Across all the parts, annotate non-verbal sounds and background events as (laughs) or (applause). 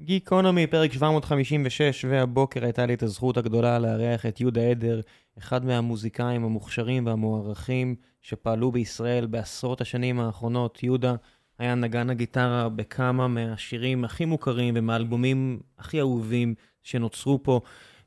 גיקונומי, פרק 756, והבוקר הייתה לי את הזכות הגדולה לארח את יהודה עדר, אחד מהמוזיקאים המוכשרים והמוערכים שפעלו בישראל בעשרות השנים האחרונות. יהודה היה נגן הגיטרה בכמה מהשירים הכי מוכרים ומהאלבומים הכי אהובים שנוצרו פה,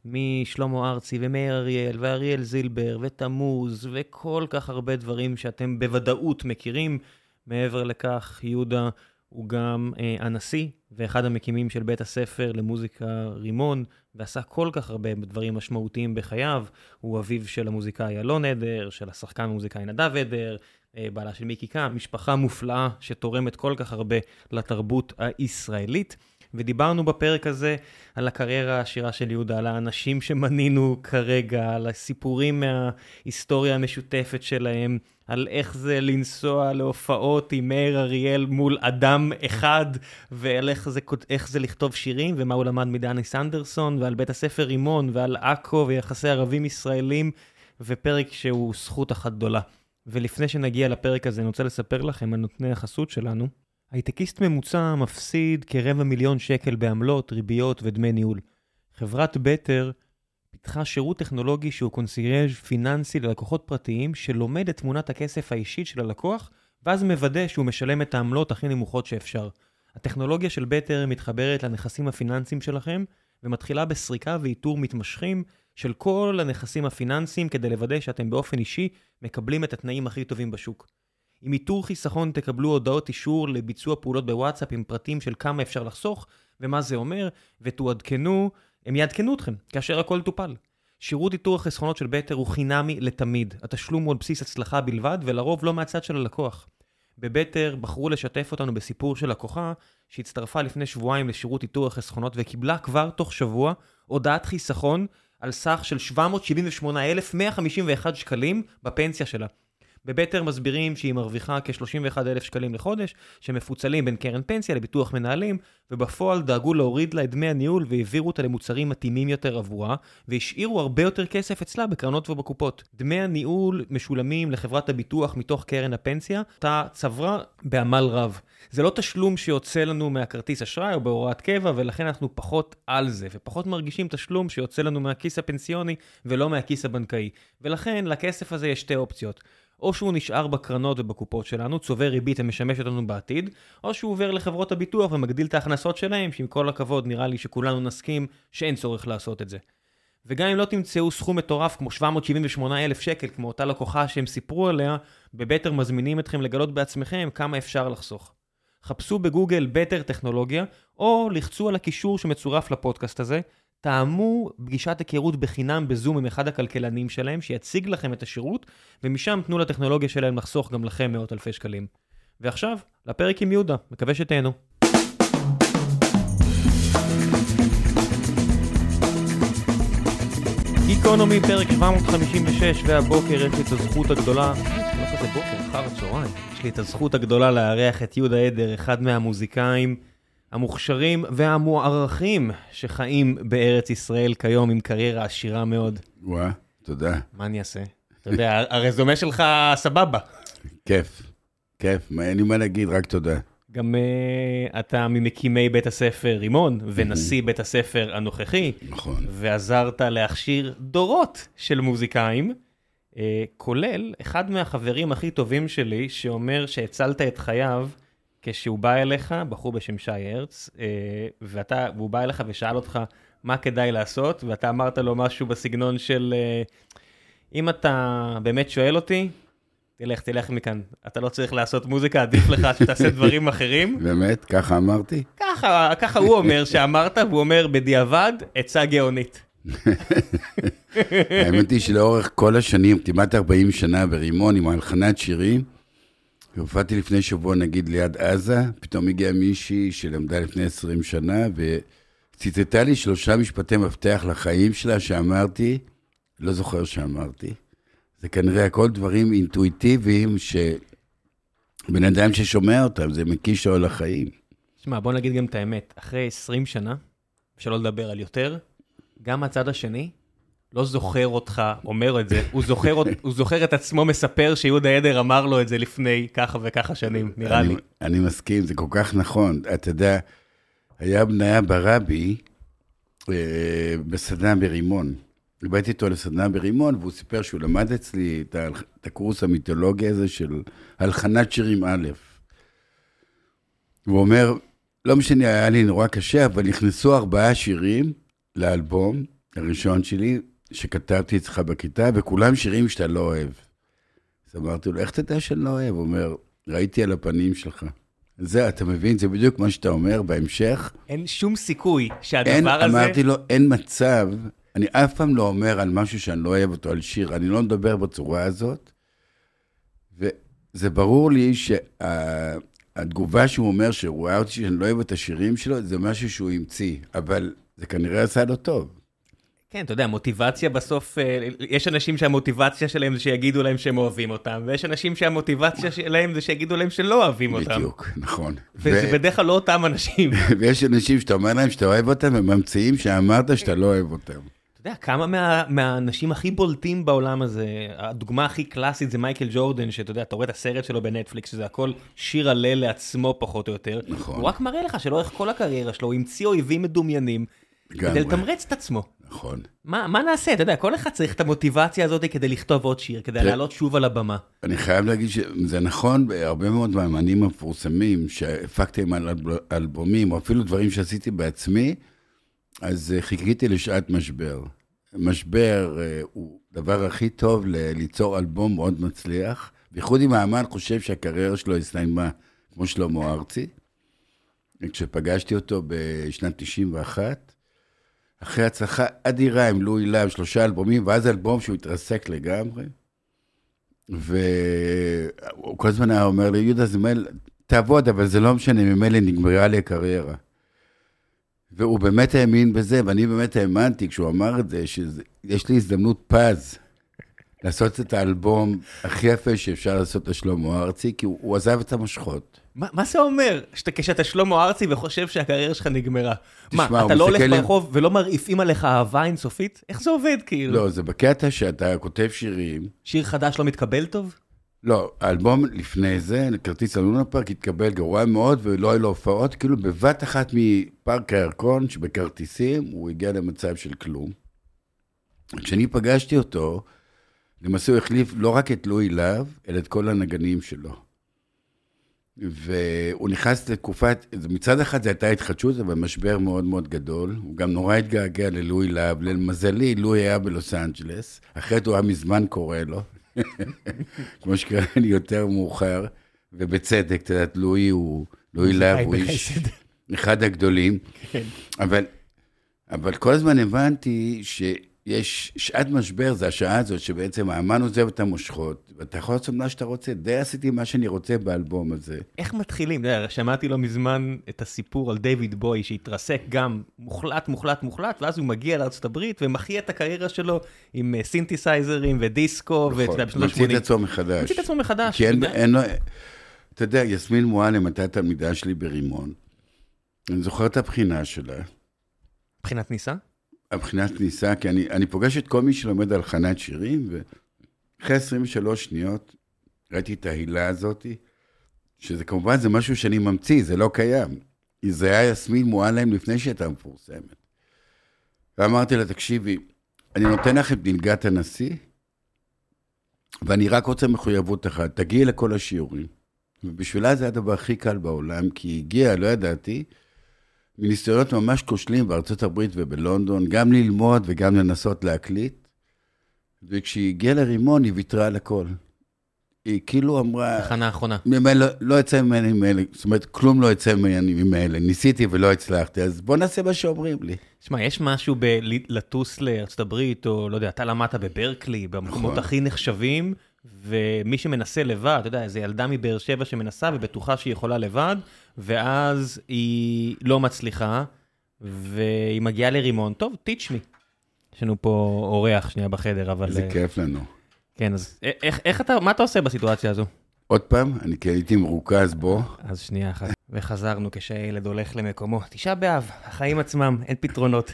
משלמה ארצי ומאיר אריאל ואריאל זילבר ותמוז וכל כך הרבה דברים שאתם בוודאות מכירים. מעבר לכך, יהודה הוא גם אה, הנשיא ואחד המקימים של בית הספר למוזיקה רימון, ועשה כל כך הרבה דברים משמעותיים בחייו. הוא אביו של המוזיקאי אלון עדר, של השחקן המוזיקאי נדב עדר, אה, בעלה של מיקי קאם, משפחה מופלאה שתורמת כל כך הרבה לתרבות הישראלית. ודיברנו בפרק הזה על הקריירה העשירה של יהודה, על האנשים שמנינו כרגע, על הסיפורים מההיסטוריה המשותפת שלהם, על איך זה לנסוע להופעות עם מאיר אריאל מול אדם אחד, ועל איך זה, איך זה לכתוב שירים, ומה הוא למד מדני סנדרסון, ועל בית הספר רימון, ועל עכו ויחסי ערבים ישראלים, ופרק שהוא זכות אחת גדולה. ולפני שנגיע לפרק הזה, אני רוצה לספר לכם על נותני החסות שלנו. הייטקיסט ממוצע מפסיד כרבע מיליון שקל בעמלות, ריביות ודמי ניהול. חברת בטר פיתחה שירות טכנולוגי שהוא קונסיירג' פיננסי ללקוחות פרטיים שלומד את תמונת הכסף האישית של הלקוח, ואז מוודא שהוא משלם את העמלות הכי נמוכות שאפשר. הטכנולוגיה של בטר מתחברת לנכסים הפיננסיים שלכם, ומתחילה בסריקה ואיתור מתמשכים של כל הנכסים הפיננסיים כדי לוודא שאתם באופן אישי מקבלים את התנאים הכי טובים בשוק. עם איתור חיסכון תקבלו הודעות אישור לביצוע פעולות בוואטסאפ עם פרטים של כמה אפשר לחסוך ומה זה אומר, ותועדכנו, הם יעדכנו אתכם כאשר הכל טופל. שירות איתור החסכונות של בטר הוא חינמי לתמיד. התשלום הוא על בסיס הצלחה בלבד, ולרוב לא מהצד של הלקוח. בבטר בחרו לשתף אותנו בסיפור של לקוחה שהצטרפה לפני שבועיים לשירות איתור החסכונות וקיבלה כבר תוך שבוע הודעת חיסכון על סך של 778,151 שקלים בפנסיה שלה. בבטר מסבירים שהיא מרוויחה כ-31,000 שקלים לחודש, שמפוצלים בין קרן פנסיה לביטוח מנהלים, ובפועל דאגו להוריד לה את דמי הניהול והעבירו אותה למוצרים מתאימים יותר עבורה, והשאירו הרבה יותר כסף אצלה בקרנות ובקופות. דמי הניהול משולמים לחברת הביטוח מתוך קרן הפנסיה, אותה צברה בעמל רב. זה לא תשלום שיוצא לנו מהכרטיס אשראי או בהוראת קבע, ולכן אנחנו פחות על זה, ופחות מרגישים תשלום שיוצא לנו מהכיס הפנסיוני ולא מהכיס הבנקאי. ולכן לכסף הזה יש שתי אופציות. או שהוא נשאר בקרנות ובקופות שלנו, צובר ריבית ומשמש אותנו בעתיד, או שהוא עובר לחברות הביטוח ומגדיל את ההכנסות שלהם, שעם כל הכבוד נראה לי שכולנו נסכים שאין צורך לעשות את זה. וגם אם לא תמצאו סכום מטורף כמו 778 אלף שקל, כמו אותה לקוחה שהם סיפרו עליה, בבטר מזמינים אתכם לגלות בעצמכם כמה אפשר לחסוך. חפשו בגוגל בטר טכנולוגיה, או לחצו על הקישור שמצורף לפודקאסט הזה, תאמו פגישת היכרות בחינם בזום עם אחד הכלכלנים שלהם, שיציג לכם את השירות, ומשם תנו לטכנולוגיה שלהם לחסוך גם לכם מאות אלפי שקלים. ועכשיו, לפרק עם יהודה, מקווה שתהנו. גיקונומי, פרק 756, והבוקר יש לי את הזכות הגדולה, לא כזה בוקר, אחר הצהריים, יש לי את הזכות הגדולה לארח את יהודה עדר, אחד מהמוזיקאים המוכשרים והמוערכים שחיים בארץ ישראל כיום עם קריירה עשירה מאוד. וואה, תודה. מה אני אעשה? אתה יודע, הרזומה שלך סבבה. כיף, כיף, אין לי מה להגיד, רק תודה. גם uh, אתה ממקימי בית הספר רימון, ונשיא בית הספר הנוכחי. נכון. ועזרת להכשיר דורות של מוזיקאים, uh, כולל אחד מהחברים הכי טובים שלי, שאומר שהצלת את חייו כשהוא בא אליך, בחור בשם שי הרץ, אה, ואתה, והוא בא אליך ושאל אותך מה כדאי לעשות, ואתה אמרת לו משהו בסגנון של, אה, אם אתה באמת שואל אותי, תלך, תלך מכאן. אתה לא צריך לעשות מוזיקה, עדיף לך שתעשה (laughs) דברים אחרים. באמת? ככה אמרתי? ככה, ככה הוא אומר שאמרת, והוא אומר בדיעבד, עצה גאונית. (laughs) האמת היא שלאורך כל השנים, כמעט 40 שנה ברימון עם הלחנת שירים, הופעתי לפני שבוע, נגיד, ליד עזה, פתאום הגיעה מישהי שלמדה לפני 20 שנה, וציטטה לי שלושה משפטי מפתח לחיים שלה, שאמרתי, לא זוכר שאמרתי. זה כנראה הכל דברים אינטואיטיביים, שבן אדם ששומע אותם, זה מקיש לו לחיים. תשמע, בוא נגיד גם את האמת, אחרי 20 שנה, שלא לדבר על יותר, גם הצד השני לא זוכר אותך אומר את זה, הוא זוכר, הוא זוכר את עצמו מספר שיהודה עדר אמר לו את זה לפני ככה וככה שנים, נראה אני, לי. אני מסכים, זה כל כך נכון. אתה יודע, היה בניה ברבי אה, בסדנה ברימון. באתי איתו לסדנה ברימון, והוא סיפר שהוא למד אצלי את, את הקורס המיתולוגי הזה של הלחנת שירים א'. הוא אומר, לא משנה, היה לי נורא קשה, אבל נכנסו ארבעה שירים לאלבום הראשון שלי, שכתבתי אצלך בכיתה, וכולם שירים שאתה לא אוהב. אז אמרתי לו, איך אתה יודע שאני לא אוהב? הוא אומר, ראיתי על הפנים שלך. זה, אתה מבין? זה בדיוק מה שאתה אומר בהמשך. אין שום סיכוי אין, שהדבר הזה... אמרתי לו, אין מצב, אני אף פעם לא אומר על משהו שאני לא אוהב אותו, על שיר, אני לא מדבר בצורה הזאת. וזה ברור לי שהתגובה שהוא אומר, שהוא ראה אותי שאני לא אוהב את השירים שלו, זה משהו שהוא המציא, אבל זה כנראה עשה לו טוב. כן, אתה יודע, מוטיבציה בסוף, אה, יש אנשים שהמוטיבציה שלהם זה שיגידו להם שהם אוהבים אותם, ויש אנשים שהמוטיבציה שלהם זה שיגידו להם שלא אוהבים אותם. בדיוק, נכון. וזה ו- בדרך כלל לא אותם אנשים. (laughs) ויש אנשים שאתה אומר להם שאתה אוהב אותם, הם ממציאים שאמרת שאתה לא אוהב אותם. אתה יודע, כמה מה, מהאנשים הכי בולטים בעולם הזה, הדוגמה הכי קלאסית זה מייקל ג'ורדן, שאתה יודע, אתה רואה את הסרט שלו בנטפליקס, שזה הכל שיר הלל לעצמו פחות או יותר. נכון. הוא רק מראה לך שלאורך כל הקריירה שלו, הוא המציא אויבים מדומיינים, כדי. לתמרץ את עצמו. נכון. מה, מה נעשה? אתה יודע, כל אחד צריך את המוטיבציה הזאת כדי לכתוב עוד שיר, כדי. לעלות שוב על הבמה. אני חייב להגיד שזה נכון בהרבה מאוד מהאמנים המפורסמים שהפקתם על אלב- אלבומים, או אפילו דברים שעשיתי בעצמי, אז אה, חיכיתי לשעת משבר. משבר אה, הוא הדבר הכי טוב ליצור אלבום מאוד מצליח, בייחוד אם האמן חושב שהקריירה שלו הסתיימה, כמו שלמה ארצי. כשפגשתי אותו בשנת 91, אחרי הצלחה אדירה עם לואי להב, שלושה אלבומים, ואז אלבום שהוא התרסק לגמרי. והוא כל הזמן היה אומר לי, יהודה, ממילא, תעבוד, אבל זה לא משנה, ממילא נגמרה לי הקריירה. והוא באמת האמין בזה, ואני באמת האמנתי כשהוא אמר את זה, שיש לי הזדמנות פז לעשות את האלבום הכי יפה שאפשר לעשות לשלמה ארצי, כי הוא, הוא עזב את המושכות. מה, מה זה אומר? שאתה, כשאתה שלמה ארצי וחושב שהקריירה שלך נגמרה. תשמע, מה, אתה לא הולך ברחוב ולא מרעיפים עליך אהבה אינסופית? איך זה עובד כאילו? לא, זה בקטע שאתה כותב שירים, שיר חדש לא מתקבל טוב? לא, האלבום לפני זה, כרטיס הלונה פארק, התקבל גרוע מאוד ולא היו לו הופעות, כאילו בבת אחת מפארק הירקון, שבכרטיסים, הוא הגיע למצב של כלום. כשאני פגשתי אותו, למעשה הוא החליף לא רק את לואי להב, אלא את כל הנגנים שלו. והוא נכנס לתקופת, מצד אחד זו הייתה התחדשות, אבל משבר מאוד מאוד גדול. הוא גם נורא התגעגע ללואי להב. למזלי, לואי היה בלוס אנג'לס, אחרת הוא היה מזמן קורא לו. (laughs) כמו שקרה לי יותר מאוחר, ובצדק, את יודעת, לואי הוא, לואי להב הוא איש. (laughs) אחד הגדולים. כן. אבל, אבל כל הזמן הבנתי שיש שעת משבר, זה השעה הזאת שבעצם האמן עוזב את המושכות, ואתה יכול לעשות מה שאתה רוצה. די עשיתי מה שאני רוצה באלבום הזה. איך מתחילים? אתה שמעתי לא מזמן את הסיפור על דיוויד בוי שהתרסק גם מוחלט, מוחלט, מוחלט, ואז הוא מגיע הברית ומחיה את הקריירה שלו עם אה, סינתסייזרים ודיסקו, ואתה יודע, בשנות ממציא את ה-80. עצמו מחדש. ממציא את עצמו מחדש. כי אין, אתה. אין. אתה יודע, יסמין מועלם הייתה תלמידה שלי ברימון. אני זוכר את הבחינה שלה. מבחינת ניסה? הבחינת כניסה, כי אני, אני פוגש את כל מי שלומד על חנת שירים, ואחרי 23 שניות ראיתי את ההילה הזאת, שזה כמובן זה משהו שאני ממציא, זה לא קיים. זה היה יסמין מועלם לפני שהייתה מפורסמת. ואמרתי לה, תקשיבי, אני נותן לך את מלגת הנשיא, ואני רק רוצה מחויבות אחת, תגיעי לכל השיעורים. ובשבילה זה הדבר הכי קל בעולם, כי היא הגיעה, לא ידעתי, מניסיונות ממש כושלים בארצות הברית ובלונדון, גם ללמוד וגם לנסות להקליט. וכשהיא הגיעה לרימון, היא ויתרה על הכל. היא כאילו אמרה, תחנה האחרונה. ממילא, לא יצא ממני ממילא, זאת אומרת, כלום לא יצא ממני ממילא. ניסיתי ולא הצלחתי, אז בוא נעשה מה שאומרים לי. שמע, יש משהו בלטוס לארצות הברית, או לא יודע, אתה למדת בברקלי, במקומות נכון. הכי נחשבים, ומי שמנסה לבד, אתה יודע, איזו ילדה מבאר שבע שמנסה ובטוחה שהיא יכולה לבד, ואז היא לא מצליחה, והיא מגיעה לרימון, טוב, teach me. יש לנו פה אורח שנייה בחדר, אבל... איזה אה, כיף לנו. כן, אז א- איך, איך אתה, מה אתה עושה בסיטואציה הזו? עוד פעם, אני כי הייתי מרוכז בו. אז שנייה אחת. וחזרנו כשהילד הולך למקומו. תשעה באב, החיים עצמם, אין פתרונות.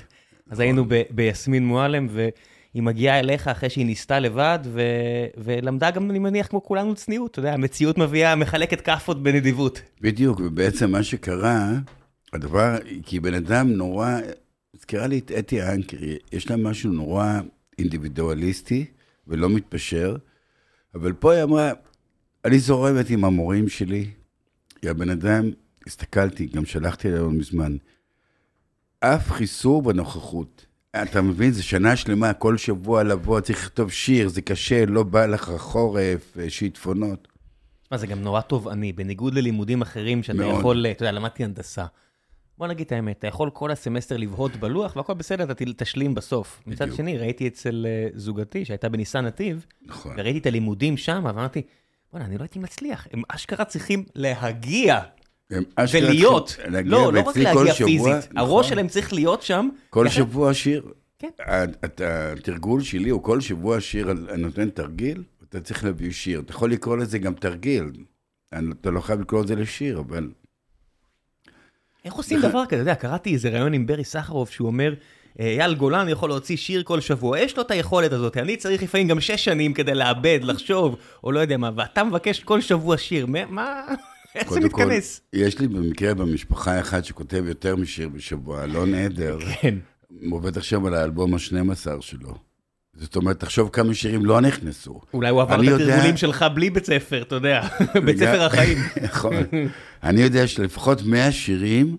אז היינו ב- ביסמין מועלם, והיא מגיעה אליך אחרי שהיא ניסתה לבד, ו... ולמדה גם, אני מניח, כמו כולנו, צניעות. אתה יודע, המציאות מביאה, מחלקת כאפות בנדיבות. בדיוק, ובעצם מה שקרה, הדבר, כי בן אדם נורא, הזכירה לי את אתי אנקרי, יש לה משהו נורא אינדיבידואליסטי ולא מתפשר, אבל פה היא אמרה, אני זורמת עם המורים שלי, כי הבן אדם, הסתכלתי, גם שלחתי אליו מזמן, אף חיסור בנוכחות. אתה מבין, זה שנה שלמה, כל שבוע לבוא, צריך לכתוב שיר, זה קשה, לא בא לך חורף, אה, שיטפונות. מה, זה גם נורא תובעני, בניגוד ללימודים אחרים שאתה מאוד. יכול, אתה יודע, למדתי הנדסה. בוא נגיד את האמת, אתה יכול כל הסמסטר לבהות בלוח והכל בסדר, אתה תשלים בסוף. מצד בדיוק. שני, ראיתי אצל אה, זוגתי, שהייתה בניסן נתיב, נכון. וראיתי את הלימודים שם, ואמרתי, בוא'נה, אני לא הייתי מצליח, הם אשכרה צריכים להגיע אשכרה ולהיות. להגיע, לא, לא רק להגיע שבוע- פיזית, נכון. הראש שלהם צריך להיות שם. כל ככה- שבוע שיר. כן. התרגול שלי הוא כל שבוע שיר, אני נותן תרגיל, אתה צריך להביא שיר. אתה יכול לקרוא לזה גם תרגיל. אתה לא חייב לקרוא לזה לשיר, אבל... איך עושים דבר כזה? אתה יודע, קראתי איזה ראיון עם ברי סחרוף, שהוא אומר, אייל גולן יכול להוציא שיר כל שבוע, יש לו את היכולת הזאת, אני צריך לפעמים גם שש שנים כדי לאבד, לחשוב, או לא יודע מה, ואתה מבקש כל שבוע שיר, מה-. איך זה קודם כל, מתכנס? יש לי במקרה במשפחה אחד שכותב יותר משיר בשבוע, אלון עדר. כן. הוא עובד עכשיו על האלבום ה-12 שלו. זאת אומרת, תחשוב כמה שירים לא נכנסו. אולי הוא עבר את יודע- התרגולים שלך בלי בית ספר, אתה יודע, (laughs) בית ספר החיים. (laughs) נכון. אני יודע שלפחות 100 שירים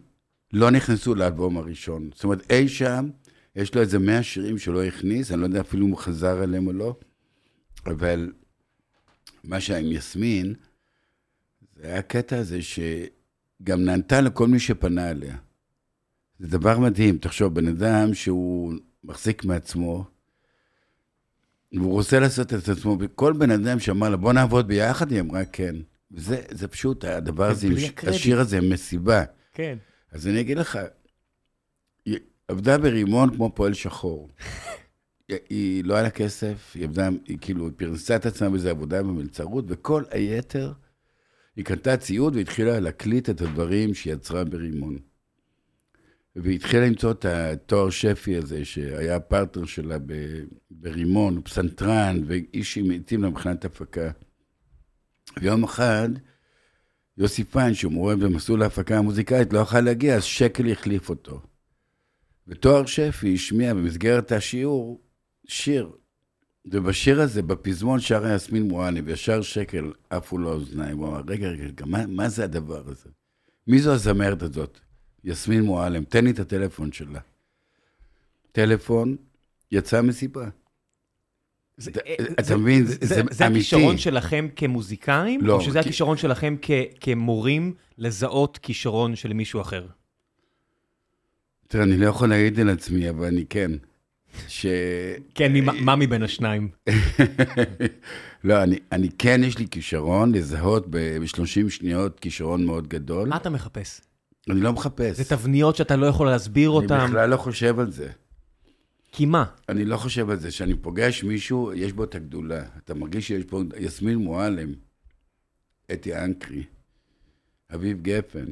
לא נכנסו לאלבום הראשון. זאת אומרת, אי שם, יש לו איזה 100 שירים שהוא לא הכניס, אני לא יודע אפילו אם הוא חזר אליהם או לא, אבל מה שהיה עם יסמין, זה היה הקטע הזה שגם נענתה לכל מי שפנה אליה. זה דבר מדהים, תחשוב, בן אדם שהוא מחזיק מעצמו, והוא רוצה לעשות את עצמו, וכל בן אדם שאמר לה, בוא נעבוד ביחד, היא אמרה כן. וזה זה פשוט, הדבר הזה, עם. השיר הזה, מסיבה. כן. אז אני אגיד לך, היא עבדה ברימון כמו פועל שחור. (laughs) היא- היא לא היה לה כסף, היא עבדה, היא כאילו, היא פרנסה את עצמה באיזו עבודה במלצרות, וכל היתר, היא קנתה ציוד והתחילה להקליט את הדברים שהיא יצרה ברימון. והיא התחילה למצוא את התואר שפי הזה, שהיה הפרטנר שלה ברימון, הוא פסנתרן, ואיש שמתאים לה מבחינת הפקה. ויום אחד, יוסי פיין, שהוא מורה במסלול ההפקה המוזיקאית, לא יכל להגיע, אז שקל החליף אותו. ותואר שפי השמיע במסגרת השיעור שיר. ובשיר הזה, בפזמון שרה יסמין מואני, וישר שקל עפו לו האוזניים. הוא אמר, רגע, רגע, רגע, מה, מה זה הדבר הזה? מי זו הזמרת הזאת? יסמין מועלם, תן לי את הטלפון שלה. טלפון, יצאה מסיבה. זה- אתה- אה, אתה זה- מבין, זה- זה זה אמיתי. הכישרון שלכם כמוזיקאים? לא, או שזה כי- הכישרון שלכם כ- כמורים לזהות כישרון של מישהו אחר? תראה, אני לא יכול להעיד על עצמי, אבל אני כן. ש... כן, מה מבין השניים? (laughs) לא, אני, אני כן, יש לי כישרון לזהות ב-30 שניות כישרון מאוד גדול. מה אתה מחפש? אני לא מחפש. זה תבניות שאתה לא יכול להסביר אני אותן? בכלל לא חושב על זה. כי מה? אני לא חושב על זה. כשאני פוגש מישהו, יש בו את הגדולה. אתה מרגיש שיש פה יסמין מועלם, אתי אנקרי, אביב גפן.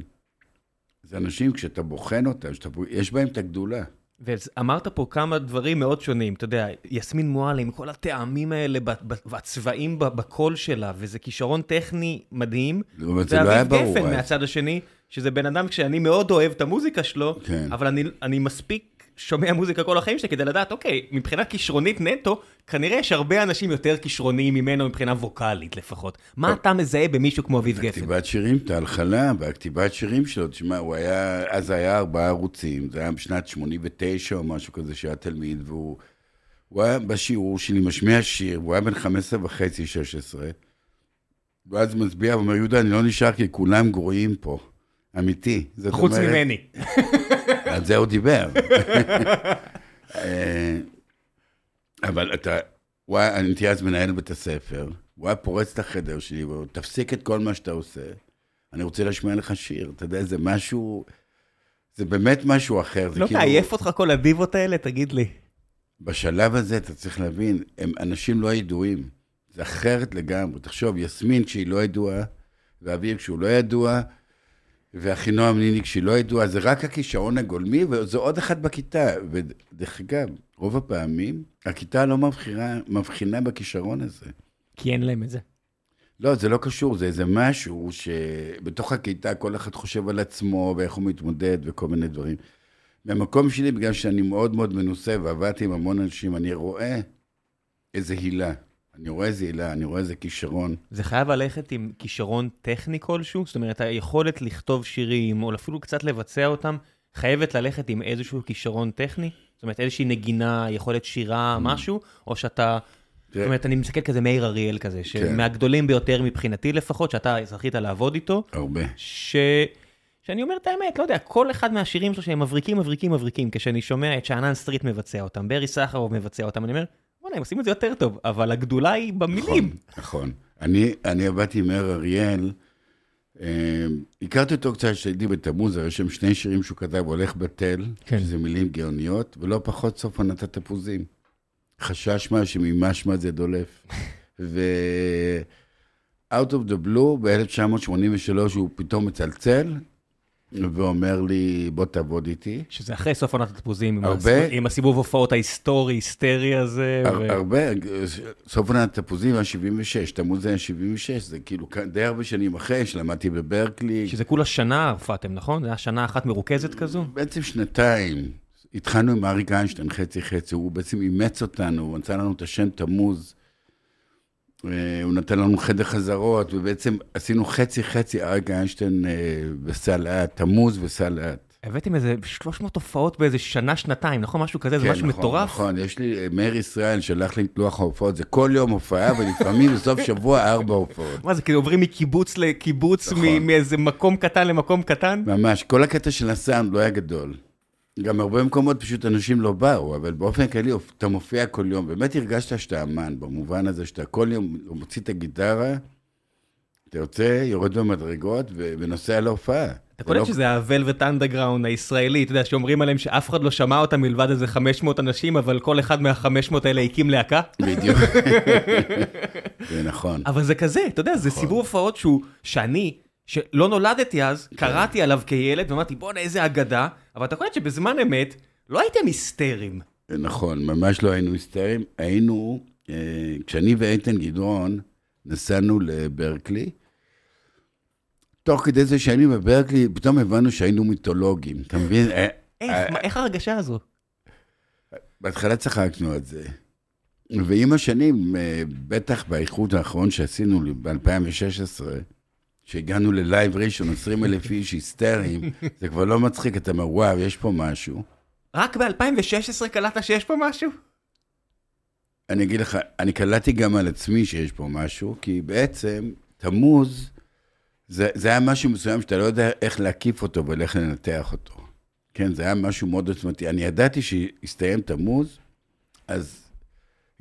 זה אנשים, כשאתה בוחן אותם, שאתה, יש בהם את הגדולה. ואמרת פה כמה דברים מאוד שונים, אתה יודע, יסמין מועלם, כל הטעמים האלה והצבעים בקול שלה, וזה כישרון טכני מדהים. אבל זה לא היה ברור. ואביב גפן אז. מהצד השני, שזה בן אדם שאני מאוד אוהב את המוזיקה שלו, כן. אבל אני, אני מספיק שומע מוזיקה כל החיים שלי כדי לדעת, אוקיי, מבחינה כישרונית נטו, כנראה יש הרבה אנשים יותר כישרוניים ממנו מבחינה ווקאלית לפחות. מה. אתה מזהה במישהו כמו אביב גפן? כתיבת שירים, את ההלחלה והכתיבת שירים שלו, תשמע, הוא היה, אז היה ארבעה ערוצים, זה היה בשנת 89 או משהו כזה שהיה תלמיד, והוא הוא היה בשיעור שלי משמיע שיר, והוא היה בן 15 וחצי, 16, ואז מצביע ואומר, יהודה, אני לא נשאר כי כולם גרועים פה. אמיתי. חוץ אומרת- ממני. על זה הוא דיבר. (laughs) אה, אבל אתה, הוא היה, אני הייתי אז מנהל בית הספר, הוא היה פורץ את החדר שלי, והוא תפסיק את כל מה שאתה עושה, אני רוצה להשמיע לך שיר. אתה יודע, זה משהו, זה באמת משהו אחר. לא כאילו- מעייף אותך כל הדיבות האלה? תגיד לי. בשלב הזה, אתה צריך להבין, הם אנשים לא ידועים. זה אחרת לגמרי. תחשוב, יסמין כשהיא לא ידועה, ואביב כשהוא לא ידוע, ואחינועם ניני כשהיא לא ידועה, זה רק הכישרון הגולמי, וזה עוד אחד בכיתה. ודרך אגב, רוב הפעמים, הכיתה לא מבחינה, מבחינה בכישרון הזה. כי אין להם את זה. לא, זה לא קשור, זה איזה משהו שבתוך הכיתה כל אחד חושב על עצמו ואיך הוא מתמודד וכל מיני דברים. במקום שלי, בגלל שאני מאוד מאוד מנוסה ועבדתי עם המון אנשים, אני רואה איזה הילה. אני רואה איזה הילה, אני רואה איזה כישרון. זה חייב ללכת עם כישרון טכני כלשהו? זאת אומרת, היכולת לכתוב שירים, או אפילו קצת לבצע אותם, חייבת ללכת עם איזשהו כישרון טכני? זאת אומרת, איזושהי נגינה, יכולת שירה, משהו? או שאתה... זאת אומרת, אני מסתכל כזה מאיר אריאל כזה, שמהגדולים ביותר מבחינתי לפחות, שאתה זכית לעבוד איתו. הרבה. ש... שאני אומר את האמת, לא יודע, כל אחד מהשירים שלו שהם מבריקים, מבריקים, מבריקים, כשאני שומע את שאנן סטריט מבצע אותם, ברי סחרוב מבצע אותם, אני אומר, הם עושים את זה יותר טוב, אבל הגדולה היא במילים. נכון, נכון. אני, עבדתי עם מאיר אריאל, אה, הכרתי אותו קצת כשהייתי בתמוז, הרי שם שני שירים שהוא כתב, הולך בתל, כן. שזה מילים גאוניות, ולא פחות סוף עונת התפוזים. חשש מה שממשמע זה דולף. (laughs) ו... Out of the blue, ב-1983 הוא פתאום מצלצל, ואומר לי, בוא תעבוד איתי. שזה אחרי סוף עונת התפוזים, הרבה, עם הסיבוב הופעות ההיסטורי, היסטרי הזה. הר, ו... הרבה, סוף עונת התפוזים היה 76, תמוז היה 76, זה כאילו די הרבה שנים אחרי, שלמדתי בברקלי. שזה כולה שנה הופעתם, נכון? זה היה שנה אחת מרוכזת כזו? בעצם שנתיים. התחלנו עם אריק איינשטיין, חצי חצי, הוא בעצם אימץ אותנו, הוא נתן לנו את השם תמוז. אה, הוא נתן לנו חדר חזרות, ובעצם עשינו חצי חצי אריק איינשטיין אה, וסלעת, תמוז וסלעת. הבאתם איזה 300 הופעות באיזה שנה, שנתיים, נכון? משהו כזה, כן, זה משהו נכון, מטורף. נכון, יש לי, אה, מאיר ישראל שלח לי את לוח ההופעות, זה כל יום הופעה, ולפעמים (laughs) בסוף שבוע ארבע הופעות. מה זה, כאילו עוברים מקיבוץ לקיבוץ, נכון. מאיזה מקום קטן למקום קטן? ממש, כל הקטע של הסאונד לא היה גדול. גם הרבה מקומות פשוט אנשים לא באו, אבל באופן כללי אתה מופיע כל יום. באמת הרגשת שאתה אמן, במובן הזה שאתה כל יום מוציא את הגיטרה, אתה יוצא, יורד במדרגות ונוסע להופעה. אתה קולט. שזה ה Velvet Underground הישראלי, אתה יודע, שאומרים עליהם שאף אחד לא שמע אותם מלבד איזה 500 אנשים, אבל כל אחד מה-500 האלה הקים להקה? בדיוק. (laughs) זה נכון. אבל זה כזה, אתה יודע, זה נכון. סיבוב הופעות שאני... שלא נולדתי אז, כן. קראתי עליו כילד ואמרתי בואנה איזה אגדה, אבל אתה קולט שבזמן אמת לא הייתם היסטריים. נכון, ממש לא היינו היסטריים, היינו, אה, כשאני ואיתן גדרון נסענו לברקלי, תוך כדי זה שהיינו בברקלי, פתאום הבנו שהיינו מיתולוגים, אתה מבין? אה, איך, אה, איך הרגשה הזו? בהתחלה צחקנו על זה. ועם השנים, אה, בטח באיחוד האחרון שעשינו ב-2016, שהגענו ללייב ראשון, 20 אלף (laughs) איש היסטריים, זה כבר לא מצחיק, אתה אומר, וואו, יש פה משהו. רק ב-2016 קלטת שיש פה משהו? אני אגיד לך, אני קלטתי גם על עצמי שיש פה משהו, כי בעצם, תמוז, זה, זה היה משהו מסוים שאתה לא יודע איך להקיף אותו ואיך לנתח אותו. כן, זה היה משהו מאוד עוצמתי. אני ידעתי שהסתיים תמוז, אז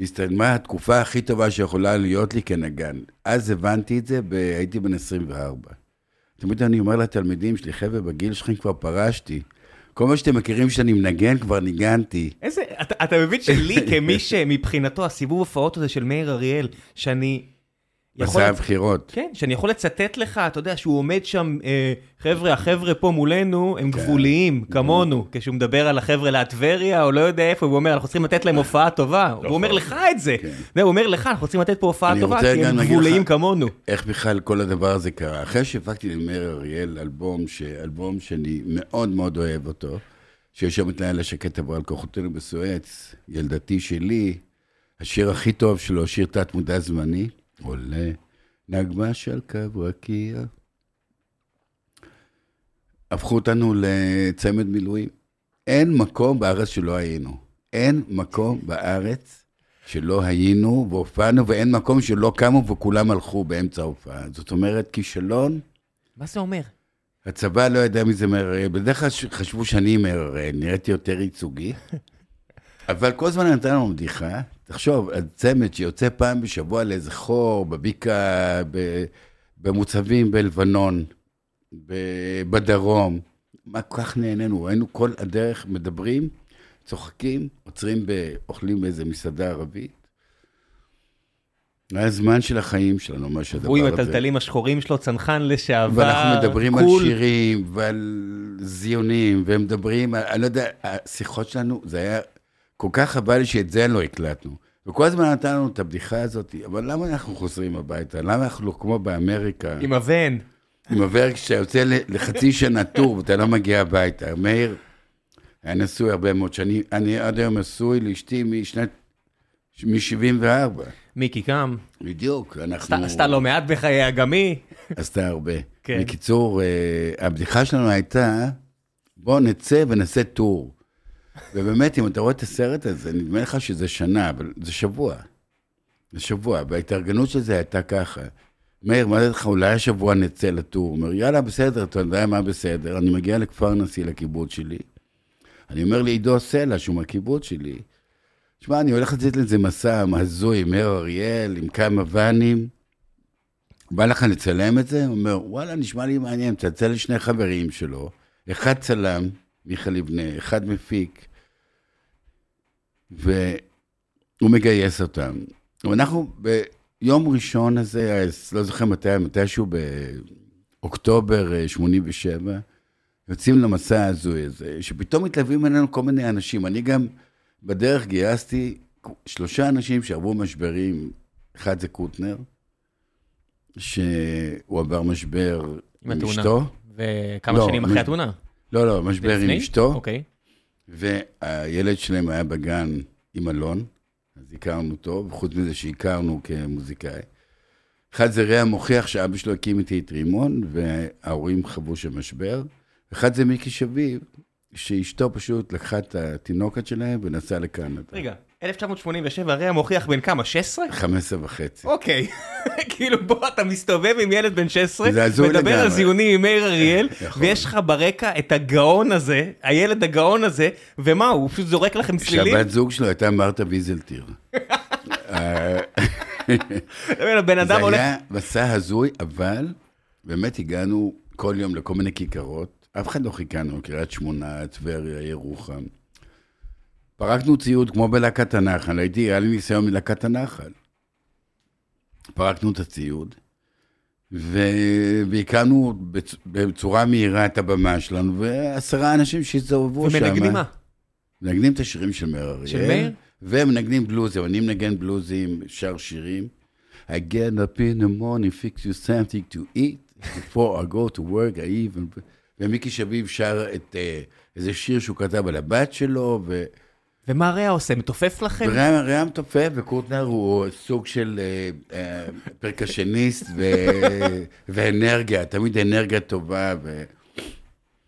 הסתיימה התקופה הכי טובה שיכולה להיות לי כנגן. אז הבנתי את זה, והייתי בן 24. תמיד אני אומר לתלמידים שלי, חבר'ה, בגיל שלכם כבר פרשתי. כל מה שאתם מכירים שאני מנגן, כבר ניגנתי. איזה, אתה, אתה מבין שלי, כמי שמבחינתו, הסיבוב הופעות הזה של מאיר אריאל, שאני מסע הבחירות. כן, שאני יכול לצטט לך, אתה יודע, שהוא עומד שם, אה, חבר'ה, החבר'ה פה מולנו, הם כן. גבוליים, כמונו, כשהוא מדבר על החבר'ה לטבריה, או לא יודע איפה, הוא אומר, אנחנו צריכים לתת להם הופעה טובה. הוא אומר לך את זה. כן. הוא אומר לך, אנחנו צריכים לתת פה הופעה טובה, כי הם גבוליים כמונו. איך בכלל כל הדבר הזה קרה? אחרי שהפקתי למאיר אריאל אלבום, אלבום שאני מאוד מאוד אוהב אותו, שיש שם את לילה שקט עבר על כוחותינו בסואץ, ילדתי שלי, השיר הכי טוב שלו, שיר תת מודע זמני. עולה נגמש על קו רקיע. הפכו אותנו לצמד מילואים. אין מקום בארץ שלא היינו. אין מקום בארץ שלא היינו והופענו, ואין מקום שלא קמו וכולם הלכו באמצע ההופעה. זאת אומרת, כישלון... מה זה אומר? הצבא לא ידע מי זה מאיר אריאל. בדרך כלל חשבו שאני מאיר אריאל, נראיתי יותר ייצוגי. (laughs) אבל כל הזמן נתן לנו בדיחה, תחשוב, צמד שיוצא פעם בשבוע לאיזה חור, בבקעה, במוצבים בלבנון, בדרום. מה כל כך נהנינו? היינו כל הדרך מדברים, צוחקים, עוצרים, אוכלים באיזה מסעדה ערבית. היה זמן של החיים שלנו, מה שהדבר הזה. הוא עם הטלטלים השחורים שלו, צנחן לשעבר, ואנחנו מדברים קול. על שירים ועל זיונים, ומדברים, אני לא יודע, השיחות שלנו, זה היה כל כך חבל לי שאת זה לא הקלטנו. וכל הזמן נתן לנו את הבדיחה הזאת, אבל למה אנחנו חוזרים הביתה? למה אנחנו לא כמו באמריקה? עם הוון. עם הוורק שאתה יוצא לחצי שנה טור ואתה לא מגיע הביתה. מאיר היה נשוי הרבה מאוד שנים, אני עד היום נשוי לאשתי משנת, מ-74. מיקי קם, בדיוק, אנחנו... עשתה- לא מעט בחיי אגמי. עשתה הרבה. כן. בקיצור, אה, הבדיחה שלנו הייתה, בוא נצא ונעשה טור. ובאמת, אם אתה רואה את הסרט הזה, נדמה לך שזה שנה, אבל זה שבוע. זה שבוע, וההתארגנות של זה הייתה ככה. מאיר, מה לך, אולי השבוע נצא לטור. הוא אומר, יאללה, בסדר, אתה יודע מה בסדר. אני מגיע לכפר נשיא, לקיבוץ שלי. אני אומר לעידו סלע, שהוא מהקיבוץ שלי, שמע, אני הולך לצאת לזה מסע הזוי מאיר אריאל, עם כמה ואנים. בא לך לצלם את זה? הוא אומר, וואלה, נשמע לי מעניין, מצלצל לשני חברים שלו, אחד צלם, מיכה לבנה, אחד מפיק, והוא מגייס אותם. ואנחנו ביום ראשון הזה, לא זוכר מתי, מתישהו באוקטובר אה, 87, יוצאים למסע ההזוי הזה, שפתאום מתלווים אלינו כל מיני אנשים. אני גם בדרך גייסתי שלושה אנשים שעברו משברים, אחד זה קוטנר, שהוא עבר משבר עם. אשתו. וכמה לא, שנים אחרי התאונה? לא, לא, משבר עם? אשתו, אוקיי. והילד שלהם היה בגן עם אלון, אז הכרנו אותו, וחוץ מזה שהכרנו כמוזיקאי. אחד זה רע מוכיח שאבא שלו הקים איתי את רימון, וההורים חוו שם משבר. אחד זה מיקי שביב, שאשתו פשוט לקחה את התינוקת שלהם ונסעה לקנדה. רגע, 1987, הרי המוכיח בן כמה? 16? 15 וחצי. אוקיי. (laughs) כאילו בוא, אתה מסתובב עם ילד בן 16, זה הזוי מדבר על לגמרי. זיונים עם מאיר אריאל, (laughs) נכון. ויש לך ברקע את הגאון הזה, הילד הגאון הזה, ומה, הוא פשוט זורק לכם צלילים? שהבת זוג שלו הייתה מרתה ויזלטיר. (laughs) אה, הבן אדם זה הולך... היה מסע הזוי, אבל באמת הגענו כל יום לכל מיני כיכרות. אף אחד לא חיכה לנו, קריית שמונה, טבריה, ירוחם. פרקנו ציוד כמו בלהקת הנחל, הייתי, היה לי ניסיון מלהקת הנחל. פרקנו את הציוד, והקמנו בצ- בצורה מהירה את הבמה שלנו, ועשרה אנשים שהסתובבו שם. ומנגנים מה? מנגנים את השירים של מאיר אריאל. של מאיר? ומנגנים בלוזים, אני מנגן בלוזים, שר שירים. I get up in the morning, fix you something to eat, before I go to work, I even... ומיקי שביב שר את אה, איזה שיר שהוא כתב על הבת שלו, ו... ומה רע עושה? מתופף לכם? וראם מתופף, וקוטנר הוא סוג של אה, אה, פרקשניסט ו... (laughs) ואנרגיה, תמיד אנרגיה טובה. ו...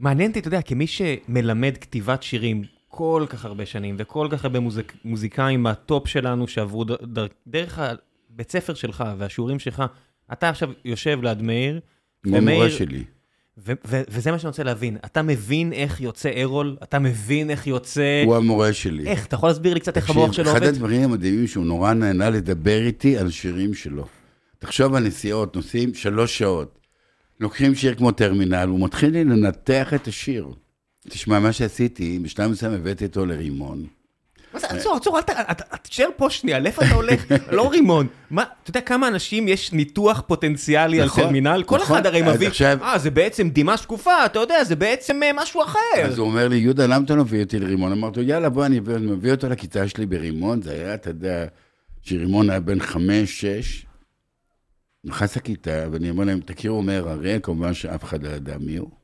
מעניין אותי, אתה יודע, כמי שמלמד כתיבת שירים כל כך הרבה שנים, וכל כך הרבה מוזיק, מוזיקאים מהטופ שלנו שעברו ד, ד, דרך הבית ספר שלך והשיעורים שלך, אתה עכשיו יושב ליד מאיר, כמו ומאיר- שלי. ו- ו- וזה מה שאני רוצה להבין. אתה מבין איך יוצא ארול? אתה מבין איך יוצא... הוא המורה שלי. איך? אתה יכול להסביר לי קצת איך המוח שלו אחד עובד? הדברים המדהימים שהוא נורא נהנה לדבר איתי על שירים שלו. תחשוב על נסיעות, נוסעים שלוש שעות. לוקחים שיר כמו טרמינל, הוא מתחיל לי לנתח את השיר. תשמע, מה שעשיתי, בשלב מסוים הבאתי אותו לרימון. מה זה? עצור, עצור, אל ת... תישאר פה שנייה, לאיפה אתה הולך? (laughs) לא רימון. מה, אתה יודע כמה אנשים יש ניתוח פוטנציאלי על נכון, טרמינל? כל נכון. אחד הרי מביא, אה, זה בעצם דמעה שקופה, אתה יודע, זה בעצם אה, משהו אחר. אז הוא אומר לי, יהודה, למה אתה מביא אותי לרימון? אמרתי לו, יאללה, בוא, אני מביא- אותו לכיתה שלי ברימון. זה היה, אתה יודע, שרימון היה בן חמש, שש. נכנס לכיתה, ואני אומר להם, תכירו מאיר אריאל, כמובן שאף אחד לא ידע מי הוא.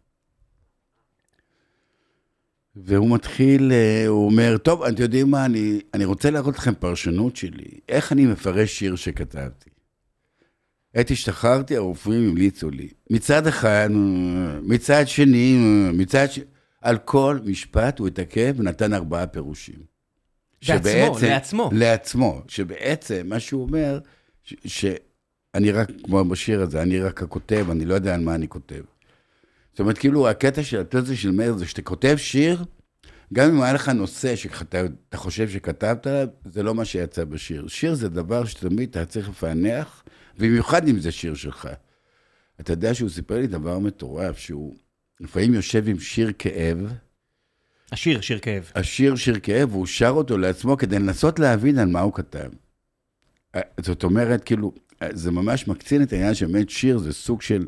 והוא מתחיל, אה, הוא אומר, טוב, אתם יודעים מה, אני, אני רוצה להראות לכם פרשנות שלי, איך אני מפרש שיר שכתבתי. עת השתחררתי, הרופאים המליצו לי. מצד אחד, מצד שני, מצד ש... על כל משפט הוא התעכב ונתן ארבעה פירושים. לעצמו, לעצמו. לעצמו, שבעצם מה שהוא אומר, ש- שאני רק, כמו בשיר הזה, אני רק הכותב, אני לא יודע על מה אני כותב. זאת אומרת, כאילו, הקטע של התזה של מאיר זה שאתה כותב שיר, גם אם היה לך נושא שאתה אתה חושב שכתבת עליו, זה לא מה שיצא בשיר. שיר זה דבר שתמיד אתה צריך לפענח, במיוחד אם זה שיר שלך. אתה יודע שהוא סיפר לי דבר מטורף, שהוא לפעמים יושב עם שיר כאב, השיר, שיר כאב. השיר שיר כאב, והוא שר אותו לעצמו כדי לנסות להבין על מה הוא כתב. זאת אומרת, כאילו, זה ממש מקצין את העניין שבאמת שיר זה סוג של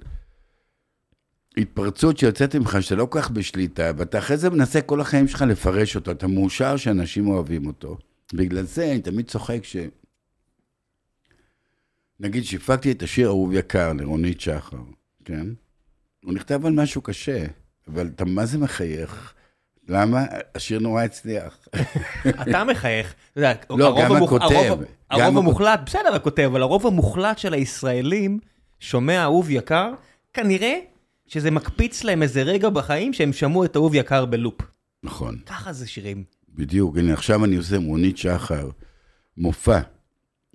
התפרצות שיוצאת ממך, שאתה לא כל כך בשליטה, ואתה אחרי זה מנסה כל החיים שלך לפרש אותו, אתה מאושר שאנשים אוהבים אותו. בגלל זה אני תמיד צוחק ש... נגיד שהפקתי את השיר אהוב יקר לרונית שחר, כן? הוא נכתב על משהו קשה, אבל אתה מה זה מחייך? למה? השיר נורא הצליח. אתה מחייך. אתה יודע, לא, גם הכותב. הרוב- גם הרוב הכותב. המוחלט, בסדר הכותב, אבל הרוב המוחלט של הישראלים שומע אהוב יקר, כנראה שזה מקפיץ להם איזה רגע בחיים שהם שמעו את אהוב יקר בלופ. נכון, ככה זה שירים. בדיוק. הנה, עכשיו אני עושה עם רונית שחר מופע,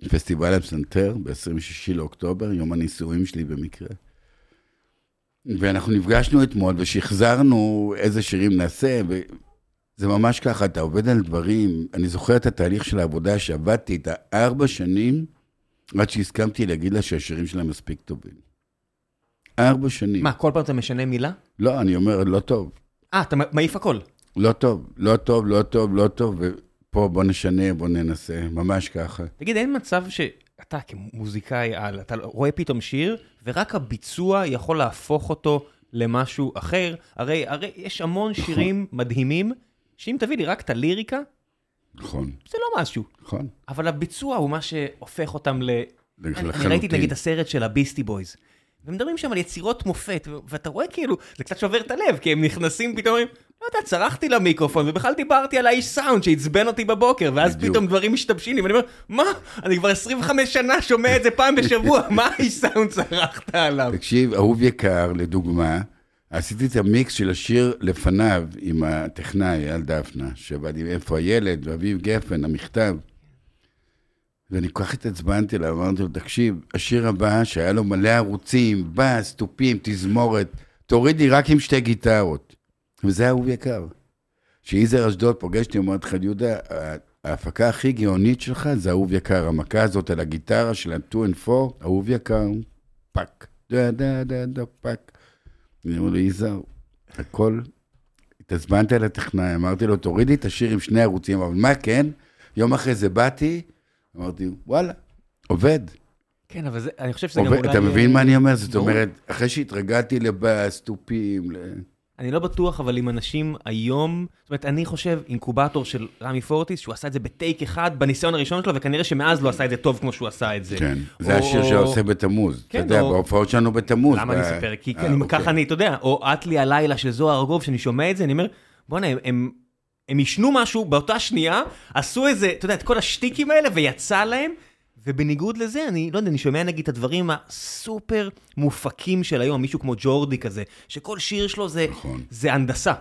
פסטיבל הפסנתר, ב-26 לאוקטובר, יום הנישואים שלי במקרה. ואנחנו נפגשנו אתמול ושחזרנו איזה שירים נעשה, וזה ממש ככה, אתה עובד על דברים, אני זוכר את התהליך של העבודה שעבדתי איתה ארבע שנים, עד שהסכמתי להגיד לה שהשירים שלה מספיק טובים. ארבע שנים. מה, כל פעם אתה משנה מילה? לא, אני אומר, לא טוב. אה, אתה מעיף הכל. לא טוב, לא טוב, לא טוב, לא טוב, ופה בוא נשנה, בוא ננסה, ממש ככה. תגיד, אין מצב שאתה כמוזיקאי על, אתה רואה פתאום שיר, ורק הביצוע יכול להפוך אותו למשהו אחר? הרי, הרי יש המון נכון. שירים מדהימים, שאם תביא לי רק את הליריקה, נכון, זה לא משהו. נכון. אבל הביצוע הוא מה שהופך אותם ל... אני, אני לחלוטין. ראיתי נגיד הסרט של ה Beastie Boys. ומדברים שם על יצירות מופת, ואתה רואה כאילו, זה קצת שובר את הלב, כי הם נכנסים פתאום, לא יודע, צרחתי למיקרופון, ובכלל דיברתי על האיש סאונד שעצבן אותי בבוקר, ואז בדיוק. פתאום דברים משתבשים לי, ואני אומר, מה? אני כבר 25 שנה שומע את זה פעם בשבוע, (laughs) מה האיש סאונד צרחת עליו? תקשיב, אהוב יקר, לדוגמה, עשיתי את המיקס של השיר לפניו עם הטכנאי, אייל דפנה, שעבד עם איפה הילד, ואביב גפן, המכתב. ואני כל כך התעצבנתי אליו, אמרתי לו, תקשיב, השיר הבא, שהיה לו מלא ערוצים, בס, תופים, תזמורת, תוריד לי רק עם שתי גיטרות. וזה אהוב יקר. שיזהר אשדוד פוגש אותי, אומרת לך, יהודה, ההפקה הכי גאונית שלך זה אהוב יקר. המכה הזאת על הגיטרה של ה-2 and 4, אהוב יקר, פאק. דה דה דה דה פאק. אני אומר לו, יזהר, הכל, התעצבנת על הטכנאי, אמרתי לו, תוריד לי את השיר עם שני ערוצים, אבל מה כן? יום אחרי זה באתי, אמרתי, וואלה, עובד. כן, אבל זה, אני חושב שזה גם עובד. אולי... אתה מבין מה אני אומר? זאת. אומרת, אחרי שהתרגלתי לבאס, תופים, ל... אני לא בטוח, אבל עם אנשים היום, זאת אומרת, אני חושב, אינקובטור של רמי פורטיס, שהוא עשה את זה בטייק אחד בניסיון הראשון שלו, וכנראה שמאז לא עשה את זה טוב כמו שהוא עשה את זה. כן, זה או- השיר שעושה בתמוז. אתה כן, יודע, או- בהופעות שלנו בתמוז. למה ב- אני אספר? כי אה, אוקיי. ככה אני, אתה יודע, או את לי הלילה של זוהר ארגוב, שאני שומע את זה, אני אומר, בואנה, הם- הם... הם עישנו משהו באותה שנייה, עשו איזה, אתה יודע, את כל השטיקים האלה, ויצא להם, ובניגוד לזה, אני לא יודע, אני שומע נגיד את הדברים הסופר מופקים של היום, מישהו כמו ג'ורדי כזה, שכל שיר שלו זה, נכון. זה הנדסה.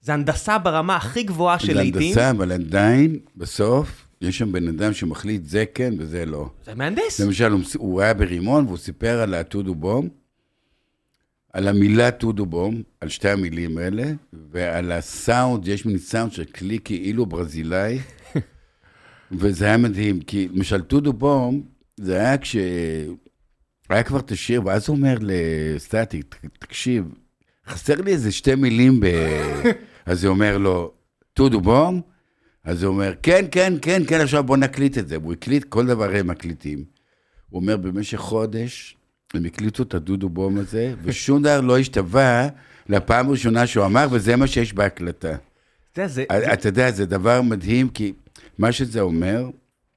זה הנדסה ברמה הכי גבוהה של זה לעיתים. הנדסה, אבל עדיין, בסוף, יש שם בן אדם שמחליט זה כן וזה לא. זה מהנדס. למשל, הוא, הוא היה ברימון והוא סיפר על הטודו בום, על המילה טודו בום, על שתי המילים האלה, ועל הסאונד, יש מין סאונד של כלי כאילו ברזילאי, (laughs) וזה היה מדהים, כי למשל טודו בום, זה היה כש... היה כבר את השיר, ואז הוא אומר לסטטי, "ת- תקשיב, חסר לי איזה שתי מילים ב... (laughs) אז הוא אומר לו, טודו בום? אז הוא אומר, כן, כן, כן, כן, עכשיו בוא נקליט את זה. והוא הקליט, כל דבר הם מקליטים. הוא אומר, במשך חודש, הם הקליטו את הדודו בום הזה, ושום דבר לא השתווה לפעם הראשונה שהוא אמר, וזה מה שיש בהקלטה. אתה יודע, זה- זה- אתה יודע, זה דבר מדהים, כי מה שזה אומר,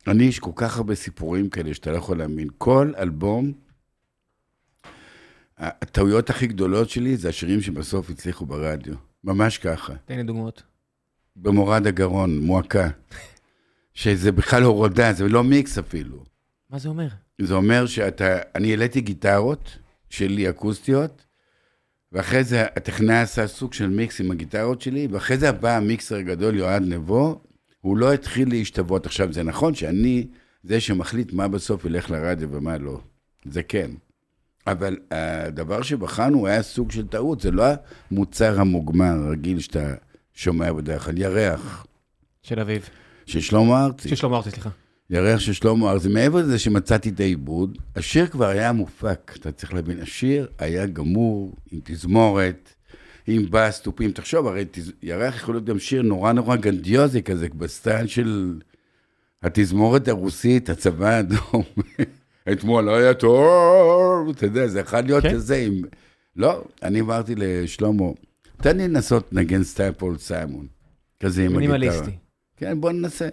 אני, יש כל כך הרבה סיפורים כאלה שאתה לא יכול להאמין. כל אלבום, הטעויות הכי גדולות שלי זה השירים שבסוף הצליחו ברדיו. ממש ככה. תן לי דוגמאות. במורד הגרון, מועקה. שזה בכלל הורדה, זה לא מיקס אפילו. מה זה אומר? זה אומר שאתה, אני העליתי גיטרות שלי אקוסטיות, ואחרי זה הטכנאי עשה סוג של מיקס עם הגיטרות שלי, ואחרי זה בא המיקסר הגדול, יועד נבו, הוא לא התחיל להשתוות. עכשיו, זה נכון שאני זה שמחליט מה בסוף ילך לרדיו ומה לא. זה כן. אבל הדבר שבחנו היה סוג של טעות, זה לא המוצר המוגמר הרגיל שאתה שומע בדרך כלל, ירח של אביב. של שלמה ארצי. של שלמה ארצי, סליחה. ירח של שלמה ארצי, מעבר לזה שמצאתי את העיבוד, השיר כבר היה מופק, אתה צריך להבין, השיר היה גמור, עם תזמורת, עם בס, תופים, תחשוב, הרי תז... ירח יכול להיות גם שיר נורא נורא גנדיוזי כזה, בסטייל של התזמורת הרוסית, הצבא האדום. (laughs) אתמול לא היה טוב, אתה יודע, זה יכול להיות כן. כזה עם... לא, אני אמרתי לשלמה, תן לי לנסות לנגן style פול סיימון, כזה עם הגיטרה. מינימליסטי. כן, בוא ננסה.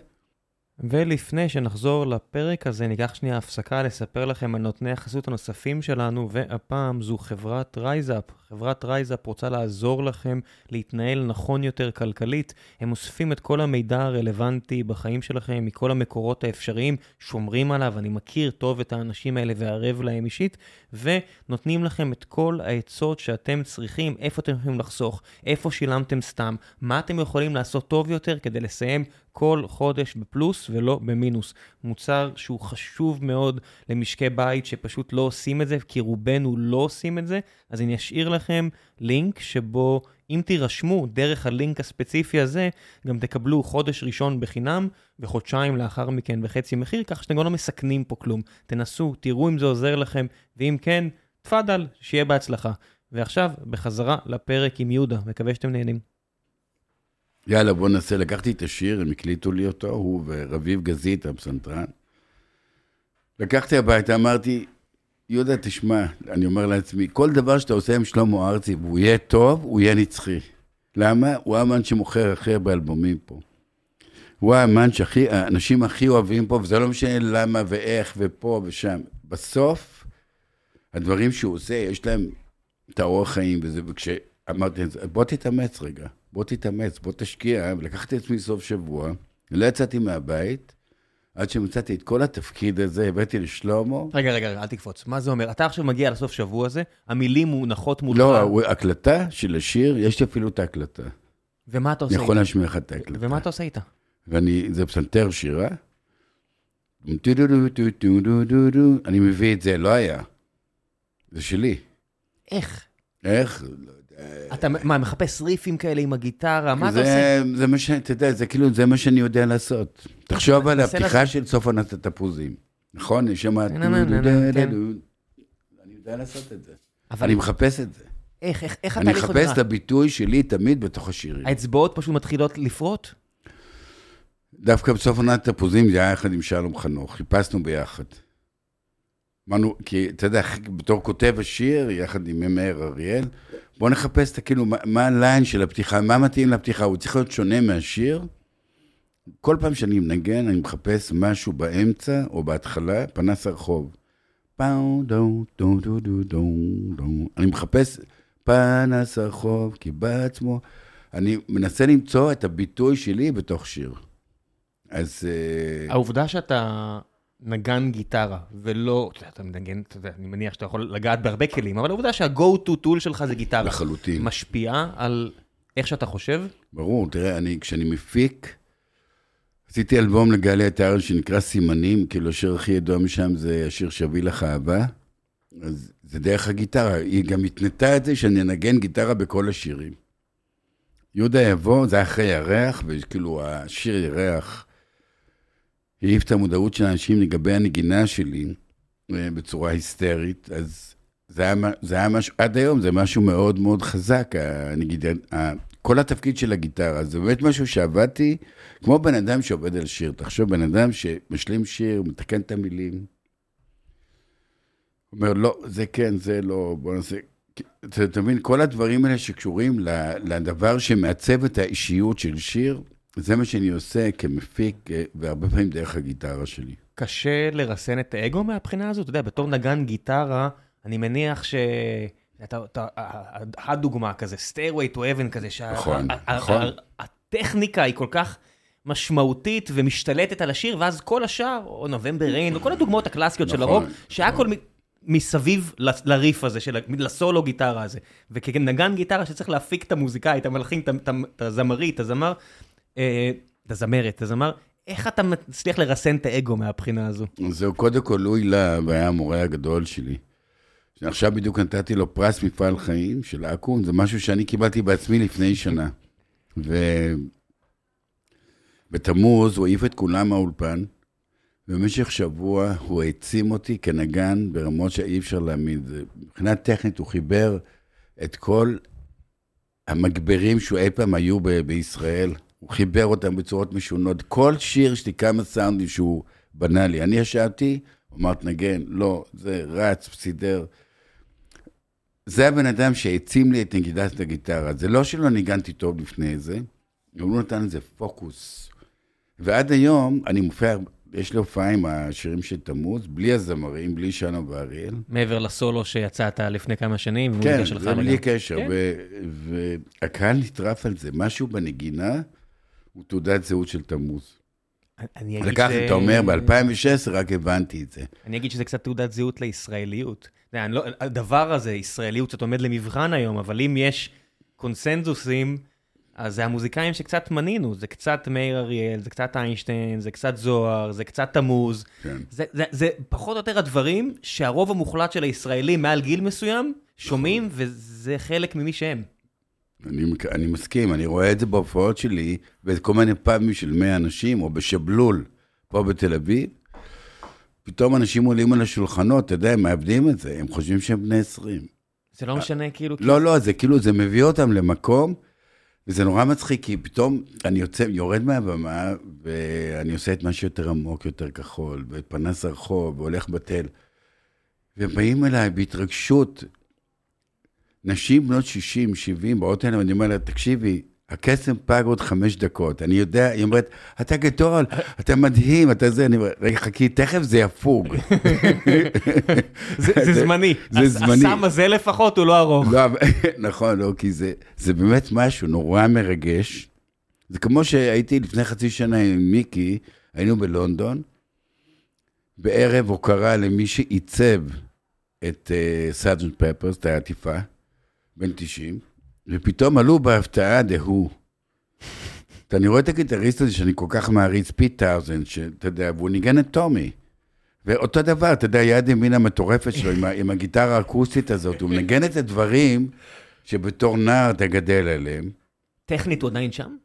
ולפני שנחזור לפרק הזה, ניקח שנייה הפסקה לספר לכם על נותני החסות הנוספים שלנו, והפעם זו חברת רייזאפ. חברת רייזאפ רוצה לעזור לכם להתנהל נכון יותר כלכלית. הם אוספים את כל המידע הרלוונטי בחיים שלכם מכל המקורות האפשריים, שומרים עליו, אני מכיר טוב את האנשים האלה וערב להם אישית, ונותנים לכם את כל העצות שאתם צריכים, איפה אתם יכולים לחסוך, איפה שילמתם סתם, מה אתם יכולים לעשות טוב יותר כדי לסיים כל חודש בפלוס ולא במינוס. מוצר שהוא חשוב מאוד למשקי בית שפשוט לא עושים את זה, כי רובנו לא עושים את זה, אז אני אשאיר לכם לינק שבו אם תירשמו דרך הלינק הספציפי הזה, גם תקבלו חודש ראשון בחינם, וחודשיים לאחר מכן בחצי מחיר, ככה שאתם גם לא מסכנים פה כלום. תנסו, תראו אם זה עוזר לכם, ואם כן, תפאדל, שיהיה בהצלחה. ועכשיו, בחזרה לפרק עם יהודה, מקווה שאתם נהנים. יאללה, בוא ננסה. לקחתי את השיר, הם הקליטו לי אותו, הוא ורביב גזית, הפסנתרן. לקחתי הביתה, אמרתי, יהודה, תשמע, אני אומר לעצמי, כל דבר שאתה עושה עם שלמה ארצי והוא יהיה טוב, הוא יהיה נצחי. למה? הוא האמן שמוכר הכי הרבה אלבומים פה. הוא האמן שהאנשים הכי אוהבים פה, וזה לא משנה למה ואיך ופה ושם. בסוף, הדברים שהוא עושה, יש להם את האורח חיים וזה, וכשאמרתי, בוא תתאמץ רגע. בוא תתאמץ, בוא תשקיע, ולקחתי את עצמי סוף שבוע, לא יצאתי מהבית, עד שמצאתי את כל התפקיד הזה, הבאתי לשלמה. רגע, רגע, אל תקפוץ. מה זה אומר? אתה עכשיו מגיע לסוף שבוע הזה, המילים מונחות מולך. לא, הקלטה של השיר, יש לי אפילו את ההקלטה. ומה אתה עושה איתה? אני יכול להשמיע לך את ההקלטה. ומה אתה עושה איתה? ואני, זה פסנתר שירה. אני מביא את זה, לא היה. זה שלי. איך? איך? אתה מה, מחפש ריפים כאלה עם הגיטרה? מה אתה עושה? זה מה ש... אתה יודע, זה כאילו, זה מה שאני יודע לעשות. תחשוב על הפתיחה של סוף עונת התפוזים. נכון? שומע... כן. אני יודע לעשות את זה. אני מחפש את זה. איך, איך, איך התהליך עוד אני מחפש את הביטוי שלי תמיד בתוך השירים. האצבעות פשוט מתחילות לפרוט? דווקא בסוף עונת התפוזים זה היה יחד עם שלום חנוך, חיפשנו ביחד. אמרנו, כי אתה יודע, בתור כותב השיר, יחד עם מאיר אריאל, בוא נחפש את כאילו, מה הליין של הפתיחה, מה מתאים לפתיחה, הוא צריך להיות שונה מהשיר. כל פעם שאני מנגן, אני מחפש משהו באמצע או בהתחלה, פנס הרחוב. פאו דו דו דו דו דו דו. אני מחפש פנס הרחוב, כי בעצמו, אני מנסה למצוא את הביטוי שלי בתוך שיר. אז... אה, העובדה שאתה נגן גיטרה, ולא, אתה יודע, אתה מנגן, אתה יודע, אני מניח שאתה יכול לגעת בהרבה כלים, אבל העובדה שה-go to tool שלך זה גיטרה. לחלוטין. משפיעה על איך שאתה חושב? ברור, תראה, אני, כשאני מפיק, עשיתי אלבום לגלי עטר שנקרא סימנים, כאילו השיר הכי ידוע משם זה השיר שיביא לך אהבה, אז זה דרך הגיטרה, היא גם התנתה את זה שאני אנגן גיטרה בכל השירים. יהודה יבוא, זה אחרי ירח, וכאילו השיר ירח. העיף את המודעות של האנשים לגבי הנגינה שלי אה, בצורה היסטרית, אז זה היה, זה היה משהו, עד היום זה משהו מאוד מאוד חזק, הנגיד, כל התפקיד של הגיטרה, זה באמת משהו שעבדתי כמו בן אדם שעובד על שיר. תחשוב, בן אדם שמשלים שיר, מתקן את המילים. אומר, לא, זה כן, זה לא, בוא נעשה... אתה מבין, כל הדברים האלה שקשורים לדבר שמעצב את האישיות של שיר, זה מה שאני עושה כמפיק, אה, והרבה פעמים דרך הגיטרה שלי. קשה לרסן את האגו מהבחינה הזאת? אתה יודע, בתור נגן גיטרה, אני מניח ש... אתה, הדוגמה כזה, stairway to heaven כזה, נכון, נכון. הטכניקה היא כל כך משמעותית ומשתלטת על השיר, ואז כל השאר, או נובמבר ריין, או כל הדוגמאות הקלאסיות של הרוק, שהכל מסביב לריף הזה, לסולו גיטרה הזה. וכנגן גיטרה שצריך להפיק את המוזיקאי, את המלחין, את הזמרית, את הזמר, אה, את הזמרת, את הזמר, איך אתה מצליח לרסן את האגו מהבחינה הזו? זהו, קודם כל, לואי להב היה המורה הגדול שלי. עכשיו בדיוק נתתי לו פרס מפעל חיים של אקו"ם, זה משהו שאני קיבלתי בעצמי לפני שנה. ובתמוז הוא העיף את כולם מהאולפן, ובמשך שבוע הוא העצים אותי כנגן ברמות שאי אפשר להאמין. מבחינה טכנית הוא חיבר את כל המגברים שאי פעם היו ב- בישראל. הוא חיבר אותם בצורות משונות. כל שיר יש לי כמה סאונדים שהוא בנה לי. אני ישבתי, הוא אמר, תנגן, לא, זה רץ, סידר. זה הבן אדם שהעצים לי את נגידת הגיטרה. זה לא שלא ניגנתי טוב לפני זה, הוא נתן לזה פוקוס, ועד היום אני מופיע, יש לי הופעה עם השירים של תמוז, בלי הזמרים, בלי שנה ואריאל. מעבר לסולו שיצאת לפני כמה שנים, כן, זה בלי קשר, כן. ו- והקהל נטרף על זה. משהו בנגינה הוא תעודת זהות של תמוז. אני אגיד ש- אתה אומר, ב-2016 רק הבנתי את זה. אני אגיד שזה קצת תעודת זהות לישראליות. לא, הדבר הזה, ישראליות, קצת עומד למבחן היום, אבל אם יש קונסנזוסים, אז זה המוזיקאים שקצת מנינו, זה קצת מאיר אריאל, זה קצת איינשטיין, זה קצת זוהר, זה קצת תמוז. כן. זה, זה, זה פחות או יותר הדברים שהרוב המוחלט של הישראלים מעל גיל מסוים שומעים, וזה חלק ממי שהם. אני, אני מסכים, אני רואה את זה בהופעות שלי, בכל מיני פאבים של 100 אנשים, או בשבלול, פה בתל אביב. פתאום אנשים עולים על השולחנות, אתה יודע, הם מאבדים את זה, הם חושבים שהם בני 20. זה לא משנה, כאילו... לא, לא, זה כאילו, זה מביא אותם למקום, וזה נורא מצחיק, כי פתאום אני יוצא, יורד מהבמה, ואני עושה את מה שיותר עמוק, יותר כחול, ואת פנס הרחוב, והולך בתל. ובאים אליי בהתרגשות, נשים בנות 60, 70, באות אליי, ואני אומר לה, תקשיבי, הקסם פג עוד חמש דקות. אני יודע, היא אומרת, אתה גדול, אתה מדהים, אתה זה, אני אומר, רגע, חכי, תכף זה יפוג. זה, (laughs) זמני. זה זמני. הסם הזה לפחות הוא לא ארוך. לא, (laughs) נכון, לא, כי זה, באמת משהו נורא מרגש. זה כמו שהייתי לפני חצי שנה עם מיקי, היינו בלונדון, בערב הוקרה למי שעיצב את Sergeant uh, Pepper's, את העטיפה, בן 90, ופתאום עלו בהפתעה The Who. אתה- אני רואה את הגיטריסט הזה שאני כל כך מעריץ, פיט טאונסנד, שאתה יודע, והוא ניגן את טומי. ואותו דבר, אתה יודע, יד ימין המטורפת שלו, עם, עם הגיטרה האקוסטית הזאת, הוא מנגן את הדברים שבתור נער אתה גדל עליהם, טכנית הוא עדיין שם?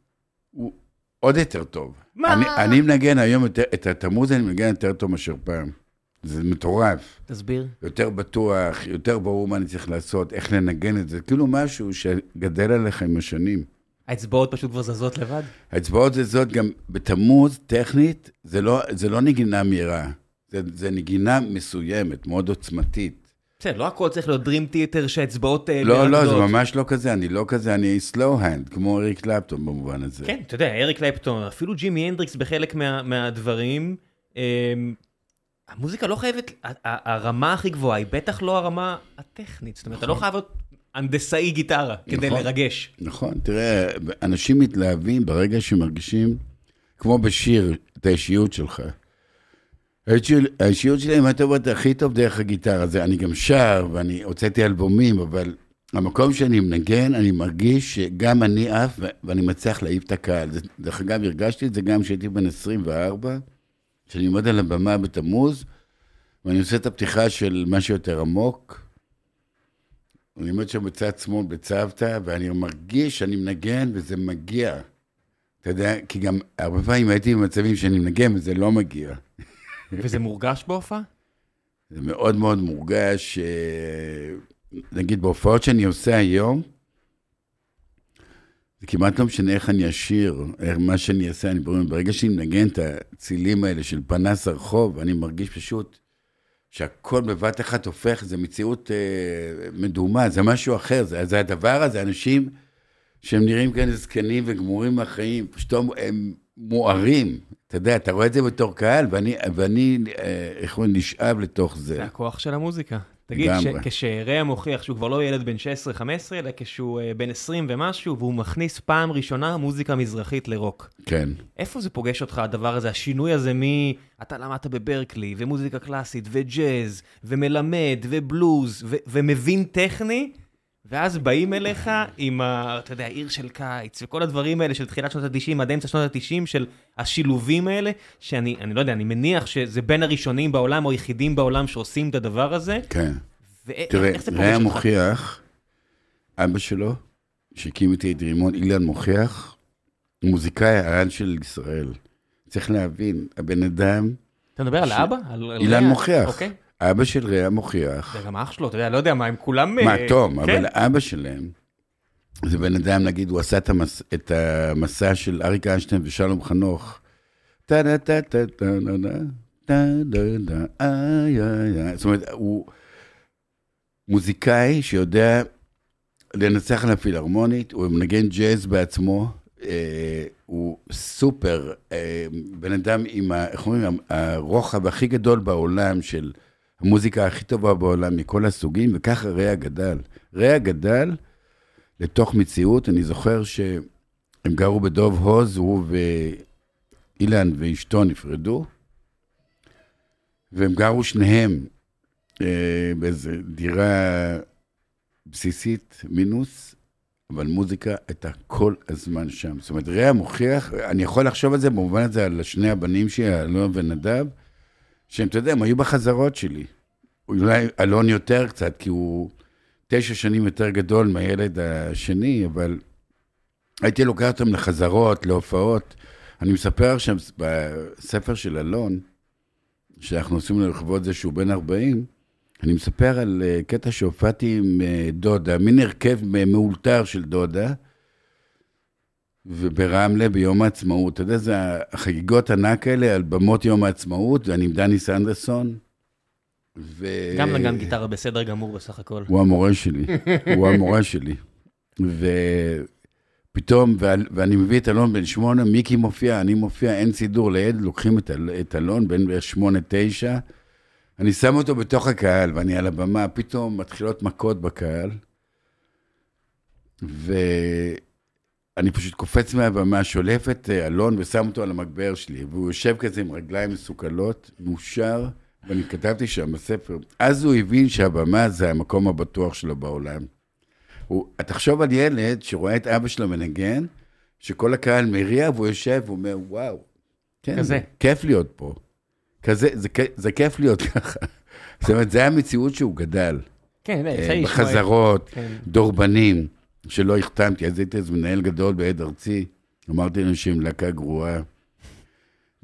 הוא עוד יותר טוב. מה? אני, אני מנגן היום יותר, את התמוז אני מנגן יותר טוב מאשר פעם. זה מטורף. תסביר. יותר בטוח, יותר ברור מה אני צריך לעשות, איך לנגן את זה. כאילו משהו שגדל עליך עם השנים. האצבעות פשוט כבר זזות לבד? האצבעות זה זאת גם בתמוז, טכנית, זה לא, זה לא נגינה מהירה. זה, זה נגינה מסוימת, מאוד עוצמתית. בסדר, לא הכל צריך להיות Dream Theater שהאצבעות אה, לא, לא, זה מרקדות. ממש לא כזה, אני לא כזה, אני slow hand, כמו אריק קלפטון במובן הזה. כן, אתה יודע, אריק קלפטון, אפילו ג'ימי הנדריקס בחלק מה, מהדברים, אה, המוזיקה לא חייבת, הרמה הכי גבוהה היא בטח לא הרמה הטכנית. זאת אומרת, אתה לא חייב להיות הנדסאי גיטרה כדי נכון. לרגש. נכון, תראה, אנשים מתלהבים ברגע שמרגישים, כמו בשיר, את האישיות שלך. האישיות- שלי, אם אתה אומר, הכי טוב דרך הגיטרה. זה, אני גם שר, ואני הוצאתי אלבומים, אבל המקום שאני מנגן, אני מרגיש שגם אני עף, ואני מצליח להעיף את הקהל. דרך אגב, הרגשתי את זה גם כשהייתי בן 24, כשאני עומד על הבמה בתמוז, ואני עושה את הפתיחה של משהו יותר עמוק. אני עומד שם בצד שמאל בצוותא, ואני מרגיש שאני מנגן וזה מגיע. אתה יודע, כי גם הרבה פעמים הייתי במצבים שאני מנגן וזה לא מגיע. וזה מורגש בהופעה? זה מאוד מאוד מורגש, אה, נגיד בהופעות שאני עושה היום, כמעט לא משנה איך אני אשיר, איך- מה שאני אעשה, אני ברור, ברגע שאני מנגן את הצילים האלה של פנס הרחוב, אני מרגיש פשוט שהכל בבת אחת הופך, זה מציאות אה, מדומה, זה משהו אחר, זה, זה הדבר הזה, אנשים שהם נראים כאלה זקנים וגמורים מהחיים, פתאום הם מוארים. אתה יודע, אתה רואה את זה בתור קהל, ואני, ואני אה, איך אומרים, נשאב לתוך זה. זה הכוח של המוזיקה. תגיד. כשרע מוכיח שהוא כבר לא ילד בן 16-15, אלא כשהוא אה, בן 20 ומשהו, והוא מכניס פעם ראשונה מוזיקה מזרחית לרוק. כן. איפה זה פוגש אותך, הדבר הזה, השינוי הזה מ... אתה למדת בברקלי, ומוזיקה קלאסית, וג'אז, ומלמד, ובלוז, ו- ומבין טכני, ואז באים אליך עם, ה, אתה יודע, עיר של קיץ, וכל הדברים האלה של תחילת שנות ה-90 עד אמצע שנות ה-90, של השילובים האלה, שאני, אני לא יודע, אני מניח שזה בין הראשונים בעולם, או היחידים בעולם שעושים את הדבר הזה, כן. ואיך תראה, זה ראה אותך? מוכיח, אבא שלו, שהקים איתי את רימון, אילן מוכיח, מוזיקאי העל של ישראל. צריך להבין, הבן אדם, אתה מדבר ש-? על- על אילן רע? מוכיח. אוקיי. אבא של ראה מוכיח, זה גם אח שלו, אתה יודע, לא יודע מה, הם כולם... מה, אה, תום, כן. אבל אבא שלהם, זה בן אדם, נגיד, הוא עשה את המס- את המסע של אריק איינשטיין ושלום חנוך. טה טה טה טה טה איי איי איי. זאת אומרת, הוא מוזיקאי שיודע לנצח על הפילהרמונית, הוא מנגן ג'אז בעצמו. אה, הוא סופר, אה, בן אדם עם, איך אומרים, הרוחב הכי גדול בעולם של המוזיקה הכי טובה בעולם מכל הסוגים, וככה ריאה גדל. ריאה גדל לתוך מציאות, אני זוכר שהם גרו בדוב הוז, הוא ואילן ואשתו נפרדו, והם גרו שניהם אה, באיזו דירה בסיסית, מינוס, אבל מוזיקה הייתה כל הזמן שם. זאת אומרת, רע מוכיח, אני יכול לחשוב על זה במובן הזה, על שני הבנים שלי, אלון ונדב, שהם, אתה יודע, הם היו בחזרות שלי. אולי אלון יותר קצת, כי הוא תשע שנים יותר גדול מהילד השני, אבל הייתי לוקח אותם לחזרות, להופעות. אני מספר עכשיו בספר של אלון, שאנחנו עושים לו לכבוד זה שהוא בן 40, אני מספר על אה, קטע שהופעתי עם אה, דודה, מין הרכב מאולתר של דודה, וברמלה ביום העצמאות. אתה יודע, זה החגיגות ענק האלה על במות יום העצמאות, ואני עם דני סנדרסון. ו... גם נגן גיטרה בסדר גמור בסך הכל. הוא המורה שלי, הוא המורה שלי. ופתאום, ואני מביא את אלון בן שמונה, מיקי מופיע, אני מופיע, אין סידור ליד, לוקחים את אלון, בן שמונה, תשע. אני שם אותו בתוך הקהל, ואני על הבמה, פתאום מתחילות מכות בקהל, ואני פשוט קופץ מהבמה, שולף את אה, אלון ושם אותו על המגבר שלי, והוא יושב כזה עם רגליים מסוכלות, מאושר, ואני כתבתי שם בספר. אז הוא הבין שהבמה זה המקום הבטוח שלו בעולם. הוא, תחשוב על ילד שרואה את אבא שלו מנגן, שכל הקהל מריע, והוא יושב ואומר, וואו, כן, כזה. כיף להיות פה. כזה, זה, זה כיף להיות ככה. זאת אומרת, זה המציאות שהוא גדל. כן, לשמוע. בחזרות, כן. דורבנים, שלא החתמתי. אז הייתי אז מנהל גדול בעד ארצי, אמרתי להם שהם להקה גרועה.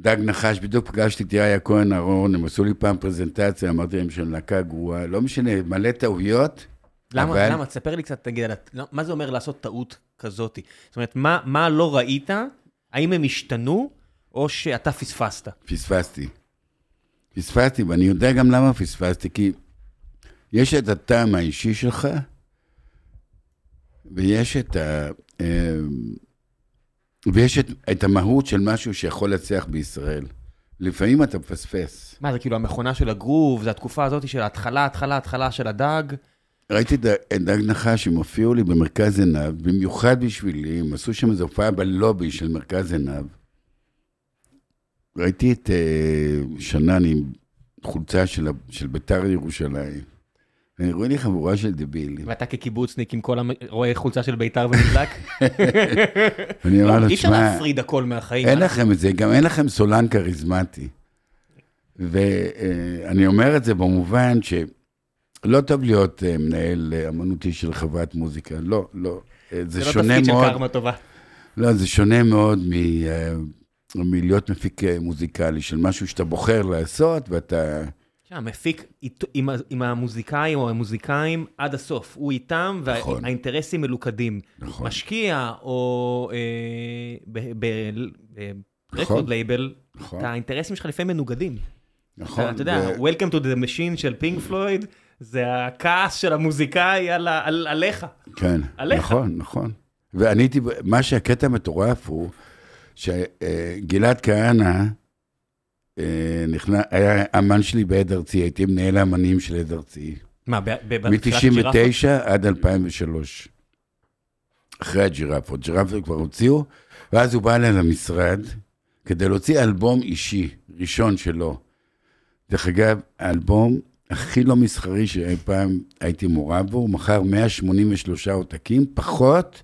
דג נחש, בדיוק פגשתי את יאיה כהן אהרון, הם עשו לי פעם פרזנטציה, אמרתי להם שהם להקה גרועה. לא משנה, מלא טעויות. למה, אבל... למה? תספר לי קצת, תגיד, לא, מה זה אומר לעשות טעות כזאת? זאת אומרת, מה, מה לא ראית? האם הם השתנו, או שאתה פספסת? פספסתי. פספסתי, ואני יודע גם למה פספסתי, כי יש את הטעם האישי שלך, ויש את ה... אה, ויש את, את המהות של משהו שיכול להצליח בישראל. לפעמים אתה מפספס. מה, זה כאילו המכונה של הגרוב, זה התקופה הזאת של ההתחלה, התחלה, התחלה של הדג? ראיתי את דג נחש, הם הופיעו לי במרכז עיניו, במיוחד בשבילי, הם עשו שם איזו הופעה בלובי של מרכז עיניו. ראיתי את uh, שנן עם חולצה של, של ביתר ירושלים. רואה לי חבורה של דבילים. ואתה כקיבוצניק עם כל רואה חולצה של ביתר ונדלק? (laughs) אני אומר לו, תשמע... אי אפשר להפריד הכל מהחיים. אין לכם את זה, גם אין לכם סולן כריזמטי. ואני אומר את זה במובן שלא טוב להיות אה, מנהל אה, אמנותי של חברת מוזיקה, לא, לא. זה שונה מאוד... זה לא תפקיד של קרמה טובה. לא, זה שונה מאוד מ... מלהיות מפיק אה, מוזיקלי של משהו שאתה בוחר לעשות, ואתה... המפיק עם, עם המוזיקאים או המוזיקאים עד הסוף, הוא איתם נכון. והאינטרסים מלוכדים. נכון. משקיע או אה, ב record label, נכון. האינטרסים שלך לפעמים מנוגדים. נכון. אתה, אתה יודע, ו... Welcome to the machine של פינק פלויד, זה הכעס של המוזיקאי על, על, עליך. כן, עליך. נכון, נכון. ואני הייתי, מה שהקטע המטורף הוא, שגלעד כהנא אה, נכנס, היה אמן שלי בעד ארצי, הייתי מנהל האמנים של עד ארצי. מה, מ-99 עד 2003. אחרי הג'ירפות. ג'ירפות כבר הוציאו, ואז הוא בא אליי למשרד כדי להוציא אלבום אישי, ראשון שלו. דרך אגב, האלבום הכי לא מסחרי שאי פעם הייתי מעורב בו, הוא מכר 183 עותקים, פחות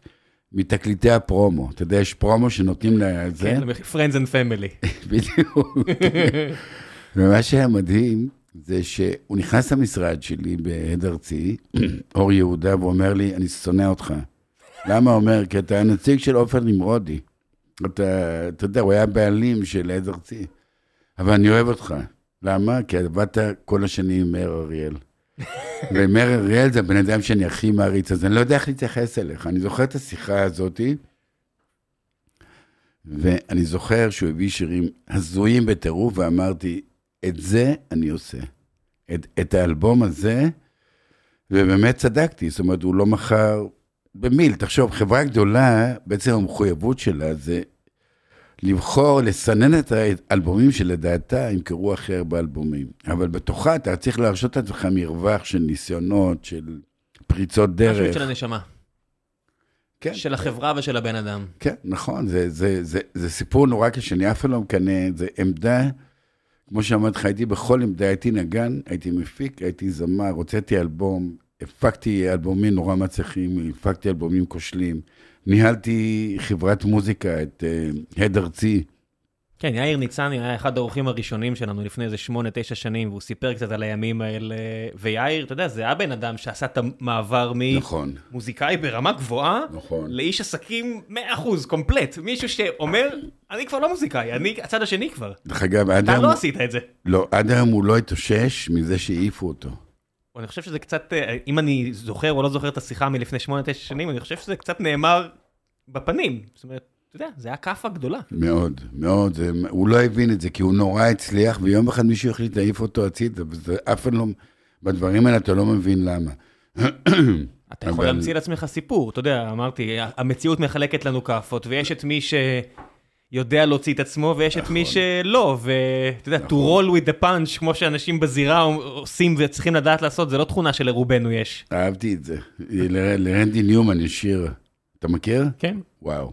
מתקליטי הפרומו. אתה יודע, יש פרומו שנותנים לזה. כן, Friends and Family. (laughs) בדיוק. ומה שהיה מדהים, זה שהוא נכנס למשרד שלי בעד ארצי, אור יהודה, ואומר לי, אני שונא אותך. למה? אומר, כי אתה הנציג של עופר נמרודי. אתה, אתה יודע, הוא היה בעלים של עד ארצי. אבל אני אוהב אותך. למה? כי עבדת כל השנים עם מאיר אריאל. ומר אריאל זה הבן אדם שאני הכי מעריץ, אז אני לא יודע איך להתייחס אליך. אני זוכר את השיחה הזאתי, ואני זוכר שהוא הביא שירים הזויים בטירוף, ואמרתי, את זה אני עושה. את, את האלבום הזה, ובאמת צדקתי, זאת אומרת, הוא לא מכר במיל. תחשוב, חברה גדולה, בעצם המחויבות שלה זה לבחור, לסנן את האלבומים שלדעתה ימכרו הכי הרבה אלבומים. אבל בתוכה אתה צריך להרשות את עצמך מרווח של ניסיונות, של פריצות דרך. משהו של הנשמה. כן. של החברה ושל הבן אדם. כן, נכון, זה, זה, זה, זה סיפור נורא קשה, אני אף פעם לא מקנא, זה עמדה, כמו שאמרתי לך, הייתי בכל עמדה, הייתי נגן, הייתי מפיק, הייתי זמר, הוצאתי אלבום, הפקתי אלבומים נורא מצליחים, הפקתי אלבומים כושלים, ניהלתי חברת מוזיקה, את uh, הד ארצי. כן, יאיר ניצני היה אחד האורחים הראשונים שלנו לפני איזה שמונה, תשע שנים, והוא סיפר קצת על הימים האלה. ויאיר, אתה יודע, זה היה בן אדם שעשה את המעבר נכון, ממוזיקאי ברמה גבוהה, נכון. לאיש עסקים 100% קומפלט. מישהו שאומר, אני כבר לא מוזיקאי, אני הצד השני כבר. דרך אגב, עד אתה היום, לא עשית את זה. לא, עד היום הוא לא התאושש מזה שהעיפו אותו. אני חושב שזה קצת, אה, אם אני זוכר או לא זוכר את השיחה מלפני שמונה, תשע שנים, אני חושב שזה קצת נאמר בפנים. זאת אומרת, אתה יודע, זה היה כאפה גדולה. מאוד, מאוד, זה, הוא לא הבין את זה, כי הוא נורא הצליח, ויום אחד מישהו החליט להעיף אותו הצידה, וזה אף פעם לא, בדברים האלה אתה לא מבין למה. אתה יכול אבל- להמציא לעצמך סיפור, אתה יודע, אמרתי, המציאות מחלקת לנו כאפות, ויש את מי שיודע להוציא את עצמו, ויש את מי נכון. שלא, ואתה יודע, to roll with the punch, כמו שאנשים בזירה עושים וצריכים לדעת לעשות, זה לא תכונה שלרובנו יש. אהבתי את זה. לרנדי ניומן יש שיר, אתה מכיר? כן, וואו.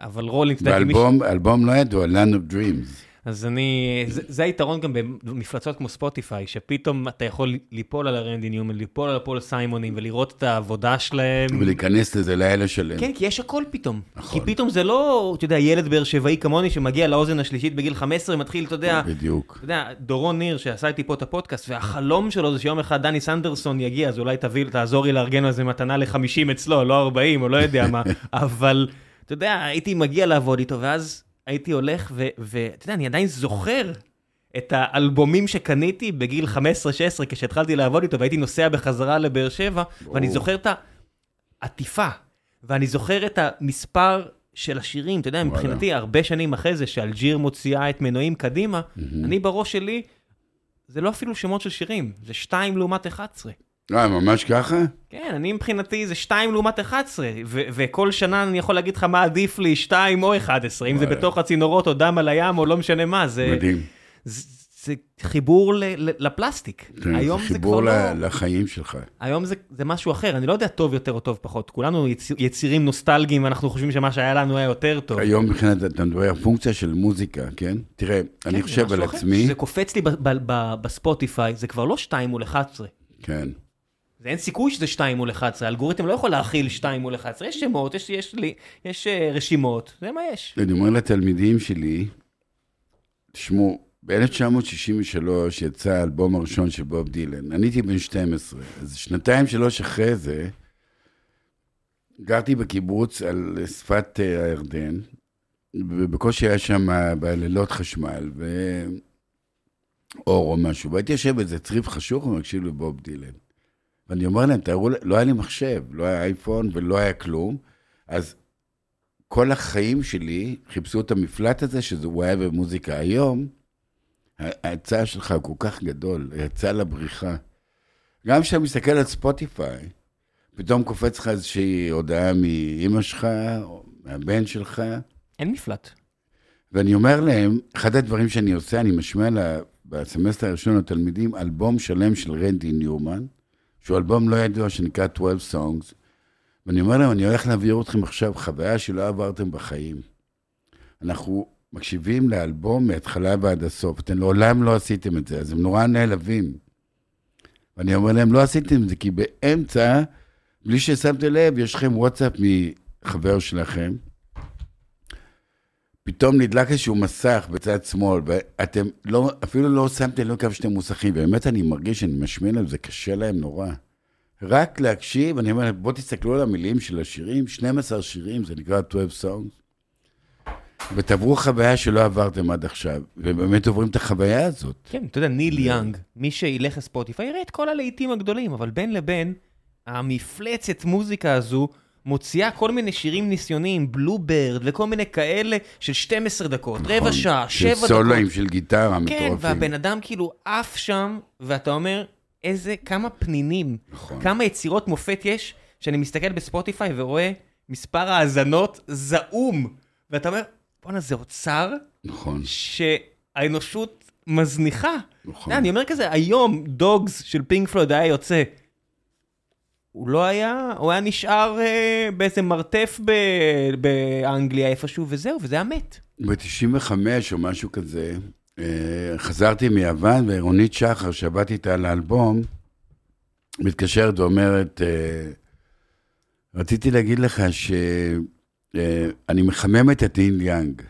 אבל רולינג, אתה יודע, כמי ש- באלבום, אלבום לא ידוע, Land of Dreams. אז אני, זה, זה היתרון גם במפלצות כמו ספוטיפיי, שפתאום אתה יכול ליפול על הרנדי ניומן, ליפול על הפול סיימונים, ולראות את העבודה שלהם. ולהיכנס לזה לילה שלם. כן, כי יש הכל פתאום. נכון. כי פתאום זה לא, אתה יודע, ילד באר שבעי כמוני שמגיע לאוזן השלישית בגיל 15 ומתחיל, אתה יודע, בדיוק. אתה יודע, דורון ניר שעשה איתי פה את הפודקאסט, והחלום שלו זה שיום אחד דני סנדרסון יגיע, אז אולי תביא, תעזור לי לארגן איזה מתנה ל-50 אצלו, לא 40 או לא יודע מה, (laughs) אבל אתה יודע, הייתי מגיע לעבוד איתו, ואז הייתי הולך, ואתה יודע, אני עדיין זוכר את האלבומים שקניתי בגיל 15-16 כשהתחלתי לעבוד איתו, והייתי נוסע בחזרה לבאר שבע, ואני ברור. זוכר את העטיפה, ואני זוכר את המספר של השירים, אתה יודע, וואלה. מבחינתי, הרבה שנים אחרי זה, שאלג'יר מוציאה את מנועים קדימה, אני בראש שלי, זה לא אפילו שמות של שירים, זה 2 לעומת 11. אה, ממש ככה? כן, אני מבחינתי זה 2 לעומת 11, ו- וכל שנה אני יכול להגיד לך מה עדיף לי, 2 או 11, אם זה. בתוך הצינורות או דם על הים או לא משנה מה, זה, מדהים. זה, זה חיבור ל- ל- לפלסטיק. כן, היום זה זה חיבור כבר ל- לא... לחיים שלך. היום זה, זה משהו אחר, אני לא יודע טוב יותר או טוב פחות, כולנו יצ... יצירים נוסטלגיים ואנחנו חושבים שמה שהיה לנו היה יותר טוב. היום מבחינת, אתה מדבר פונקציה של מוזיקה, כן? תראה, אני כן, חושב זה על אחר. עצמי, כשזה קופץ לי בספוטיפיי, זה כבר לא 2 מול 11. כן. זה אין סיכוי שזה 2 מול 11, האלגוריתם לא יכול להכיל 2 מול 11, יש שמות, יש, יש, לי, יש uh, רשימות, זה מה יש. אני אומר לתלמידים שלי, תשמעו, ב-1963 יצא האלבום הראשון של בוב דילן. אני הייתי בן 12, אז שנתיים, שלוש אחרי זה, גרתי בקיבוץ על שפת אה, הירדן, ובקושי היה שם בלילות חשמל, ואור או משהו, והייתי יושב באיזה צריף חשוך ומקשיב לבוב דילן. ואני אומר להם, תארו, לא היה לי מחשב, לא היה אייפון ולא היה כלום, אז כל החיים שלי חיפשו את המפלט הזה, שזה הוא היה במוזיקה. היום, ההיצע שלך כל כך גדול, ההיצע לבריחה. גם כשאתה מסתכל על ספוטיפיי, פתאום קופץ לך איזושהי הודעה מאימא שלך, או מהבן שלך, אין מפלט. ואני אומר להם, אחד הדברים שאני עושה, אני משמיע לה, בסמסטר הראשון לתלמידים אלבום שלם של רנדי ניומן, שהוא אלבום לא ידוע שנקרא 12 Songs, ואני אומר להם, אני הולך להעביר אתכם עכשיו חוויה שלא עברתם בחיים. אנחנו מקשיבים לאלבום מההתחלה ועד הסוף, אתם לעולם לא עשיתם את זה, אז הם נורא נעלבים. ואני אומר להם, לא עשיתם את זה, כי באמצע, בלי ששמתם לב, יש לכם וואטסאפ מחבר שלכם, פתאום נדלק איזשהו מסך בצד שמאל, ואתם לא, אפילו לא שמתם לב כמה שאתם מוסכים, ובאמת אני מרגיש שאני משמיע להם, זה קשה להם נורא. רק להקשיב, אני אומר, בואו תסתכלו על המילים של השירים, 12 שירים, זה נקרא 12 songs, ותעברו חוויה שלא עברתם עד עכשיו, ובאמת עוברים את החוויה הזאת. כן, אתה יודע, ניל יאנג, מי שילך לספוטיפיי יראה את כל הלהיטים הגדולים, אבל בין לבין, המפלצת מוזיקה הזו מוציאה כל מיני שירים ניסיוניים, בלו ברד וכל מיני כאלה של 12 דקות, רבע נכון, שעה, של 7 דקות. סולואים של גיטרה כן, מטורפים. והבן אדם כאילו עף שם, ואתה אומר, איזה, כמה פנינים, נכון. כמה יצירות מופת יש, שאני מסתכל בספוטיפיי ורואה מספר האזנות זעום, ואתה אומר, בואנה, זה אוצר נכון, שהאנושות מזניחה. נכון. אני אומר כזה, היום דוגס של פינק פלויד היה יוצא. הוא לא היה, הוא היה נשאר אה, באיזה מרתף ב- באנגליה איפשהו, וזהו, וזה היה מת. ב-95 או משהו כזה, אה, חזרתי מיוון, ורונית שחר, שעבדתי איתה על האלבום, מתקשרת ואומרת, אה, רציתי להגיד לך שאני מחממת את ניל יאנג.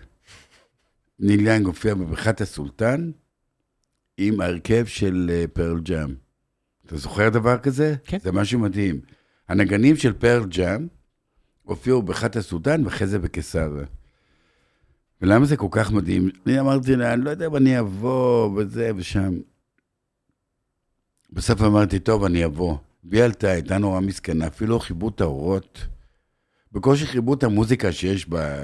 ניל יאנג הופיע בבריכת הסולטן עם ההרכב של אה, פרל ג'אם. אתה זוכר דבר כזה? כן. זה משהו מדהים. הנגנים של פרל ג'אם הופיעו בבריכת הסולטן ואחרי זה בקיסריה. ולמה זה כל כך מדהים? אני אמרתי לה, אני לא יודע אם אני אבוא וזה ושם. בסוף אמרתי, טוב, אני אבוא. והיא עלתה, הייתה נורא מסכנה, אפילו חיברו את האורות. בקושי חיברו את המוזיקה שיש בה.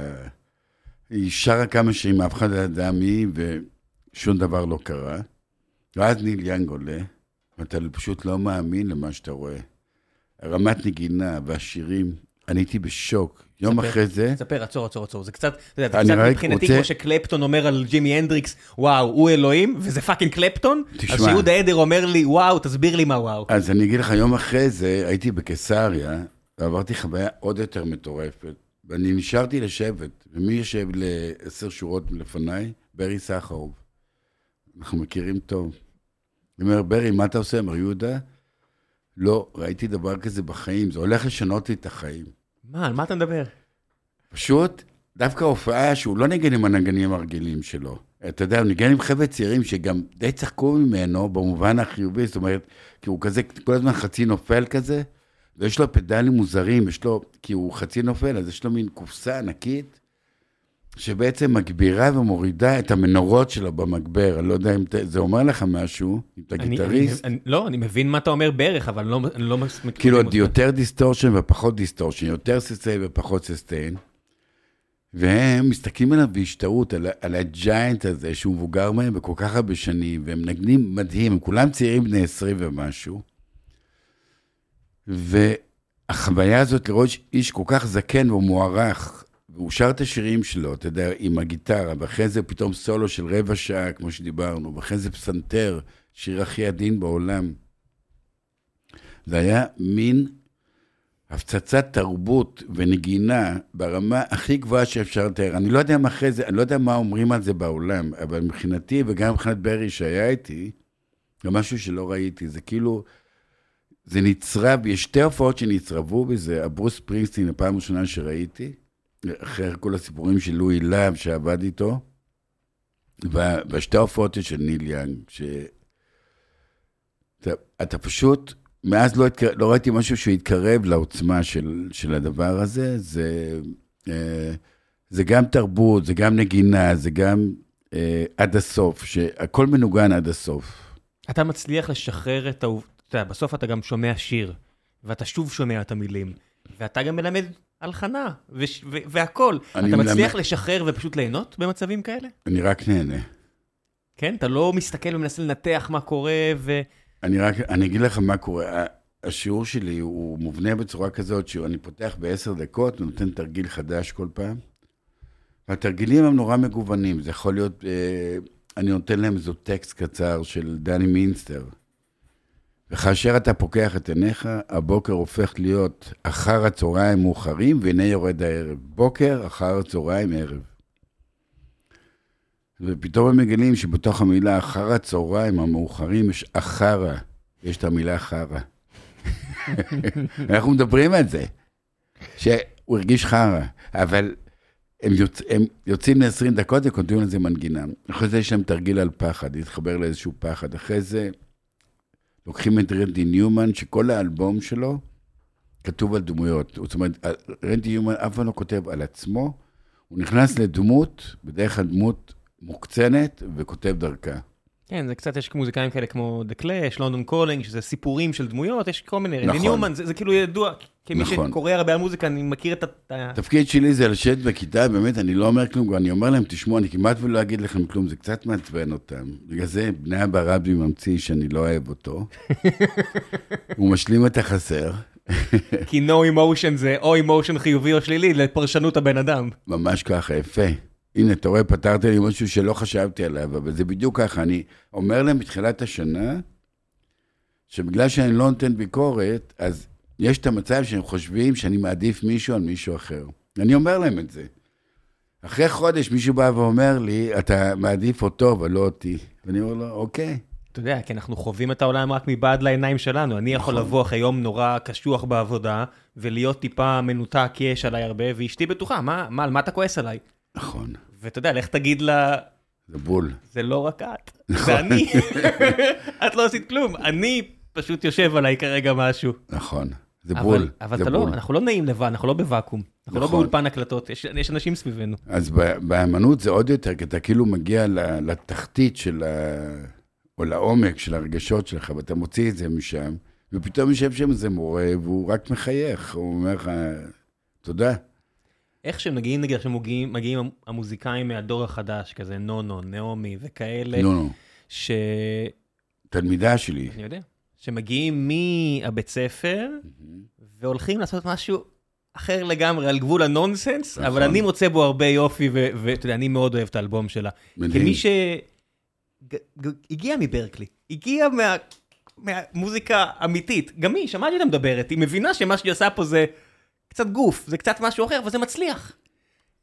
היא שרה כמה שירים, אף אחד לא ידע מי, ושום דבר לא קרה. ואז ניל יאנג עולה, ואתה פשוט לא מאמין למה שאתה רואה. הרמת נגינה והשירים, אני הייתי בשוק. יום ספר. אחרי זה, ספר, עצור, עצור, עצור, זה קצת, אתה יודע, זה קצת מבחינתי רוצה- כמו שקלפטון אומר על ג'ימי הנדריקס, וואו, הוא אלוהים, וזה fucking קלפטון, תשמע. אז שיהודה עדר אומר לי, וואו, תסביר לי מה וואו. אז אני אגיד לך, יום אחרי זה הייתי בקיסריה, ועברתי חוויה עוד יותר מטורפת, ואני נשארתי לשבת, ומי יושב לעשר שורות לפניי? ברי סחרוב. אנחנו מכירים טוב. אני אומר, ברי, מה אתה עושה? אמר יהודה, לא, ראיתי דבר כזה בחיים, זה הולך לשנות לי את החיים. מה, על מה אתה מדבר? פשוט, דווקא הופעה שהוא לא ניגן עם הנגנים הרגילים שלו. אתה יודע, הוא ניגן עם חבר'ה צעירים שגם די צחקו ממנו במובן החיובי, זאת אומרת, כי הוא כזה, כל הזמן חצי נופל כזה, ויש לו פדלים מוזרים, יש לו, כי הוא חצי נופל, אז יש לו מין קופסה ענקית, שבעצם מגבירה ומורידה את המנורות שלו במגבר. אני לא יודע אם ת- זה אומר לך משהו, אם אתה אני- גיטריסט. אני- אני- לא, אני מבין מה אתה אומר בערך, אבל אני לא- אני לא מתקדם כאילו, אותך. יותר distortion ופחות distortion, יותר sustain ופחות sustain. והם מסתכלים עליו בהשתאות, על, על ה giant הזה, שהוא מבוגר מהם בכל כך הרבה שנים, והם מנגנים מדהים, הם כולם צעירים בני 20 ומשהו. והחוויה הזאת לראות איש כל כך זקן ומוערך, והוא שר את השירים שלו, אתה יודע, עם הגיטרה, ואחרי זה פתאום סולו של רבע שעה, כמו שדיברנו, ואחרי זה פסנתר, שיר הכי עדין בעולם. זה היה מין הפצצת תרבות ונגינה ברמה הכי גבוהה שאפשר לתאר. אני לא יודע מה אחרי זה, אני לא יודע מה אומרים על זה בעולם, אבל מבחינתי, וגם מבחינת ברי שהיה איתי, זה משהו שלא ראיתי. זה כאילו, זה נצרב, יש שתי הופעות שנצרבו בזה, הברוס פרינסטין, הפעם הראשונה שראיתי, אחרי כל הסיפורים של לואי להב שעבד איתו, וה- והשתי ההופעות של ניל יאנג, ש... אתה פשוט, מאז לא, התקר... לא ראיתי משהו שהתקרב לעוצמה של, של הדבר הזה, זה, אה, זה גם תרבות, זה גם נגינה, זה גם אה, עד הסוף, שהכל מנוגן עד הסוף. אתה מצליח לשחרר את ה... אתה יודע, בסוף אתה גם שומע שיר, ואתה שוב שומע את המילים, ואתה גם מלמד הלחנה, וש... ו... והכל. אני אתה מצליח לשחרר ופשוט ליהנות במצבים כאלה? אני רק נהנה. כן? אתה לא מסתכל ומנסה לנתח מה קורה, ו... אני רק, אני אגיד לך מה קורה. השיעור שלי הוא מובנה בצורה כזאת שאני פותח בעשר דקות ונותן תרגיל חדש כל פעם. והתרגילים הם נורא מגוונים. זה יכול להיות, אה, אני נותן להם איזה טקסט קצר של דני מינסטר. וכאשר אתה פוקח את עיניך, הבוקר הופך להיות אחר הצהריים מאוחרים, והנה יורד הערב. בוקר, אחר הצהריים, ערב. ופתאום הם מגלים שבתוך המילה אחר הצהריים המאוחרים יש אחרה, יש את המילה חרא. (laughs) אנחנו מדברים על זה, שהוא הרגיש חרא, אבל הם, יוצ... הם יוצאים ל-20 דקות וכותבים על זה מנגינה. אחרי זה יש להם תרגיל על פחד, להתחבר לאיזשהו פחד. אחרי זה לוקחים את רנדי ניומן, שכל האלבום שלו כתוב על דמויות. זאת אומרת, רנדי ניומן אף פעם לא כותב על עצמו, הוא נכנס לדמות, בדרך כלל דמות מוקצנת, וכותב דרכה. כן, זה קצת, יש מוזיקאים כאלה כמו The Clash, London Calling, שזה סיפורים של דמויות, יש כל מיני, נכון. ניומן, זה, זה כאילו ידוע, כמי נכון. שקורא הרבה על מוזיקה, אני מכיר את. ה- התפקיד שלי זה לשבת בכיתה, באמת, אני לא אומר כלום, אני אומר להם, תשמעו, אני כמעט ולא אגיד לכם כלום, זה קצת מעצבן אותם. בגלל זה בני אבא רבי ממציא שאני לא אוהב אותו. (laughs) הוא משלים את החסר, כי no emotion זה או emotion חיובי או שלילי לפרשנות הבן אדם. ממש ככה, יפה. הנה, אתה רואה, פתרת לי משהו שלא חשבתי עליו, אבל זה בדיוק ככה. אני אומר להם בתחילת השנה, שבגלל שאני לא נותן ביקורת, אז יש את המצב שהם חושבים שאני מעדיף מישהו על מישהו אחר. אני אומר להם את זה. אחרי חודש מישהו בא ואומר לי, אתה מעדיף אותו אבל לא אותי. ואני אומר לו, אוקיי. אתה יודע, כי אנחנו חווים את העולם רק מבעד לעיניים שלנו. אני יכול נכון. לבוא אחרי יום נורא קשוח בעבודה, ולהיות טיפה מנותק, כי יש עליי הרבה, ואשתי בטוחה, מה, מה, על מה אתה כועס עליי? נכון, ואתה יודע, לך תגיד לה, זה בול. זה לא רק את, נכון. זה אני. (laughs) את לא עשית כלום, אני פשוט יושב עליי כרגע משהו. נכון, זה אבל- בול. אבל זה אתה לא. אנחנו לא נעים לבד, אנחנו לא בוואקום. אנחנו לא נכון. באולפן הקלטות, יש יש אנשים סביבנו. אז באמנות זה עוד יותר, כי אתה כאילו מגיע לתחתית של ה... או לעומק של הרגשות שלך, ואתה מוציא את זה משם, ופתאום יושב שם איזה מורה, והוא רק מחייך, הוא אומר לך, תודה. איך שמגיעים, נגיד, עכשיו מגיעים מגיעים המוזיקאים מהדור החדש, כזה נונו, נעמי וכאלה, לא, ש... תלמידה שלי. אני יודע, שמגיעים מהבית ספר והולכים לעשות משהו אחר לגמרי, על גבול הנונסנס, נכון. אבל אני מוצא בו הרבה יופי, ואתה יודע, אני מאוד אוהב את האלבום שלה. מדהים. כמי שהגיע מברקלי, הגיע מה... מהמוזיקה אמיתית, גם היא, שמעתי אותה מדברת, היא מבינה שמה שהיא עושה פה זה קצת גוף, זה קצת משהו אחר, אבל זה מצליח.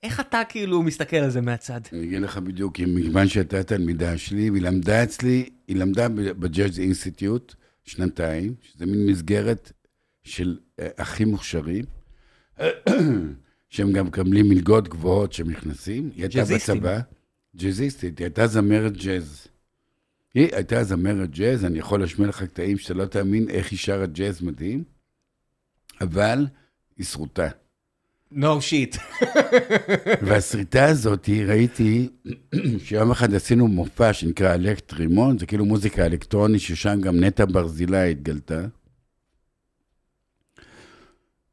איך אתה כאילו מסתכל על זה מהצד? אני אגיד לך בדיוק, כי מכיוון שהייתה תלמידה שלי, והיא למדה אצלי, היא למדה בג'אז אינסטיטוט שנתיים, שזה מין מסגרת של אה, הכי מוכשרים, (clears throat) שהם גם מקבלים מלגות גבוהות שהם נכנסים. היא הייתה. בצבא, ג'אזיסטית, היא הייתה זמרת ג'אז. היא הייתה זמרת ג'אז, אני יכול להשמיע לך קטעים שאתה לא תאמין איך היא שרה ג'אז מדהים, אבל היא שרוטה. no shit. (laughs) והסריטה הזאת, ראיתי שיום אחד עשינו מופע שנקרא אלקט רימון, זה כאילו מוזיקה אלקטרונית, ששם גם נטע ברזילי התגלתה.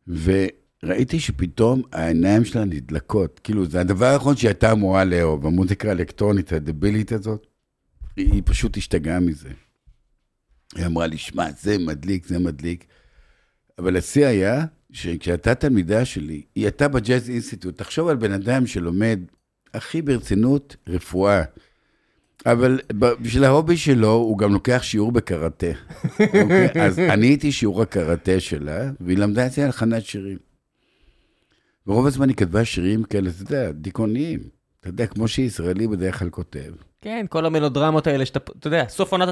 וראיתי שפתאום העיניים שלה נדלקות. כאילו, זה הדבר האחרון שהיא הייתה אמורה לאהוב, המוזיקה האלקטרונית הדבילית הזאת. היא פשוט השתגעה מזה. היא אמרה לי, שמע, זה מדליק, זה מדליק. אבל השיא היה שכשהייתה תלמידה שלי, היא הייתה בג'אז אינסטיטוט, תחשוב על בן אדם שלומד הכי ברצינות רפואה, אבל בשביל ההובי שלו, הוא גם לוקח שיעור בקראטה. (laughs) אוקיי? אז אני הייתי שיעור הקראטה שלה, והיא למדה אצלי הלחנת שירים. ורוב הזמן היא כתבה שירים כאלה, אתה יודע, דיכאוניים. אתה יודע, כמו שישראלי בדרך כלל כותב. כן, כל המלודרמות האלה שאתה, אתה יודע, סוף עונת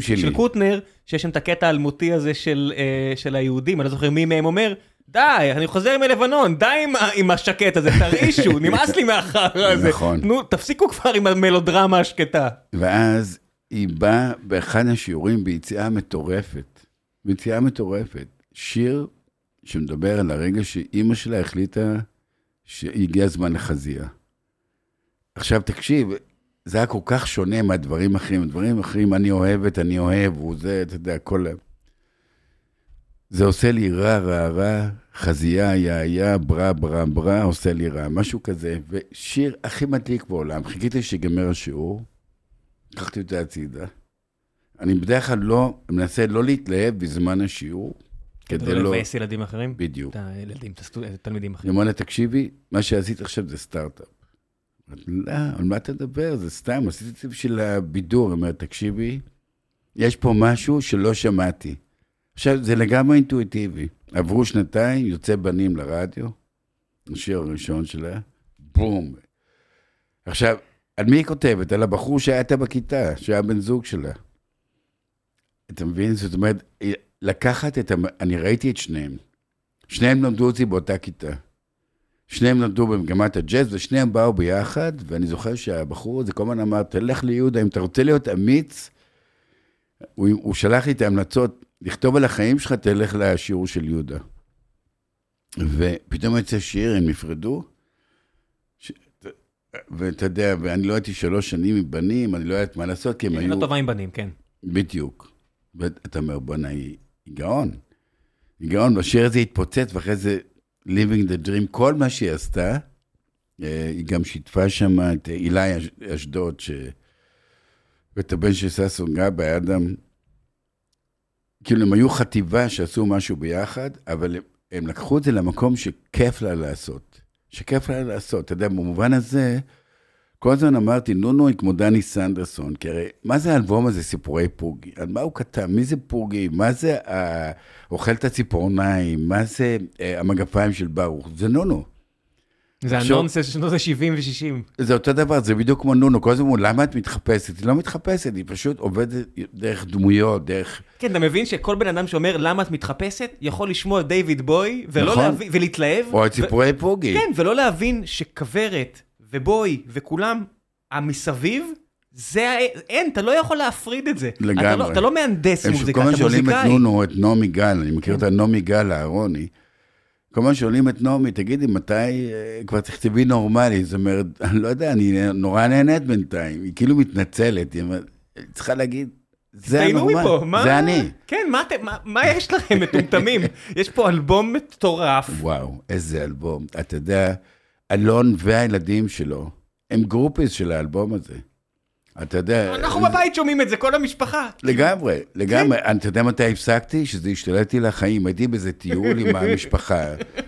שלי. של קוטנר, שיש שם את הקטע האלמותי הזה של, אה, של היהודים, אני לא זוכר מי מהם אומר, די, אני חוזר מלבנון, די עם, עם השקט הזה, תרעישו, (laughs) נמאס לי מהחרא הזה. נכון. נו, תפסיקו כבר עם המלודרמה השקטה. ואז היא באה באחד השיעורים ביציאה מטורפת. ביציאה מטורפת. שיר שמדבר על הרגע שאימא שלה החליטה שהגיע הזמן לחזייה. עכשיו תקשיב, זה היה כל כך שונה מהדברים האחרים. דברים אחרים, אני אוהבת, אני אוהב, הוא זה, אתה יודע, כל... זה עושה לי רע, רע, רע, חזייה, יא, יא, ברא, ברא, ברא, עושה לי רע, משהו כזה. ושיר הכי מדליק בעולם. חיכיתי שיגמר השיעור, לקחתי אותה הצידה. אני בדרך כלל לא, מנסה לא להתלהב בזמן השיעור, כדי לא... לא לבאס ילדים אחרים? בדיוק. את הילדים, את את התלמידים אני אחרים. אומר לה, תקשיבי, מה שעשית עכשיו זה סטארט-אפ. לא, על מה אתה מדבר? זה סתם, עשיתי את זה בשביל הבידור. היא אומרת, תקשיבי, יש פה משהו שלא שמעתי. עכשיו, זה לגמרי אינטואיטיבי. עברו שנתיים, יוצא בנים לרדיו, השיר הראשון שלה, בום. עכשיו, על מי היא כותבת? על הבחור שהיה איתה בכיתה, שהיה בן זוג שלה. אתה מבין? זאת אומרת, לקחת את... המ... אני ראיתי את שניהם. שניהם למדו אותי באותה כיתה. שניהם למדו במגמת הג'אז, ושניהם באו ביחד, ואני זוכר שהבחור הזה כל הזמן אמר, תלך ליהודה, אם אתה רוצה להיות אמיץ, הוא, הוא שלח לי את ההמלצות, לכתוב על החיים שלך, תלך לשיעור של יהודה. ופתאום יצא שיר, הם נפרדו, ש... ואתה יודע, ואני לא הייתי שלוש שנים עם בנים, אני לא יודעת מה לעשות, כי הם היא היו... לא טובה עם בנים, כן. בדיוק. ואתה אומר, בואנה, היא, היא גאון. היא גאון, והשיר הזה התפוצץ, ואחרי זה Living the Dream, כל מה שהיא עשתה, אה, היא גם שיתפה שם את אילי אש- אשדוד, ש... ואת הבן של ששון גבאי, אדם. כאילו, הם היו חטיבה שעשו משהו ביחד, אבל הם, הם לקחו את זה למקום שכיף לה לעשות. שכיף לה לעשות. אתה יודע, במובן הזה, כל הזמן אמרתי, נונו היא כמו דני סנדרסון, כי הרי, מה זה האלבום הזה, סיפורי פורגי? על מה הוא כתב? מי זה פורגי? מה זה אה, אוכל את הציפורניים? מה זה אה, המגפיים של ברוך? זה נונו. זה הנונסנס של שנות ה-70 ו-60. זה אותו דבר, זה בדיוק כמו נונו, כל הזמן למה את מתחפשת? היא לא מתחפשת, היא פשוט עובדת דרך דמויות, דרך... כן, אתה מבין שכל בן אדם שאומר למה את מתחפשת, יכול לשמוע את דיוויד בוי, ולא נכון. להבין, ולהתלהב. או את ו- סיפורי פורגי. כן, ולא להבין שכוורת ובוי וכולם, המסביב, זה, אין, אתה לא יכול להפריד את זה. אתה לא, לגמרי. אתה לא מהנדס הם מוזיקה, כל הזמן אתה שואלים את מוזיקאי. נונו, את נעמי גל, אני מכיר אותה נעמי גל, אהרוני. כל הזמן שואלים את נעמי, תגידי, מתי אה, כבר תכתבי נורמלי? זאת אומרת, אני לא יודע, אני נורא נהנית בינתיים. היא כאילו מתנצלת, היא אומרת, צריכה להגיד, זה הנורמלי, מפה, מה... זה אני. כן, מה, מה, מה יש לכם, מטומטמים? (laughs) יש פה אלבום מטורף. וואו, איזה אלבום. אתה יודע, אלון והילדים שלו, הם groupies של האלבום הזה. אתה יודע... אנחנו בבית שומעים את זה, כל המשפחה. לגמרי, לגמרי. כן. אתה יודע מתי הפסקתי? שזה השתלט לי על החיים. הייתי באיזה טיול עם המשפחה,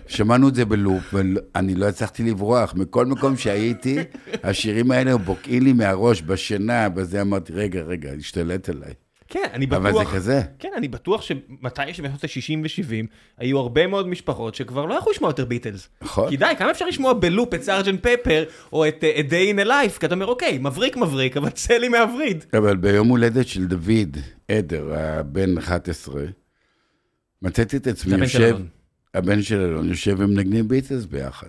שמענו את זה בלופ, ואני לא הצלחתי לברוח. מכל מקום שהייתי, השירים האלה בוקעים לי מהראש, בשינה, בזה אמרתי, רגע, רגע, השתלט עליי. כן, אני אבל בטוח... זה כזה. כן, אני בטוח שמתי שבשנות ה-60 ו-70, היו הרבה מאוד משפחות שכבר לא יכלו לשמוע יותר ביטלס. נכון. כי די, כמה אפשר לשמוע בלופ את Sergeant Pepper, או את אה, A Day in a Life, כי אתה אומר, אוקיי, מבריק מבריק, אבל צא לי מהווריד. אבל ביום הולדת של דוד עדר, הבן 11, מצאתי את עצמי יושב. הבן של אלון, יושב ומנגנים ביטלס ביחד.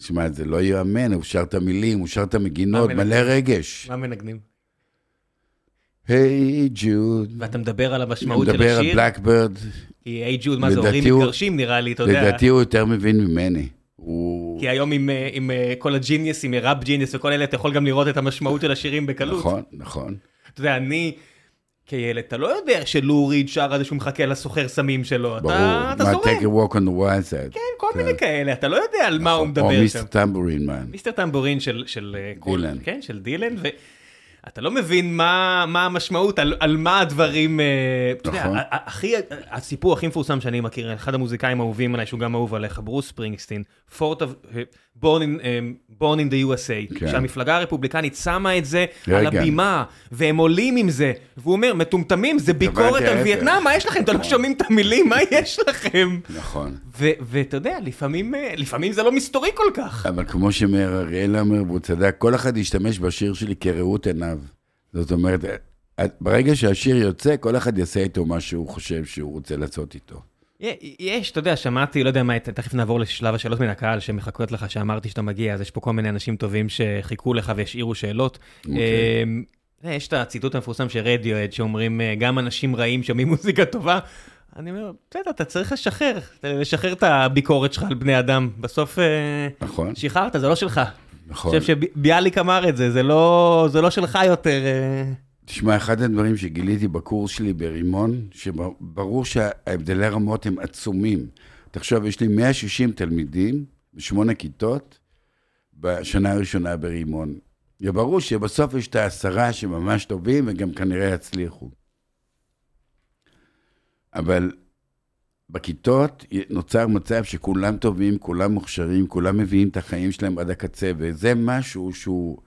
שמע, זה לא ייאמן, הוא שר את המילים, הוא שר את המנגינות, מלא? רגש. מה מנגנים? היי ג'וד. ואתה מדבר על המשמעות של מדבר על השיר? Blackbird, כי היי ג'וד, מה זה, הורים מתגרשים נראה לי, אתה יודע. לדעתי הוא יותר מבין ממני. הוא... כי היום עם, אה, עם אה, כל הג'יניוסים, ראפ ג'יניוס וכל אלה, אתה יכול גם לראות את המשמעות של השירים בקלות. נכון, נכון. אתה יודע, אני כילד, אתה לא יודע שלו ריד שר על זה שהוא מחכה לסוחר סמים שלו. ברור. אתה, אתה זורם. take a walk on the wild side. כן, כל מיני כאלה, אתה לא יודע על מה הוא או מדבר שם. Mr. Tambourine Man. Mr. Tambourine של, של אה, כל- דילן. כן, של דילן, ואתה לא מבין מה, מה המשמעות, על, על מה הדברים, אה, אתה יודע, נכון. הכי, הסיפור הכי מפורסם שאני מכיר, אחד המוזיקאים האהובים עליי, שהוא גם אהוב עליך, ברוס ספרינגסטין, פורט of, אה, born in, אה, born in the USA, כן. שהמפלגה הרפובליקנית שמה את זה על רגע. הבימה, והם עולים עם זה, והוא אומר, מטומטמים, זה ביקורת על. וייטנאם, מה יש לכם? אתם לא נכון. שומעים את המילים, מה יש לכם? נכון. ואתה יודע, לפעמים, אה, לפעמים זה לא מסתורי כל כך. אבל כמו שמאיר אריאל אומר, והוא צדק, כל אחד ישתמש בשיר שלי כראות עיניו. זאת אומרת, ברגע שהשיר יוצא, כל אחד יעשה איתו מה שהוא חושב שהוא רוצה לעשות איתו. יש, אתה יודע, שמעתי, לא יודע מה, תכף נעבור לשלב השאלות מן הקהל שמחכות לך, שאמרתי שאתה מגיע, אז יש פה כל מיני אנשים טובים שחיכו לך והשאירו שאלות. אוקיי. אה, יש את הציטוט המפורסם של רדיואד, שאומרים, אה, גם אנשים רעים שומעים מוזיקה טובה. אני אומר, בסדר, אתה צריך לשחרר, לשחרר את הביקורת שלך על בני אדם. בסוף אה, נכון, שחררת, זה לא שלך. נכון. אני חושב שביאליק אמר את זה, זה לא זה לא שלך יותר. תשמע, אחד הדברים שגיליתי בקורס שלי ברימון, שברור שההבדלי רמות הם עצומים. תחשוב, יש לי 160 תלמידים בשמונה כיתות בשנה הראשונה ברימון. וברור שבסוף יש את העשרה שממש טובים וגם כנראה יצליחו. אבל בכיתות נוצר מצב שכולם טובים, כולם מוכשרים, כולם מביאים את החיים שלהם עד הקצה, וזה משהו שהוא,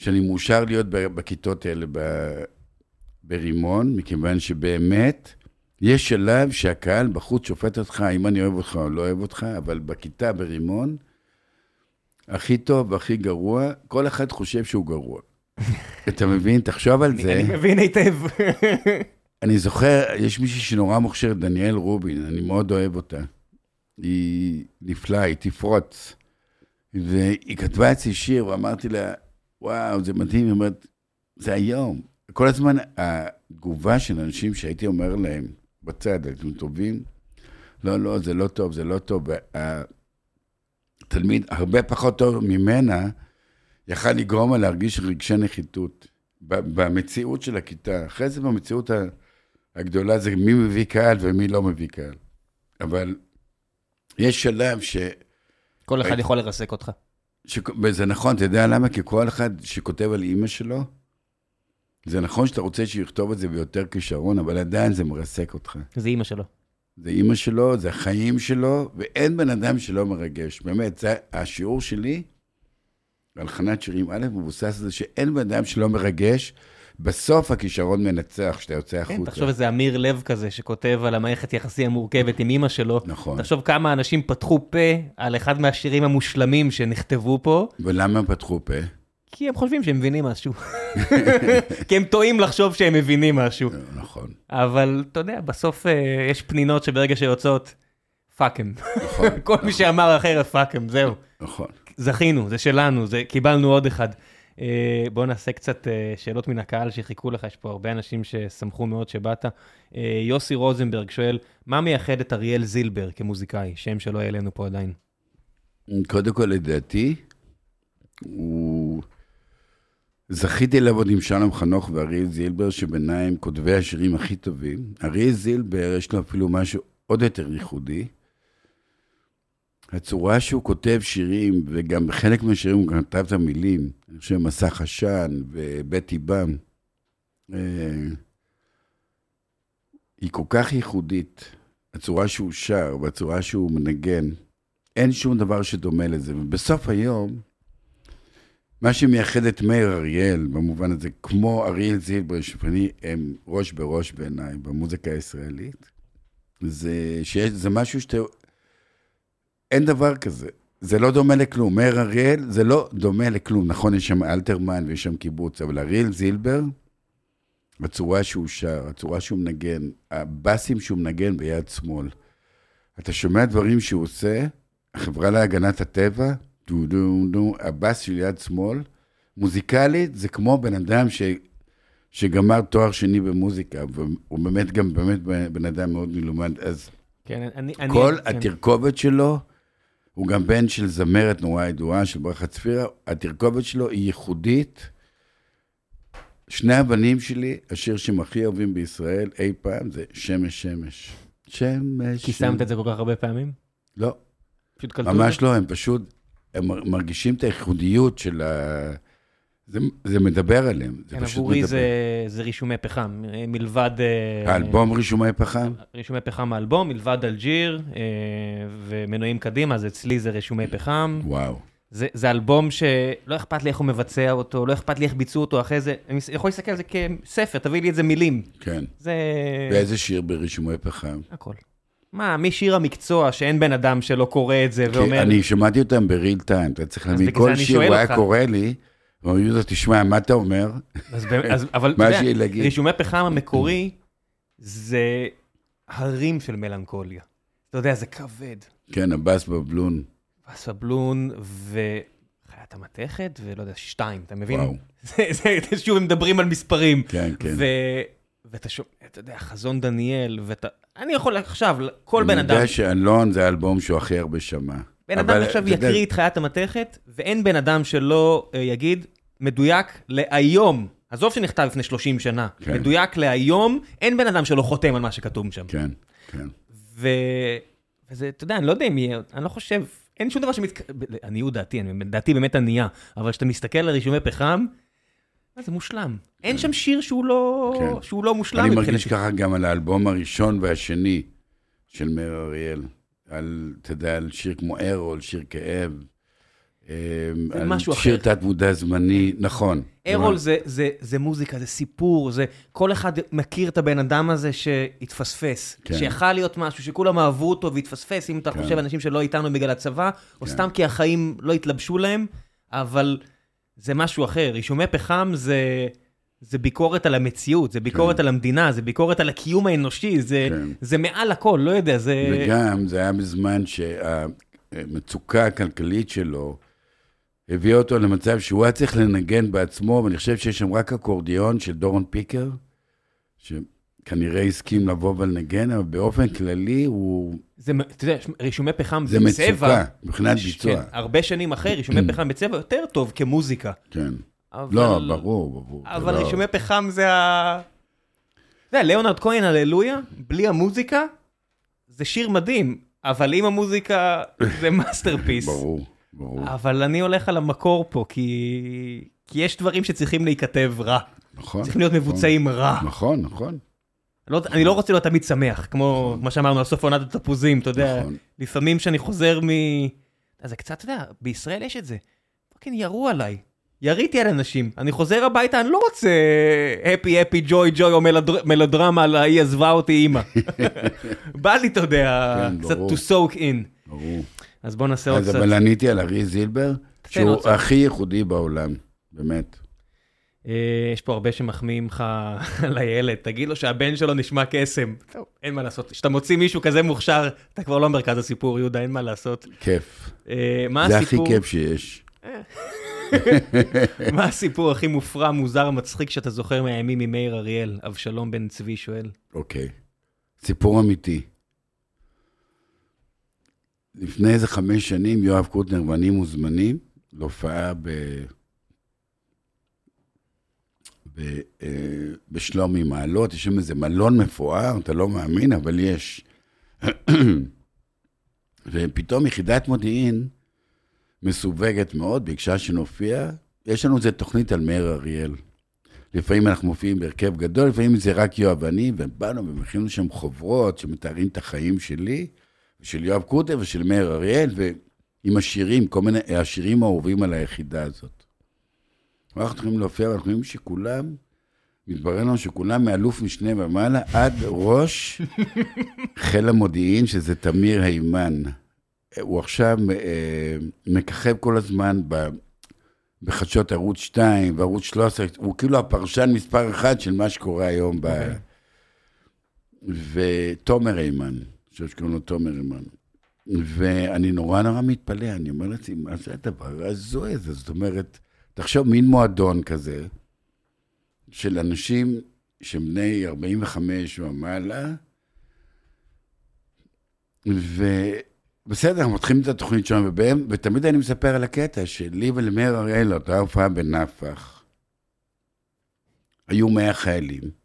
שאני מאושר להיות בכיתות האלה ב- ברימון, מכיוון שבאמת יש שלב שהקהל בחוץ שופט אותך, אם אני אוהב אותך או לא אוהב אותך, אבל בכיתה ברימון, הכי טוב והכי גרוע, כל אחד חושב שהוא גרוע. (laughs) אתה מבין? תחשוב על זה. אני מבין היטב. (laughs) אני זוכר, יש מישהי שנורא מוכשרת, דניאל רובין, אני מאוד אוהב אותה. היא נפלאה, היא תפרוץ. והיא כתבה אצלי שיר, ואמרתי לה, וואו, זה מדהים, היא אומרת, זה היום. כל הזמן התגובה של אנשים שהייתי אומר להם, בצד, אתם טובים? לא, לא, זה לא טוב, זה לא טוב. התלמיד, הרבה פחות טוב ממנה, יכל לגרום לה להרגיש רגשי נחיתות. במציאות של הכיתה. אחרי זה במציאות הגדולה זה מי מביא קהל ומי לא מביא קהל. אבל יש שלב ש... כל אחד יכול לרסק אותך. ש... וזה נכון, אתה יודע למה? כי כל אחד שכותב על אימא שלו, זה נכון שאתה רוצה שיכתוב את זה ביותר כישרון, אבל עדיין זה מרסק אותך. זה אימא שלו. זה אימא שלו, זה החיים שלו, ואין בן אדם שלא מרגש. באמת, זה השיעור שלי, הלחנת שירים א' מבוסס על זה שאין בן אדם שלא מרגש, בסוף הכישרון מנצח כשאתה יוצא החוצה. כן, תחשוב איזה אמיר לב כזה שכותב על המערכת יחסים המורכבת עם אימא שלו. נכון. תחשוב כמה אנשים פתחו פה על אחד מהשירים המושלמים שנכתבו פה, ולמה הם פתחו פה? כי הם חושבים שהם מבינים משהו. (laughs) כי הם טועים לחשוב שהם מבינים משהו. נכון, אבל אתה יודע, בסוף אה, יש פנינות שברגע שיוצאות, fuck them. נכון, (laughs) כל מי שאמר אחרת, fuck them, זהו. נכון. זכינו, זה שלנו, זה, קיבלנו עוד אחד. אה, בואו נעשה קצת אה, שאלות מן הקהל שחיכו לך, יש פה הרבה אנשים ששמחו מאוד שבאת. אה, יוסי רוזנברג שואל, מה מייחד את אריאל זילבר כמוזיקאי? שם שלא העלינו פה עדיין. קודם כל, לדעתי, הוא... זכיתי לעבוד עם שלום חנוך ואריאל זילבר, שבעיניי הם כותבי השירים הכי טובים. אריאל זילבר, יש לו אפילו משהו עוד יותר ייחודי. הצורה שהוא כותב שירים, וגם בחלק מהשירים הוא גם כתב את המילים, אני חושב, מסך עשן ובטי בם, אה, היא כל כך ייחודית. הצורה שהוא שר והצורה שהוא מנגן, אין שום דבר שדומה לזה. ובסוף היום, מה שמייחד את מאיר אריאל, במובן הזה, כמו אריאל זילבר, שפני הם ראש בראש בעיניי במוזיקה הישראלית, זה, שיש, זה משהו שאתה... אין דבר כזה. זה לא דומה לכלום. מאיר אריאל זה לא דומה לכלום. נכון, יש שם אלתרמן ויש שם קיבוץ, אבל אריאל זילבר, הצורה שהוא שר, הצורה שהוא מנגן, הבאסים שהוא מנגן ביד שמאל. אתה שומע דברים שהוא עושה, החברה להגנת הטבע, דו דו דו, הבאס של יד שמאל, מוזיקלית זה כמו בן אדם ש, שגמר תואר שני במוזיקה, והוא באמת גם באמת בן אדם מאוד מלומד, אז כן, אני... כל אני, התרכובת שלו, הוא גם בן של זמרת נורא ידועה, של ברכה צפירה, התרכובת שלו היא ייחודית. שני הבנים שלי, השיר שהם הכי אוהבים בישראל אי פעם, זה שמש שמש. שמש. כי שמת את זה כל כך הרבה פעמים? לא, פשוט קלטו את זה? ממש לא, הם פשוט, הם מר- מרגישים את הייחודיות של ה... זה, זה מדבר עליהם, זה כן, פשוט עבורי מדבר. זה, זה רישומי פחם, אה, מלבד... אה, האלבום רישומי פחם? רישומי פחם האלבום, מלבד אלג'יר אה, ומנועים קדימה, אז אצלי זה רישומי פחם. וואו. זה, זה אלבום שלא אכפת לי איך הוא מבצע אותו, לא אכפת לי איך ביצעו אותו אחרי זה, אני יכול להסתכל על זה כספר, תביא לי איזה מילים. כן. זה... ואיזה שיר ברישומי פחם? הכל. מה, משיר המקצוע, שאין בן אדם שלא קורא את זה ואומר... אני שמעתי אותם בריל טיים, אתה צריך להבין, כל שיר הוא היה. קורא לי, ואומרים יהודה, תשמע, מה אתה אומר? אז, באמת- אז, (laughs) אבל אתה מה יודע, שיהיה להגיד? רישומי פחם המקורי זה הרים של מלנכוליה. אתה יודע, זה כבד. כן, הבאס בבלון. הסבלון וחיית המתכת, ולא יודע, שתיים, אתה מבין? וואו. (laughs) זה, זה, שוב, הם מדברים על מספרים. כן, כן. ו... ואתה שומע, אתה יודע, חזון דניאל, ואתה... אני יכול עכשיו, כל בן אני אדם, יודע שאלון זה האלבום שהוא הכי הרבה שמע. בן אדם עכשיו יקריא את חיית המתכת, ואין בן אדם שלא אה, יגיד, מדויק להיום, עזוב שנכתב לפני 30 שנה, כן. מדויק להיום, אין בן אדם שלא חותם על מה שכתוב שם. כן, כן. ו... וזה, אתה יודע, אני לא יודע אם יהיה, אני לא חושב, אין שום דבר שמתק... עניות דעתי, אני, דעתי באמת ענייה, אבל כשאתה מסתכל על רישומי פחם, זה מושלם. אין שם שיר שהוא לא, כן. שהוא לא מושלם אני מרגיש. ככה גם על האלבום הראשון והשני של מאיר אריאל. על, אתה יודע, על שיר כמו ארול, שיר כאב. אה, על משהו שיר אחר. תת מודע זמני, נכון. ארול זה, זה, זה מוזיקה, זה סיפור, זה כל אחד מכיר את הבן אדם הזה שהתפספס. כן. שיכל להיות משהו, שכולם אהבו אותו והתפספס, אם אתה כן. חושב אנשים שלא איתנו בגלל הצבא, או כן. סתם כי החיים לא התלבשו להם, אבל זה משהו אחר. רישומי פחם זה, זה ביקורת על המציאות, זה ביקורת כן. על המדינה, זה ביקורת על הקיום האנושי, זה, כן. זה מעל הכל, לא יודע, זה... וגם זה היה בזמן שהמצוקה הכלכלית שלו הביאה אותו למצב שהוא היה צריך לנגן בעצמו, ואני חושב שיש שם רק אקורדיון של דורון פיקר, שכנראה הסכים לבוא ולנגן, אבל באופן כללי הוא... זה, אתה יודע, רישומי פחם זה בצבע, מצוקה, מבחינת ביצוע. כן, הרבה שנים אחרי, רישומי (clears throat) פחם בצבע יותר טוב כמוזיקה. כן. אבל... לא, ברור, ברור. זה אבל לא- רישומי פחם זה ה... אתה יודע, ליאונרד כהן, הללויה, בלי המוזיקה, זה שיר מדהים, אבל עם המוזיקה זה (laughs) masterpiece. ברור, ברור. אבל אני הולך על המקור פה, כי... כי יש דברים שצריכים להיכתב רע. נכון. צריכים להיות מבוצעים רע. נכון, נכון. לא, אני לא רוצה להיות תמיד שמח, כמו מה שאמרנו על סוף עונת התפוזים, אתה יודע, נכון. לפעמים כשאני חוזר מ... אז זה קצת, אתה יודע, בישראל יש את זה. fucking ירו עליי. יריתי על אנשים, אני חוזר הביתה, אני לא רוצה הפי הפי ג'וי ג'וי או מלודר- מלודרמה על ההיא עזבה אותי אימא. (laughs) בא לי, אתה יודע, כן, קצת ברור. to soak in. ברור. אז בוא נעשה עוד אז קצת. אבל עניתי על אריאל זילבר, שהוא. הכי ייחודי בעולם, באמת. אה, יש פה הרבה שמחמיאים לך (laughs) על הילד, תגיד לו שהבן שלו נשמע קסם. טוב, אין מה לעשות. כשאתה מוציא מישהו כזה מוכשר, אתה כבר לא מרכז הסיפור, יהודה, אין מה לעשות. כיף. אה, מה זה הכי הסיפור? כיף שיש. (laughs) מה הסיפור הכי מופרע, מוזר, מצחיק שאתה זוכר מהימים ממאיר אריאל? אבשלום בן צבי שואל. אוקיי. סיפור אמיתי. לפני איזה חמש שנים, יואב קוטנר ואני מוזמנים להופעה ב... ב... אה, בשלומי מעלות, יש שם איזה מלון מפואר, אתה לא מאמין, אבל יש. (clears throat) ופתאום יחידת מודיעין מסווגת מאוד, ביקשה שנופיע. יש לנו איזה תוכנית על מאיר אריאל. לפעמים אנחנו מופיעים בהרכב גדול, לפעמים זה רק יואב ואני, ובאנו ומכינו שם חוברות שמתארים את החיים שלי, של יואב קוטר ושל מאיר אריאל, ועם השירים, כל מיני, השירים האהובים על היחידה הזאת. אנחנו צריכים להופיע, ואנחנו רואים שכולם, מתברר לנו שכולם מאלוף משנה ומעלה עד ראש חיל המודיעין, שזה תמיר הימן. הוא עכשיו אה, מככב כל הזמן ב... בחדשות ערוץ 2 וערוץ 13, הוא כאילו הפרשן מספר אחת של מה שקורה היום ב... אוקיי. ותומר הימן, שקוראים לו תומר הימן. ואני נורא נורא מתפלא, אני אומר לעצמי, מה זה הדבר ההזוי הזה? זאת אומרת, תחשוב, מין מועדון כזה, של אנשים שהם בני 45 ומעלה, ובסדר, אנחנו מתחילים את התוכנית שלנו, ובהם, ותמיד אני מספר על הקטע שלי ולמאיר אריאל, אותה הופעה בנפח, היו 100 חיילים.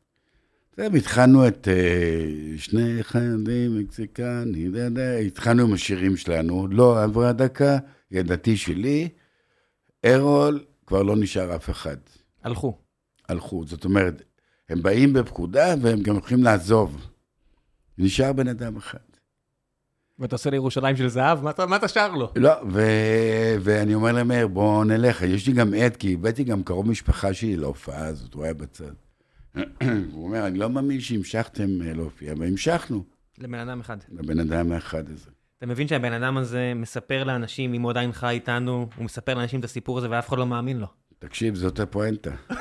התחלנו את אה, שני חיילים מקסיקני, התחלנו עם השירים שלנו, לא עברה דקה, ידעתי שלי, ארול, כבר לא נשאר אף אחד. הלכו. הלכו. זאת אומרת, הם באים בפקודה והם גם הולכים לעזוב. נשאר בן אדם אחד. ואתה עושה לירושלים של זהב? מה אתה- מה אתה שר לו? לא, ו- ואני אומר למאיר, בוא נלך. יש לי גם עד, כי הבאתי גם קרוב משפחה שלי להופעה הזאת, הוא היה בצד. הוא אומר, אני לא מאמין שהמשכתם אה, להופיע, והמשכנו לבן אדם אחד. לבן אדם האחד הזה. אתה מבין שהבן אדם הזה מספר לאנשים, אם הוא עדיין חי איתנו, הוא מספר לאנשים את הסיפור הזה ואף אחד לא מאמין לו. תקשיב, זאת הפואנטה. (laughs)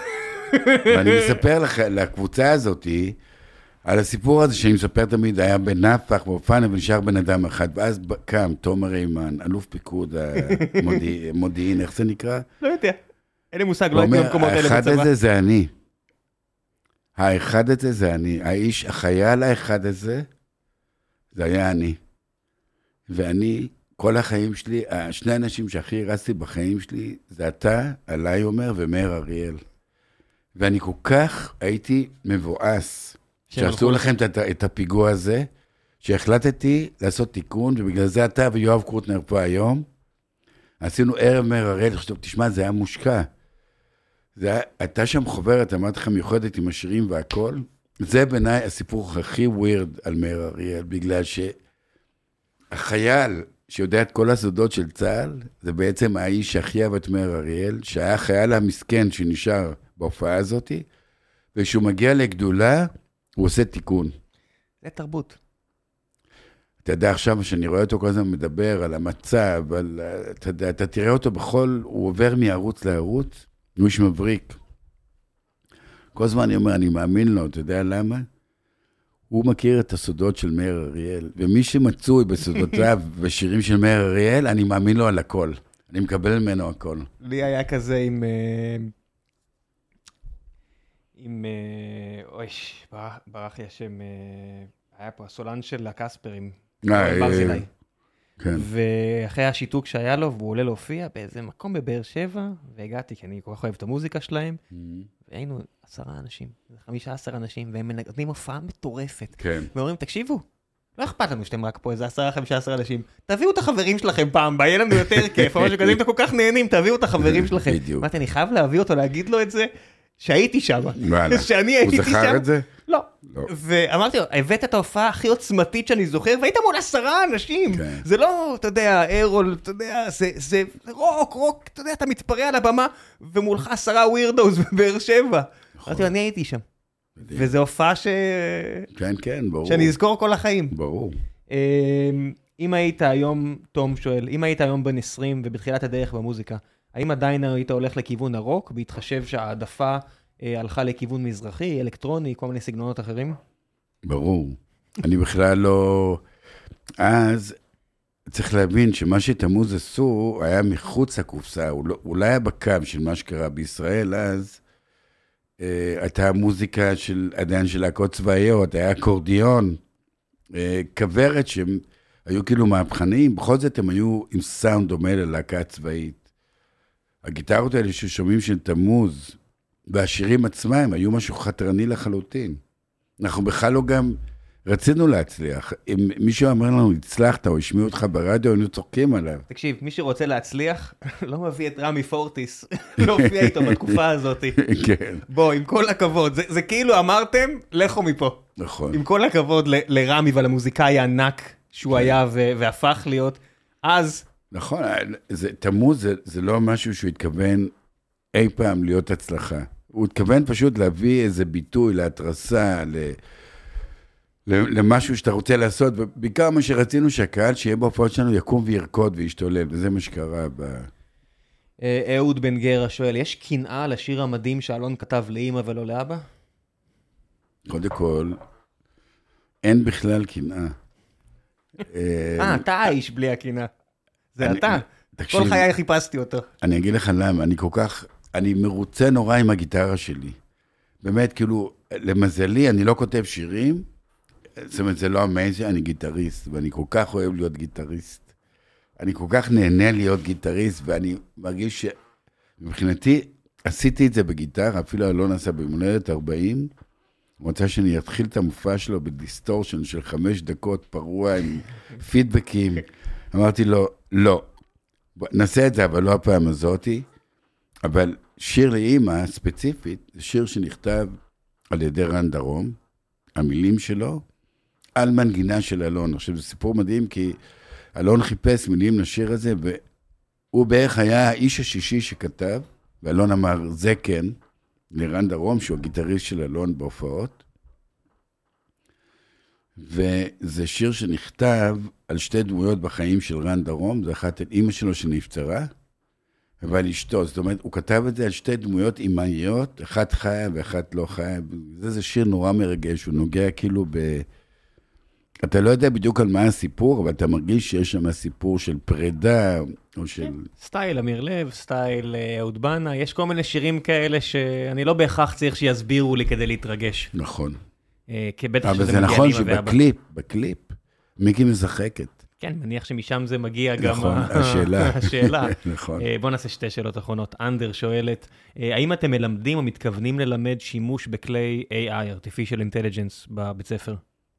ואני מספר לך, לקבוצה הזאתי, על הסיפור הזה שאני מספר תמיד, היה בנפח, באופן, ונשאר בן אדם אחד. ואז קם תומר הימן, אלוף פיקוד המודיעין, (laughs) מודיעין, איך זה נקרא? לא יודע. אין לי מושג, לא הייתי במקומות האלה האחד בצבא. הזה זה אני. האחד הזה זה אני. האיש, החייל האחד הזה, זה היה אני. ואני, כל החיים שלי, שני האנשים שהכי הרסתי בחיים שלי, זה אתה, עליי אומר, ומאיר אריאל. ואני כל כך הייתי מבואס, שעשו לכם את, את הפיגוע הזה, שהחלטתי לעשות תיקון, ובגלל זה אתה ויואב קרוטנר פה היום. עשינו ערב מאיר אריאל, עכשיו, תשמע, זה היה מושקע. זה הייתה שם חוברת, אמרתי לך, מיוחדת עם השירים והכל. זה בעיניי הסיפור הכי ווירד על מאיר אריאל, בגלל שהחייל שיודע את כל הסודות של צה"ל, זה בעצם האיש שהכי אהב את מאיר אריאל, שהיה החייל המסכן שנשאר בהופעה הזאת, וכשהוא מגיע לגדולה, הוא עושה תיקון. זה תרבות. אתה יודע, עכשיו שאני רואה אותו כל הזמן מדבר על המצב, על, אתה יודע, אתה תראה אותו בכל, הוא עובר מערוץ לערוץ, הוא איש מבריק. כל הזמן אני אומר, אני מאמין לו, אתה יודע למה? הוא מכיר את הסודות של מאיר אריאל, ומי שמצוי בסודותיו (laughs) בשירים של מאיר אריאל, אני מאמין לו על הכל. אני מקבל ממנו הכל. לי היה כזה עם... אה, עם... אה, אוי, ברח- לי השם. אה, היה פה הסולן של הקספרים. ברזילי. כן. ואחרי השיתוק שהיה לו, והוא עולה להופיע באיזה מקום בבאר שבע, והגעתי, כי אני כל כך אוהב את המוזיקה שלהם, והיינו עשרה אנשים, חמישה עשר אנשים, והם נותנים הופעה מטורפת. כן. ואומרים, תקשיבו, לא אכפת לנו שאתם רק פה איזה עשרה, חמישה עשר אנשים, תביאו את החברים שלכם פעם יהיה לנו יותר כיף, או משהו כזה, אם אתם כל כך נהנים, תביאו את החברים שלכם. בדיוק. אמרתי, אני חייב להביא אותו, להגיד לו את זה, שהייתי שם. וואלה. (laughs) שאני הוא הייתי זכר שם. את זה? לא, לא. ואמרתי לו, הבאת את ההופעה הכי עוצמתית שאני זוכר, והיית מול עשרה אנשים. כן. זה לא, אתה יודע, ארול, אתה יודע, זה, זה רוק, רוק, אתה יודע, אתה מתפרע על הבמה, ומולך עשרה ווירדוס בבאר שבע. אמרתי לו, אני הייתי שם. וזו הופעה ש... כן, כן, ברור. שאני אזכור כל החיים. ברור. אמ, אם היית היום, תום שואל, אם היית היום בן 20 ובתחילת הדרך במוזיקה, האם עדיין היית הולך לכיוון הרוק, בהתחשב שההעדפה הלכה לכיוון מזרחי, אלקטרוני, כל מיני סגנונות אחרים? ברור. אני בכלל לא... אז צריך להבין שמה שתמוז עשו היה מחוץ לקופסה, הוא לא, לא היה בקו של מה שקרה בישראל אז. אה, הייתה מוזיקה של, עדיין של להקות צבאיות, היה אקורדיון, אה, כוורת שהם היו כאילו מהפכניים, בכל זאת הם היו עם סאונד דומה ללהקה צבאית. הגיטרות האלה ששומעים של תמוז, והשירים עצמם היו משהו חתרני לחלוטין. אנחנו בכלל לא גם רצינו להצליח. אם מישהו אומר לנו, הצלחת, או השמיעו אותך ברדיו, היינו צוחקים עליו. תקשיב, מי שרוצה להצליח, (laughs) לא מביא את רמי פורטיס (laughs) להופיע איתו בתקופה הזאת. (laughs) כן, בוא, עם כל הכבוד, זה, זה כאילו אמרתם, לכו מפה. נכון. עם כל הכבוד ל- לרמי ולמוזיקאי הענק שהוא היה ו- והפך להיות, אז, נכון, זה, תמוז זה, זה לא משהו שהוא התכוון אי פעם להיות הצלחה. הוא התכוון פשוט להביא איזה ביטוי להתרסה, ל... למשהו שאתה רוצה לעשות, ובעיקר מה שרצינו שהקהל שיהיה בהופעות שלנו יקום וירקוד וישתולל, וזה מה שקרה ב... אה, אהוד בן גרה שואל, יש קנאה לשיר המדהים שאלון כתב לאימא ולא לאבא? קודם כל, אין בכלל קנאה. אה, אתה האיש בלי הקנאה. זה אתה. כל חיי חיפשתי אותו. אני אגיד לך למה, אני כל כך, אני מרוצה נורא עם הגיטרה שלי. באמת, כאילו, למזלי, אני לא כותב שירים, זאת אומרת, זה לא ה major, אני גיטריסט, ואני כל כך אוהב להיות גיטריסט. אני כל כך נהנה להיות גיטריסט, ואני מרגיש שמבחינתי, עשיתי את זה בגיטרה, אפילו אלון עשה במולדת 40, הוא רצה שאני אתחיל את המופע שלו ב distortion של חמש דקות פרוע עם פידבקים. אמרתי לו, לא, נעשה את זה, אבל לא הפעם הזאתי. אבל שיר לאימא, ספציפית, זה שיר שנכתב על ידי רן דרום, המילים שלו, על מנגינה של אלון. עכשיו, זה סיפור מדהים, כי אלון חיפש מילים לשיר הזה, והוא בערך היה האיש השישי שכתב, ואלון אמר, זה כן, לרן דרום, שהוא הגיטריסט של אלון בהופעות. וזה שיר שנכתב על שתי דמויות בחיים של רן דרום, זה אחת על אימא שלו שנפטרה, ועל אשתו. זאת אומרת, הוא כתב את זה על שתי דמויות אימהיות, אחת חיה ואחת לא חיה. זה, זה שיר נורא מרגש, הוא נוגע כאילו ב... אתה לא יודע בדיוק על מה הסיפור, אבל אתה מרגיש שיש שם סיפור של פרידה, או של... style אמיר לב, style אה, אהוד בנאי, יש כל מיני שירים כאלה שאני לא בהכרח צריך שיסבירו לי כדי להתרגש. נכון. אה, כי בטח אבל שזה זה מגיע נכון לאמא ואבא. שבקליפ, בקליפ, מיקי משחקת. כן, מניח שמשם זה מגיע גם... נכון, ה- השאלה. (laughs) השאלה. נכון. אה, בוא נעשה שתי שאלות אחרונות. אנדר שואלת, אה, האם אתם מלמדים או מתכוונים ללמד שימוש בכלי AI, artificial intelligence, בבית ספר?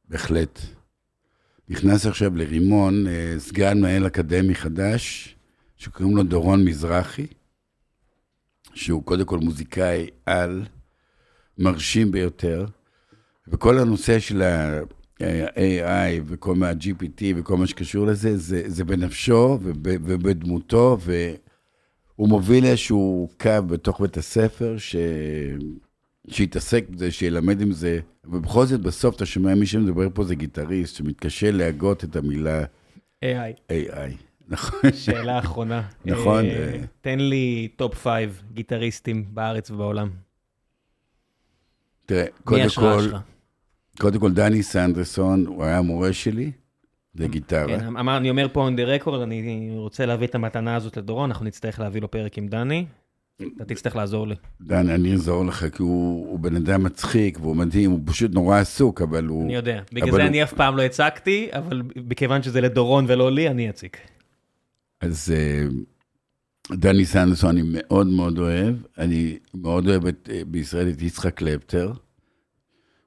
בהחלט. נכנס עכשיו לרימון אה, סגן מנהל אקדמי חדש, שקוראים לו דורון מזרחי, שהוא קודם כל מוזיקאי על, מרשים ביותר, וכל הנושא של ה-AI וכל מה gpt וכל מה שקשור לזה, זה, זה בנפשו וב, ובדמותו, והוא מוביל איזשהו קו בתוך בית הספר, ש... שיתעסק בזה, שילמד עם זה, ובכל זאת בסוף אתה שומע מי שמדבר פה זה גיטריסט, שמתקשה להגות את המילה AI. AI. נכון. שאלה אחרונה. (laughs) נכון, אה. תן לי top five גיטריסטים בארץ ובעולם. תראה, מי קודם ההשראה כל, שלך? קודם כל דני סנדרסון, הוא היה המורה שלי לגיטרה. כן, אמר, אני אומר פה on the record, אני רוצה להביא את המתנה הזאת לדורון, אנחנו נצטרך להביא לו פרק עם דני. אתה תצטרך לעזור לי. דן, אני אעזור לך, כי הוא, הוא בן אדם מצחיק והוא מדהים, הוא פשוט נורא עסוק, אבל הוא... אני יודע. בגלל זה הוא- אני אף פעם לא הצגתי, אבל מכיוון שזה לדורון ולא לי, אני אציג. אז אה, דני סנדרסון אני מאוד מאוד אוהב. אני מאוד אוהב את, אה, בישראל את יצחק קלפטר,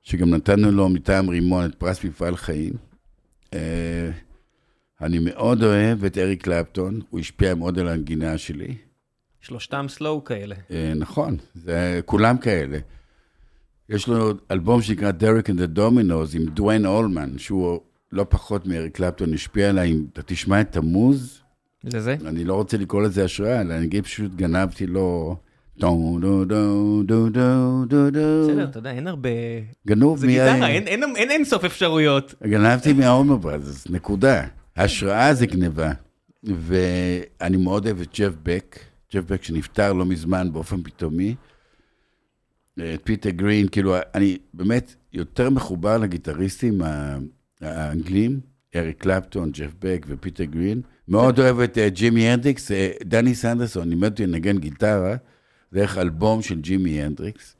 שגם נתנו לו מטעם רימון את פרס מפעל חיים. אה, אני מאוד אוהב את אריק קלפטון, הוא השפיע מאוד על הנגינה שלי. שלושתם סלואו כאלה. אה, נכון, זה כולם כאלה. יש לו אלבום שנקרא Derek and the Dominoes עם דוויין אולמן, שהוא לא פחות מאריק קלפטון השפיע עליי, אם אתה תשמע את המוז, זה זה? אני לא רוצה לקרוא לזה השראה, אלא אני אגיד פשוט גנבתי לו... דו דו דו דו דו דו דו. בסדר, אתה יודע, אין הרבה... גנוב זה מה- גיטרה, אין- אין אין אין סוף אפשרויות. גנבתי מההומו נקודה. השראה זה גניבה. ואני מאוד אוהב את ג'ף בק, ג'ף בק שנפטר לא מזמן באופן פתאומי. את פיטר גרין, כאילו, אני באמת יותר מחובר לגיטריסטים האנגלים, אריק קלפטון, ג'ף בק ופיטר גרין. מאוד אוהב את אה, ג'ימי הנדריקס, אה, דני סנדרסון לימד אותי לנגן גיטרה, דרך אלבום של ג'ימי הנדריקס.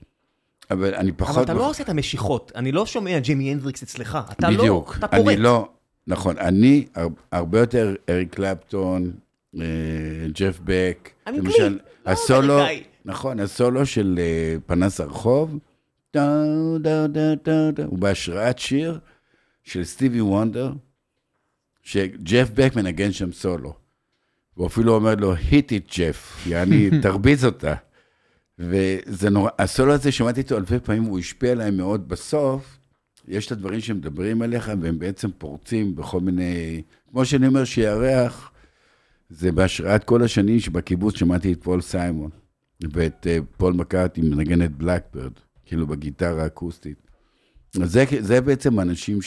אבל אני פחות... אבל אתה לא עושה את המשיכות. אני לא שומע ג'ימי הנדריקס אצלך. אתה לא, בדיוק. אתה פורט. אני לא, נכון, אני הר- הרבה יותר אריק קלפטון, אה, ג'ף בק. למשל, לא הסולו. נכון, הסולו של אה, פנס הרחוב, הוא בהשראת שיר של סטיבי וונדר, שג'ף בק מנגן שם סולו. הוא אפילו אומר לו, hit it ג'ף, יעני, (laughs) תרביץ אותה. וזה נורא, הסולו הזה, שמעתי אותו אלפי פעמים, הוא השפיע עליי מאוד בסוף. יש את הדברים שמדברים עליך, והם בעצם פורצים בכל מיני... כמו שאני אומר, שירח, זה בהשראת כל השנים שבקיבוץ שמעתי את פול סיימון, ואת uh, פול מקרטני מנגן את Blackbird, כאילו בגיטרה האקוסטית. אז זה, זה בעצם האנשים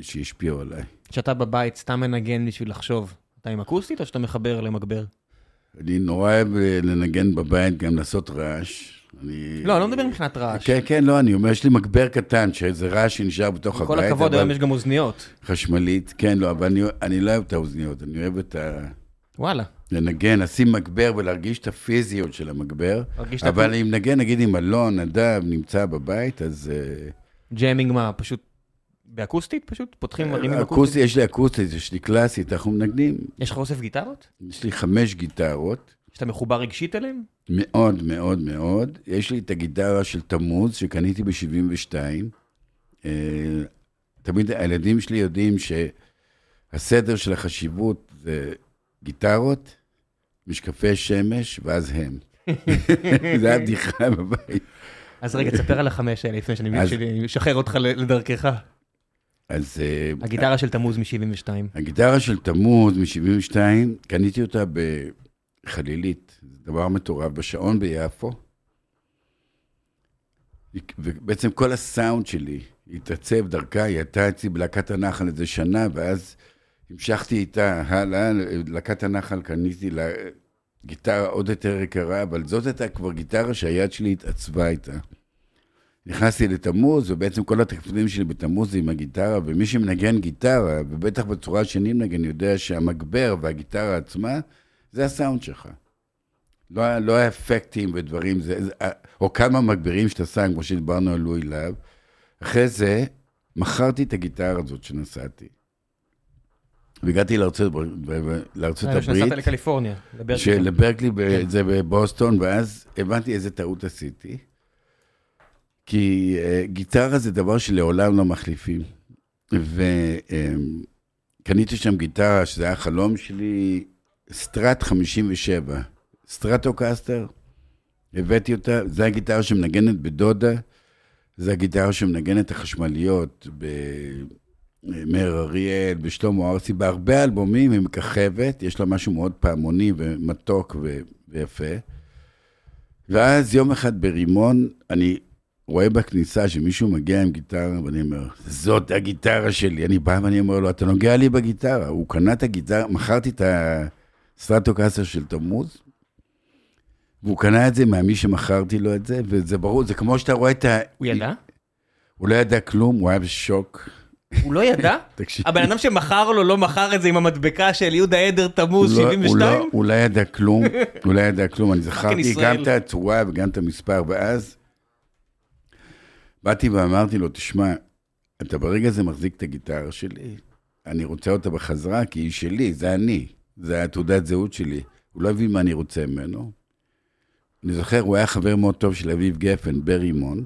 שהשפיעו עליי. כשאתה בבית סתם מנגן בשביל לחשוב, אתה עם אקוסטית או שאתה מחבר למגבר? אני נורא אוהב אה, לנגן בבית, גם לעשות רעש. אני... לא, אני לא מדבר מבחינת רעש. כן, כן, לא, אני אומר, יש לי מגבר קטן, שזה רעש שנשאר בתוך הבית. כל הכבוד, אבל- היום יש גם אוזניות. חשמלית, כן, לא, אבל אני, אני לא אוהב את האוזניות, אני אוהב את ה... וואלה. לנגן, לשים מגבר ולהרגיש את הפיזיות של המגבר. אבל אם נגן, נגיד אם אלון, נדב, נמצא בבית, אז... אה, jamming מה, פשוט באקוסטית? פשוט פותחים מרימים אקוסטי, אקוסטית? יש לי אקוסטית, יש לי קלאסית, אנחנו מנגנים. יש לך אוסף גיטרות? יש לי חמש גיטרות, שאתה מחובר רגשית אליהן? מאוד מאוד מאוד. יש לי את הגיטרה של תמוז, שקניתי ב-72. תמיד הילדים שלי יודעים שהסדר של החשיבות זה גיטרות, משקפי שמש, ואז הם. (laughs) זה הבדיחה בבית. אז רגע, תספר על החמש האלה לפני שאני משחרר אותך לדרכך. אז אה, הגיטרה של תמוז מ-72. הגיטרה של תמוז מ-72, קניתי אותה בחלילית, זה דבר מטורף, בשעון ביפו. ובעצם כל הסאונד שלי התעצב דרכה, היא הייתה אצלי בלהקת הנחל איזה שנה, ואז המשכתי איתה הלאה, להקת הנחל קניתי לה גיטרה עוד יותר יקרה, אבל זאת הייתה כבר גיטרה שהיד שלי התעצבה איתה. נכנסתי לתמוז, ובעצם כל התפקידים שלי בתמוז זה עם הגיטרה, ומי שמנגן גיטרה, ובטח בצורה שאני מנגן, יודע שהמגבר והגיטרה עצמה, זה הסאונד שלך. לא, לא האפקטים ודברים, זה, זה, או כמה מגבירים שאתה שם, כמו שדיברנו על לואי להב. אחרי זה, מכרתי את הגיטרה הזאת שנסעתי. והגעתי לארצות, לארצות אה, שנסעת הברית. לקליפורניה, לברקלי. שלברקלי, כן. זה בבוסטון, ואז הבנתי איזה טעות עשיתי. כי uh, גיטרה זה דבר שלעולם לא מחליפים. וקניתי שם גיטרה, שזה היה חלום שלי, סטרט 57, סטרטוקסטר, הבאתי אותה, זו הגיטרה שמנגנת בדודה, זו הגיטרה שמנגנת החשמליות במאיר אריאל, בשלמה ארצי, בהרבה אלבומים היא מככבת, יש לה משהו מאוד פעמוני ומתוק ו- ויפה. ואז יום אחד ברימון, אני רואה בכניסה שמישהו מגיע עם גיטרה, ואני אומר, זאת הגיטרה שלי. אני בא ואני אומר לו, אתה נוגע לי בגיטרה. הוא קנה את הגיטרה, מכרתי את הסטרטוקסטר של תמוז, והוא קנה את זה ממי שמכרתי לו את זה, וזה ברור, זה כמו שאתה רואה את ה... הוא ידע? הוא לא ידע כלום, הוא היה בשוק. הוא לא ידע? (laughs) תקשיב. הבן אדם שמכר לו לא מכר את זה עם המדבקה של יהודה עדר תמוז הוא לא- הוא 72? לא- הוא לא ידע כלום, הוא לא ידע כלום, אני זכרתי. גם את הצורה וגם את המספר, ואז באתי ואמרתי לו, תשמע, אתה ברגע הזה מחזיק את הגיטרה שלי, אני רוצה אותה בחזרה, כי היא שלי, זה אני, זה התעודת זהות שלי. הוא לא הבין מה אני רוצה ממנו. אני זוכר, הוא היה חבר מאוד טוב של אביב גפן ברימון,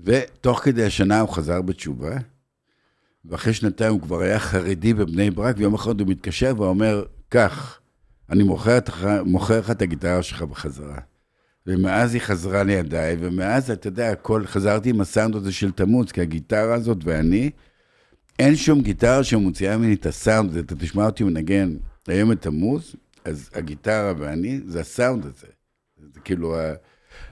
ותוך כדי השנה הוא חזר בתשובה, ואחרי שנתיים הוא כבר היה חרדי בבני ברק, ויום אחד הוא מתקשר ואומר, קח, אני מוכר לך את הגיטרה שלך בחזרה. ומאז היא חזרה לידיי, ומאז, אתה יודע, הכל, חזרתי עם הסאונד הזה של תמוז, כי הגיטרה הזאת ואני, אין שום גיטרה שמוציאה ממני את הסאונד הזה, אתה תשמע אותי מנגן היום את תמוז, אז הגיטרה ואני, זה הסאונד הזה. זה כאילו,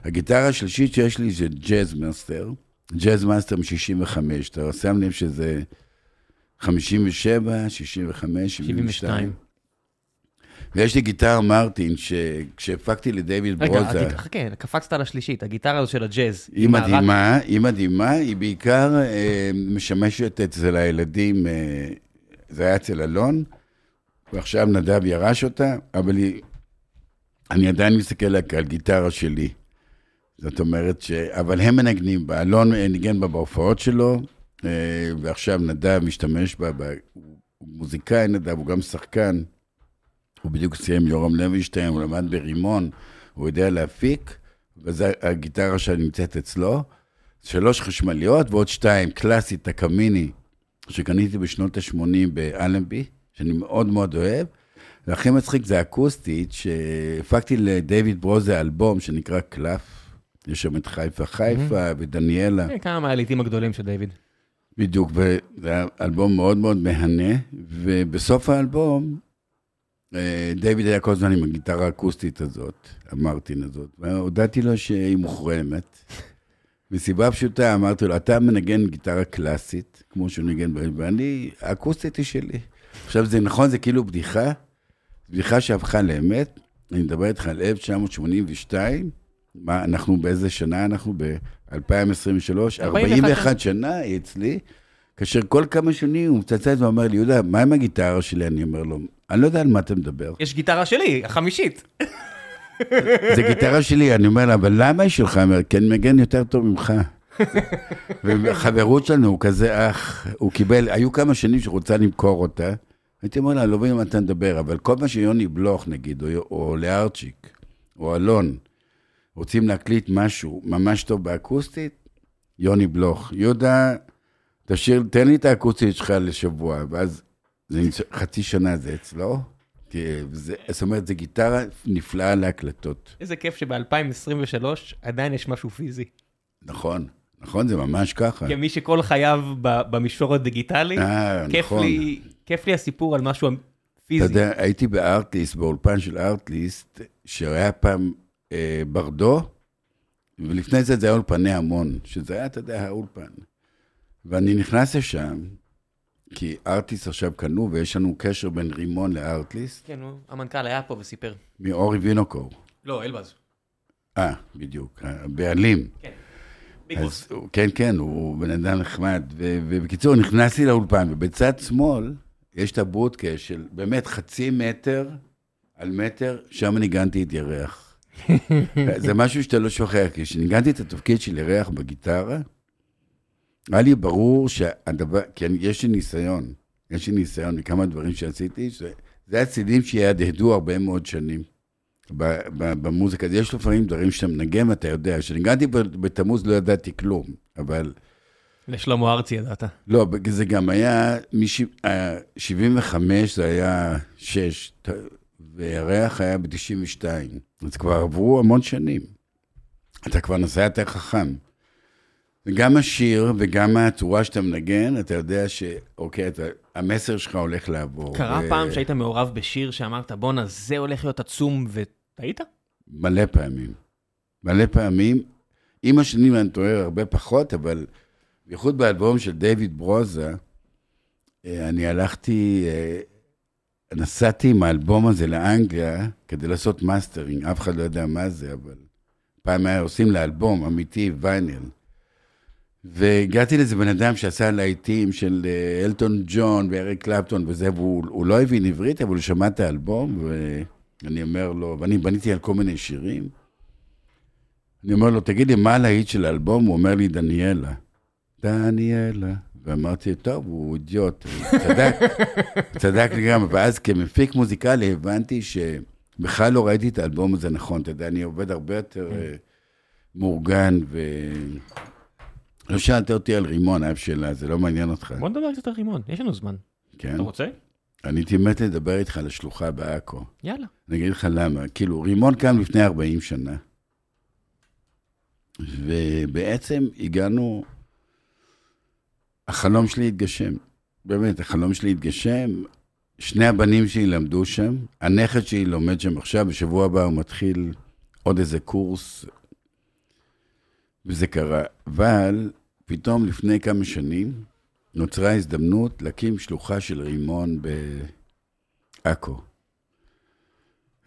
הגיטרה השלישית שיש לי זה Jazzmaster, Jazzmaster מ-65, אתה שם לב שזה 57, 65, 72. ויש לי גיטרה Martin, שכשהפקתי לדיוויד ברוזה... רגע, חכה, קפצת על השלישית, הגיטרה הזו של הג'אז. היא מדהימה, היא מדהימה, היא בעיקר אה, משמשת אצל הילדים, אה, זה היה אצל אלון, ועכשיו נדב ירש אותה, אבל היא, אני עדיין מסתכל על גיטרה שלי. זאת אומרת ש... אבל הם מנגנים בה, אלון ניגן בה בהופעות שלו, אה, ועכשיו נדב משתמש בה, הוא מוזיקאי נדב, הוא גם שחקן. הוא בדיוק סיים יורם לוינשטיין, הוא למד ברימון, הוא יודע להפיק, וזו הגיטרה שנמצאת אצלו. שלוש חשמליות ועוד שתיים, קלאסית, טקמיני, שקניתי בשנות ה-80 באלנבי, שאני מאוד מאוד אוהב. והכי מצחיק זה אקוסטית, שהפקתי לדייוויד ברוזה אלבום שנקרא קלף. יש שם את חיפה חיפה ודניאלה. כן, כמה מהעליתים הגדולים של דיוויד. בדיוק, וזה היה אלבום מאוד מאוד מהנה, ובסוף האלבום דיוויד היה כל הזמן עם הגיטרה האקוסטית הזאת, המרטין הזאת, והודעתי לו שהיא מוחרמת. מסיבה פשוטה, אמרתי לו, אתה מנגן גיטרה קלאסית, כמו שהוא ניגן, ואני, האקוסטית היא שלי. עכשיו, זה נכון, זה כאילו בדיחה, בדיחה שהפכה לאמת. אני מדבר איתך על 1982, מה, אנחנו באיזה שנה אנחנו? ב-2023, 41 שנה היא אצלי, כאשר כל כמה שנים הוא מצלצל ואומר לי, יהודה, מה עם הגיטרה שלי? אני אומר לו, אני לא יודע על מה אתה מדבר. יש גיטרה שלי, החמישית. זה גיטרה שלי, אני אומר לה, אבל למה היא שלך? אומר, כי אני מגן יותר טוב ממך. וחברות שלנו, הוא כזה אח, הוא קיבל, היו כמה שנים שרוצה למכור אותה. הייתי אומר לה, לא מבין מה אתה מדבר, אבל כל מה שיוני בלוך, נגיד, או, או לארצ'יק, או אלון, רוצים להקליט משהו ממש טוב באקוסטית, יוני בלוך. יהודה, תשאיר, תן לי את האקוסטית שלך לשבוע, ואז זה חצי שנה זה אצלו. זה, זאת אומרת, זו גיטרה נפלאה להקלטות. איזה כיף שב-2023 עדיין יש משהו פיזי. נכון, נכון, זה ממש ככה. כמי שכל חייו במישור הדיגיטלי, אה, כיף, נכון. לי, כיף לי הסיפור על משהו פיזי. אתה יודע, הייתי בארטליסט, באולפן של ארטליסט, שהיה פעם אה, ברדו, ולפני זה זה היה אולפני המון, שזה היה, אתה יודע, האולפן. ואני נכנס לשם, כי ארטיסט עכשיו קנו, ויש לנו קשר בין רימון לארטליסט. כן, המנכ"ל היה פה וסיפר. מאורי וינוקור. לא, אלבז. אה, בדיוק, הבעלים. כן. אז, כן, כן, הוא בן אדם נחמד. ובקיצור, נכנסתי לאולפן, ובצד שמאל יש את הבודקה של באמת חצי מטר על מטר, שם ניגנתי את ירח. (laughs) זה משהו שאתה לא שוכח, כי כשניגנתי את התפקיד של ירח בגיטרה, היה לי ברור שהדבר, כי כן, יש לי ניסיון, יש לי ניסיון מכמה דברים שעשיתי, שזה הצידים שיהדהדו הרבה מאוד שנים במוזיקה. יש לפעמים דברים שאתה מנגן ואתה יודע, כשניגנתי בתמוז לא ידעתי כלום, אבל... לשלמה ארצי ידעת. לא, זה גם היה, מ-75 זה היה 6, וירח היה ב-92. אז כבר עברו המון שנים. אתה כבר נוסע יותר חכם. וגם השיר וגם הצורה שאתה מנגן, אתה יודע שאוקיי, אתה, המסר שלך הולך לעבור. קרה ו... פעם שהיית מעורב בשיר שאמרת, בואנה, זה הולך להיות עצום, וטעית? מלא פעמים. מלא פעמים. עם השנים אני טועה הרבה פחות, אבל בייחוד באלבום של דיוויד ברוזה, אה, אני הלכתי, אה, נסעתי עם האלבום הזה לאנגליה כדי לעשות מאסטרינג, אף אחד לא יודע מה זה, אבל פעם היה עושים לאלבום אמיתי, וייניל. והגעתי לאיזה בן אדם שעשה להיטים של אה, אלטון ג'ון ואריק קלפטון וזה, והוא לא הבין עברית, אבל הוא שמע את האלבום, ואני אומר לו, ואני בניתי על כל מיני שירים. אני אומר לו, תגיד לי, מה הלהיט של האלבום? הוא אומר לי, דניאלה. דניאלה. ואמרתי, טוב, הוא אידיוט, צדק, צדק לגמרי. ואז כמפיק מוזיקלי הבנתי שבכלל לא ראיתי את האלבום הזה נכון. אתה יודע, אני עובד הרבה יותר uh, מאורגן ו... לא שאלת אותי על רימון, אף שאלה, זה לא מעניין אותך. בוא נדבר קצת על רימון, יש לנו זמן. כן? אתה רוצה? אני הייתי מת לדבר איתך על השלוחה בעכו. יאללה. אני אגיד לך למה. כאילו, רימון קם לפני 40 שנה. ובעצם הגענו, החלום שלי התגשם. באמת, החלום שלי התגשם. שני הבנים שלי למדו שם, הנכד שלי לומד שם עכשיו, בשבוע הבא הוא מתחיל עוד איזה קורס, וזה קרה. אבל פתאום לפני כמה שנים נוצרה הזדמנות להקים שלוחה של רימון בעכו.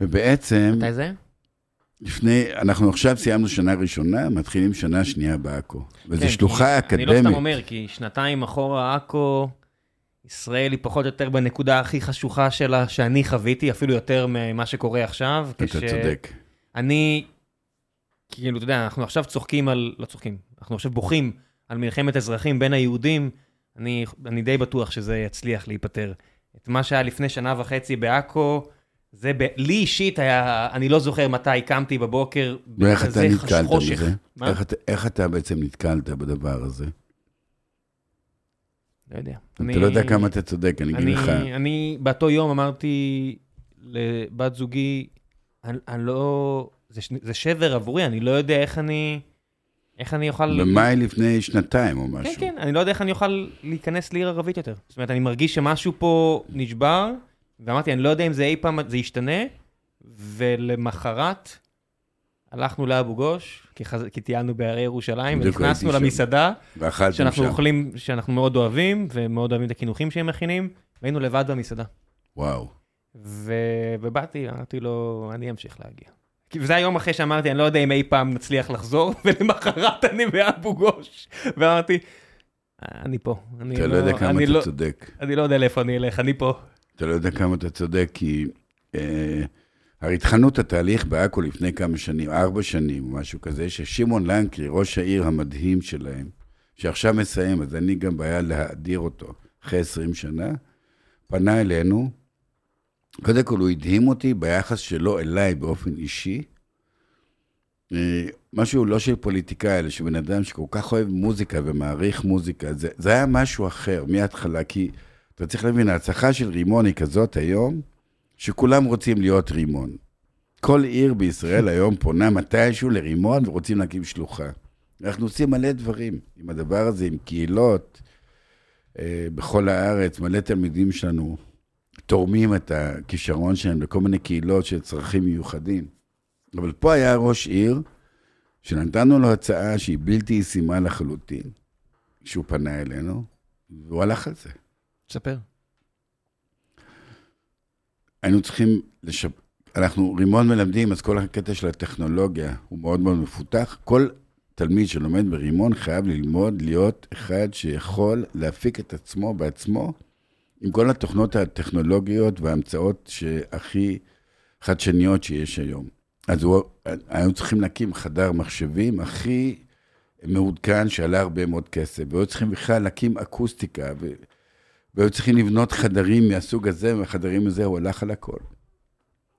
ובעצם... מתי זה? לפני, אנחנו עכשיו סיימנו שנה ראשונה, מתחילים שנה שנייה בעכו. וזו כן, שלוחה כי- אקדמית. אני לא סתם אומר, כי שנתיים אחורה עכו, ישראל היא פחות או יותר בנקודה הכי חשוכה שלה שאני חוויתי, אפילו יותר ממה שקורה עכשיו. אתה צודק. אני, כאילו, אתה יודע, אנחנו עכשיו צוחקים על, לא צוחקים, אנחנו עכשיו בוכים על מלחמת אזרחים בין היהודים, אני, אני די בטוח שזה יצליח להיפתר. את מה שהיה לפני שנה וחצי בעכו, זה ב... לי אישית היה, אני לא זוכר מתי קמתי בבוקר, ואיך אתה נתקלת חושך. בזה? מה? איך איך אתה בעצם נתקלת בדבר הזה? לא יודע. אתה לא יודע כמה אתה צודק, אני אגיד אני, לך. אני באותו יום אמרתי לבת זוגי, אני, אני לא, זה, זה שבר עבורי, אני לא יודע איך אני, איך אני אוכל... במאי לפני שנתיים או משהו. כן, כן, אני לא יודע איך אני אוכל להיכנס לעיר ערבית יותר. זאת אומרת, אני מרגיש שמשהו פה נשבר, ואמרתי, אני לא יודע אם זה אי פעם, זה ישתנה, ולמחרת הלכנו לאבו גוש, כי, חז... כי טיילנו בהרי ירושלים, ונכנסנו. למסעדה, שאנחנו שם. אוכלים, שאנחנו מאוד אוהבים, ומאוד אוהבים את הקינוחים שהם מכינים, והיינו לבד במסעדה. וואו. ו... ובאתי, אמרתי לו, אני אמשיך להגיע. כי זה היום אחרי שאמרתי, אני לא יודע אם אי פעם נצליח לחזור, (laughs) ולמחרת אני באבו גוש. ואמרתי, אני פה. אני אתה לא יודע כמה אני אתה לא, צודק. אני לא יודע לאיפה אני אלך, אני פה. אתה לא יודע כמה אתה צודק, כי אה, הרי התחלנו את התהליך בעכו לפני כמה שנים, ארבע שנים, משהו כזה, ששמעון לנקרי, ראש העיר המדהים שלהם, שעכשיו מסיים, אז לי גם בעיה להאדיר אותו אחרי 20 שנה, פנה אלינו. קודם כל, הוא הדהים אותי ביחס שלו אליי באופן אישי. אה, משהו לא של פוליטיקאי, אלא של בן אדם שכל כך אוהב מוזיקה ומעריך מוזיקה. זה, זה היה משהו אחר מההתחלה, כי אתה צריך להבין, ההצלחה של רימון היא כזאת היום, שכולם רוצים להיות רימון. כל עיר בישראל (laughs) היום פונה מתישהו לרימון ורוצים להקים שלוחה. אנחנו עושים מלא דברים עם הדבר הזה, עם קהילות אה, בכל הארץ, מלא תלמידים שלנו תורמים את הכישרון שלהם לכל מיני קהילות של צרכים מיוחדים. אבל פה היה ראש עיר שנתנו לו הצעה שהיא בלתי ישימה לחלוטין, כשהוא פנה אלינו, והוא הלך על זה. תספר. היינו צריכים לשפ... אנחנו רימון מלמדים, אז כל הקטע של הטכנולוגיה הוא מאוד מאוד מפותח. כל תלמיד שלומד ברימון חייב ללמוד להיות אחד שיכול להפיק את עצמו בעצמו עם כל התוכנות הטכנולוגיות וההמצאות שהכי חדשניות שיש היום. אז הוא, היינו צריכים להקים חדר מחשבים הכי מעודכן, שעלה הרבה מאוד כסף, והיו צריכים בכלל להקים אקוסטיקה. והיו צריכים לבנות חדרים מהסוג הזה, והחדרים הזה, הוא הלך על הכל.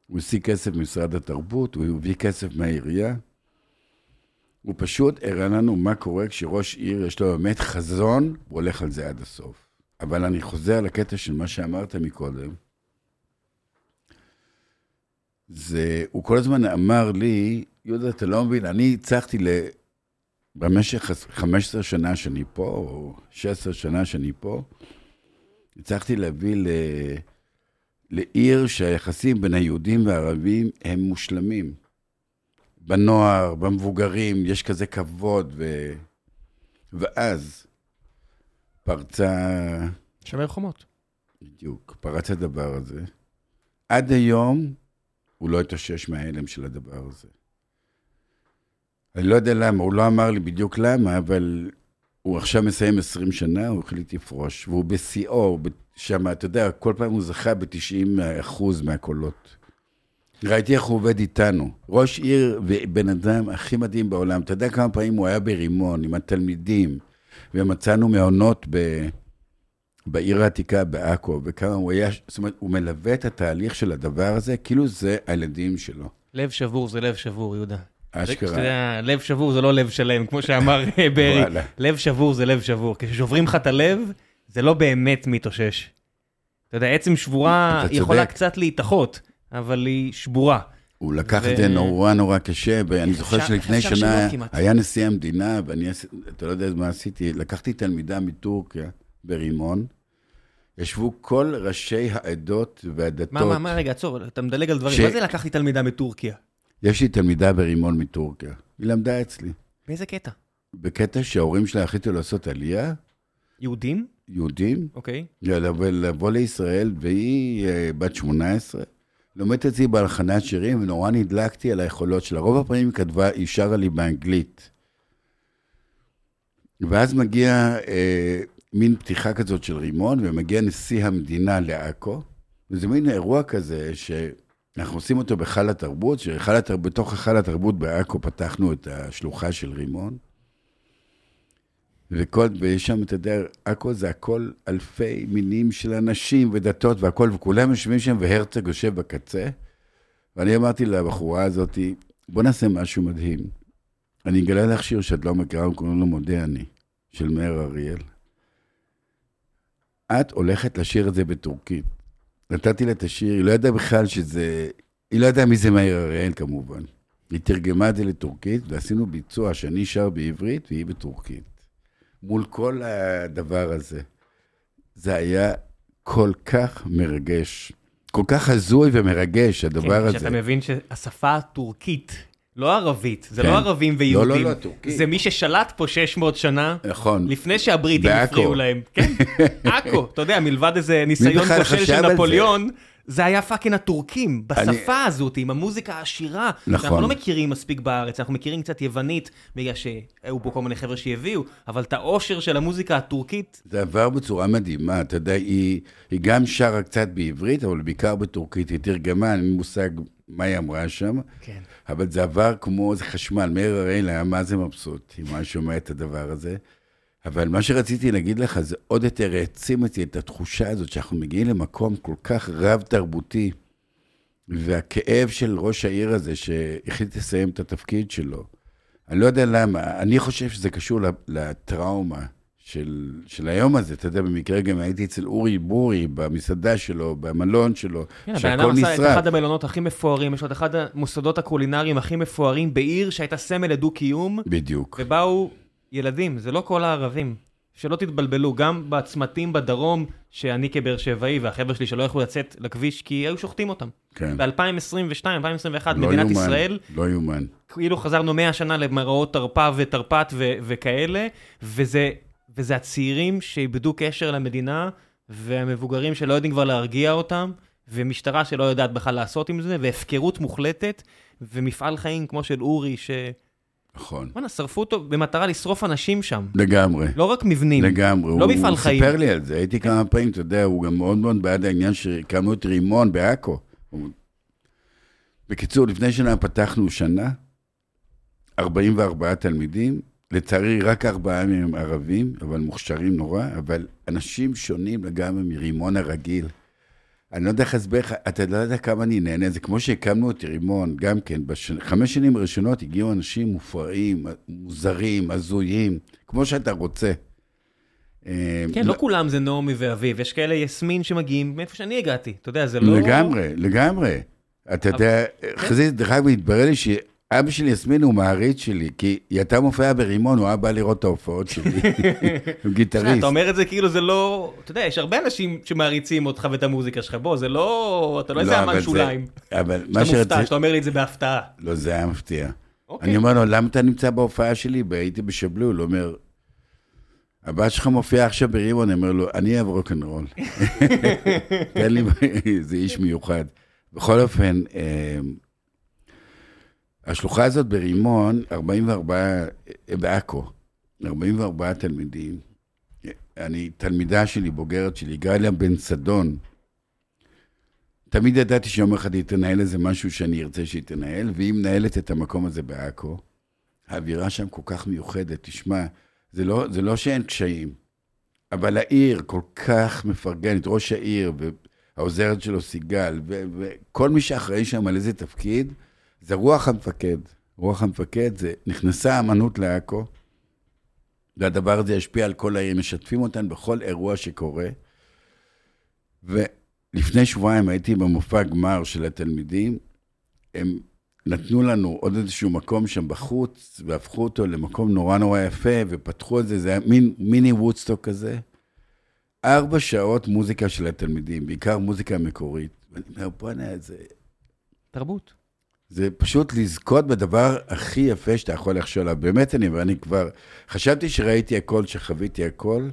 הוא השיג כסף ממשרד התרבות, הוא הביא כסף מהעירייה. הוא פשוט הראה לנו מה קורה כשראש עיר יש לו באמת חזון, הוא הולך על זה עד הסוף. אבל אני חוזר לקטע של מה שאמרת מקודם. זה, הוא כל הזמן אמר לי, יהודה, אתה לא מבין, אני הצלחתי ל... במשך 15 שנה שאני פה, או 16 שנה שאני פה, הצלחתי להביא ל... לעיר שהיחסים בין היהודים והערבים הם מושלמים. בנוער, במבוגרים, יש כזה כבוד, ו... ואז פרצה, שומר חומות. בדיוק, פרץ הדבר הזה. עד היום הוא לא התאושש מההלם של הדבר הזה. אני לא יודע למה, הוא לא אמר לי בדיוק למה, אבל הוא עכשיו מסיים 20 שנה, הוא החליט לפרוש, והוא בשיאו, שם, אתה יודע, כל פעם הוא זכה ב-90 אחוז מהקולות. ראיתי איך הוא עובד איתנו. ראש עיר ובן אדם הכי מדהים בעולם. אתה יודע כמה פעמים הוא היה ברימון עם התלמידים, ומצאנו מעונות ב... בעיר העתיקה בעכו, וכמה הוא היה, זאת אומרת, הוא מלווה את התהליך של הדבר הזה, כאילו זה הילדים שלו. לב שבור זה לב שבור, יהודה. אשכרה. יודע, לב שבור זה לא לב שלם, כמו שאמר (laughs) ברי. וואלה. לב שבור זה לב שבור. כששוברים לך את הלב, זה לא באמת מתאושש. אתה יודע, עצם שבורה. יכולה קצת להתאחות, אבל היא שבורה. הוא לקח ו- את זה נורא נורא קשה, ואני זוכר שלפני שנה. היה נשיא המדינה, ואני, אתה לא יודע מה עשיתי, לקחתי תלמידה מטורקיה, ברימון, ישבו כל ראשי העדות והדתות. מה, מה, מה, רגע, עצור, אתה מדלג על דברים. ש- מה זה לקחתי תלמידה מטורקיה? יש לי תלמידה ברימון מטורקיה, היא למדה אצלי. באיזה קטע? בקטע שההורים שלה החליטו לעשות עלייה, יהודים? יהודים, אוקיי. לבוא, לבוא לישראל, והיא אה, בת 18, לומדת אצלי בהלחנת שירים, ונורא נדלקתי על היכולות שלה. רוב הפעמים היא כתבה, היא שרה לי באנגלית. ואז מגיע אה, מין פתיחה כזאת של רימון, ומגיע נשיא המדינה לעכו, וזה מין אירוע כזה שאנחנו עושים אותו בהיכל התרבות, שהיכל התרבות, בתוך היכל התרבות בעכו פתחנו את השלוחה של רימון. וכל, ויש שם, אתה יודע, עכו זה הכל אלפי מינים של אנשים ודתות והכל, וכולם יושבים שם והרצוג יושב בקצה. ואני אמרתי לבחורה הזאת, בוא נעשה משהו מדהים. אני אגלה לך שיר שאת לא מכירה, קוראים לו מודה אני, של מאיר אריאל. את הולכת לשיר את זה בטורקית. נתתי לה את השיר, היא לא ידעה בכלל שזה... היא לא ידעה מי זה מאיר אריאל כמובן. היא תרגמה את זה לטורקית, ועשינו ביצוע שאני שר בעברית והיא בטורקית. מול כל הדבר הזה. זה היה כל כך מרגש, כל כך הזוי ומרגש, הדבר כן, הזה. שאתה מבין שהשפה הטורקית, לא ערבית, זה כן. לא ערבים לא, ויהודים. לא, טורקית. זה מי ששלט פה 600 שנה, נכון. לפני שהבריטים. הפריעו להם. כן, (laughs) עכו, אתה יודע, מלבד איזה ניסיון כושל של על זה? זה היה fucking הטורקים, אני- בשפה הזאת, עם המוזיקה העשירה. נכון. שאנחנו לא מכירים מספיק בארץ, אנחנו מכירים קצת יוונית, בגלל שהיו פה כל מיני חבר'ה שהביאו, אבל את העושר של המוזיקה הטורקית, זה עבר בצורה מדהימה, אתה יודע, היא, היא גם שרה קצת בעברית, אבל בעיקר בטורקית, היא תרגמה, אין מושג מה היא אמרה שם, כן. אבל זה עבר כמו איזה חשמל, מאיר אריאל היה מה זה מבסוט, אם הוא היה שומע את הדבר הזה. אבל מה שרציתי להגיד לך, זה עוד יותר העצים אותי את התחושה הזאת, שאנחנו מגיעים למקום כל כך רב-תרבותי, והכאב של ראש העיר הזה, שהחליט לסיים את התפקיד שלו. אני לא יודע למה, אני חושב שזה קשור לטראומה של, של היום הזה. אתה יודע, במקרה גם הייתי אצל אורי בורי, במסעדה שלו, במלון שלו, כן, הבן שהכל אדם עשה את נשרף. אחד המלונות הכי מפוארים, יש לו את אחד המוסדות הקולינריים הכי מפוארים בעיר שהייתה סמל לדו-קיום, בדיוק. ובאו ילדים, זה לא כל הערבים. שלא תתבלבלו, גם בצמתים בדרום, שאני כבאר שבעי והחבר'ה שלי שלא יכלו לצאת לכביש כי היו שוחטים אותם. כן. ב-2022, 2021, לא מדינת יאומן, ישראל, לא יאומן. כאילו חזרנו 100 שנה למראות תרפ"א ותרפ"ט ו- וכאלה, וזה, וזה הצעירים שאיבדו קשר למדינה, והמבוגרים שלא יודעים כבר להרגיע אותם, ומשטרה שלא יודעת בכלל לעשות עם זה, והפקרות מוחלטת, ומפעל חיים כמו של אורי, ש... נכון. וואלה, שרפו אותו במטרה לשרוף אנשים שם. לגמרי. לא רק מבנים. לגמרי. לא הוא- מפעל חיים. הוא סיפר לי על זה, הייתי כמה פעמים, אתה יודע, הוא גם מאוד מאוד בעד העניין שהקמנו את רימון בעכו. הוא- בקיצור, לפני שנה פתחנו שנה, 44 תלמידים, לצערי רק ארבעה מהם ערבים, אבל מוכשרים נורא, אבל אנשים שונים לגמרי מרימון הרגיל. אני לא יודע איך להסביר לך, אתה לא יודע כמה אני נהנה, זה כמו שהקמנו את רימון, גם כן, בחמש שנים הראשונות הגיעו אנשים מופרעים, מוזרים, הזויים, כמו שאתה רוצה. אה, כן, לא כולם זה נעמי ואביב, יש כאלה יסמין שמגיעים מאיפה שאני הגעתי, אתה יודע, זה לא... לגמרי, לגמרי. אתה יודע, זה, דרך אגב, התברר לי שאבא של יסמין הוא מעריץ שלי, כי היא הייתה מופיעה ברימון, הוא היה בא לראות את ההופעות שלי. (laughs) הוא גיטריסט. אתה אומר את זה כאילו זה לא... אתה יודע, יש הרבה אנשים שמעריצים אותך ואת המוזיקה שלך, בוא, זה לא... אתה לא איזה לא, אמן אבל זה- שוליים. אבל מה מופתע, שרציתי... שאתה אומר לי את זה בהפתעה. לא, זה היה מפתיע. אוקיי. אני אומר לו, למה אתה נמצא בהופעה שלי? והייתי בשבלול, הוא אומר, הבת שלך מופיעה עכשיו ברימון, אני אומר לו, אני אוהב רוקנרול. (laughs) (laughs) תן לי, זה איש מיוחד. בכל אופן, אה, השלוחה הזאת ברימון, 44, אה, בעכו, 44 תלמידים. אני, תלמידה שלי, בוגרת שלי, גליה בן סדון, תמיד ידעתי שיום אחד היא תנהל איזה משהו שאני ארצה שהיא תנהל, והיא מנהלת את המקום הזה בעכו. האווירה שם כל כך מיוחדת, תשמע, זה לא, זה לא שאין קשיים, אבל העיר כל כך מפרגנת, ראש העיר והעוזרת שלו סיגל, וכל מי שאחראי שם על איזה תפקיד, זה רוח המפקד. רוח המפקד זה, נכנסה האמנות לעכו, והדבר הזה ישפיע על כל העיר, משתפים אותן בכל אירוע שקורה. ולפני שבועיים הייתי במופע גמר של התלמידים, הם נתנו לנו עוד איזשהו מקום שם בחוץ, והפכו אותו למקום נורא נורא יפה, ופתחו את זה, זה היה מין, מיני וודסטוק כזה. ארבע שעות מוזיקה של התלמידים, בעיקר מוזיקה מקורית. ואני אומר, בוא'נה, זה, תרבות. זה פשוט לזכות בדבר הכי יפה שאתה יכול לחשוב עליו. באמת, אני, ואני כבר, חשבתי שראיתי הכל, שחוויתי הכל.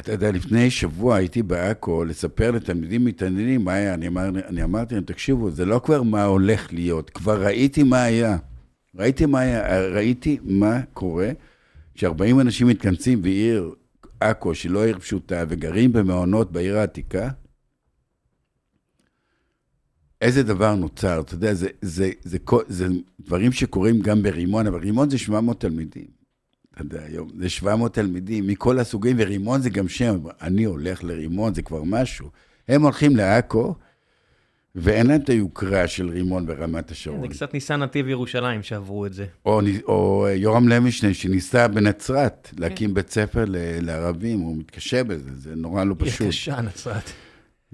אתה יודע, לפני שבוע הייתי בעכו לספר לתלמידים מתעניינים מה היה. אני, אמר, אני אמרתי להם, תקשיבו, זה לא כבר מה הולך להיות, כבר ראיתי מה היה. ראיתי מה היה, ראיתי מה קורה כש-40 אנשים מתכנסים בעיר עכו, שהיא לא עיר פשוטה, וגרים במעונות בעיר העתיקה. איזה דבר נוצר, אתה יודע, זה, זה, זה, זה, זה דברים שקורים גם ברימון, אבל רימון זה 700 תלמידים. אתה יודע, היום זה 700 תלמידים מכל הסוגים, ורימון זה גם שם. אני הולך לרימון, זה כבר משהו. הם הולכים לעכו, ואין להם את היוקרה של רימון ברמת השרון. זה קצת ניסן נתיב ירושלים שעברו את זה. או, או יורם לוינשטיין, שניסה בנצרת להקים בית ספר ל- לערבים, הוא מתקשה בזה, זה נורא לא פשוט. עיר קשה נצרת.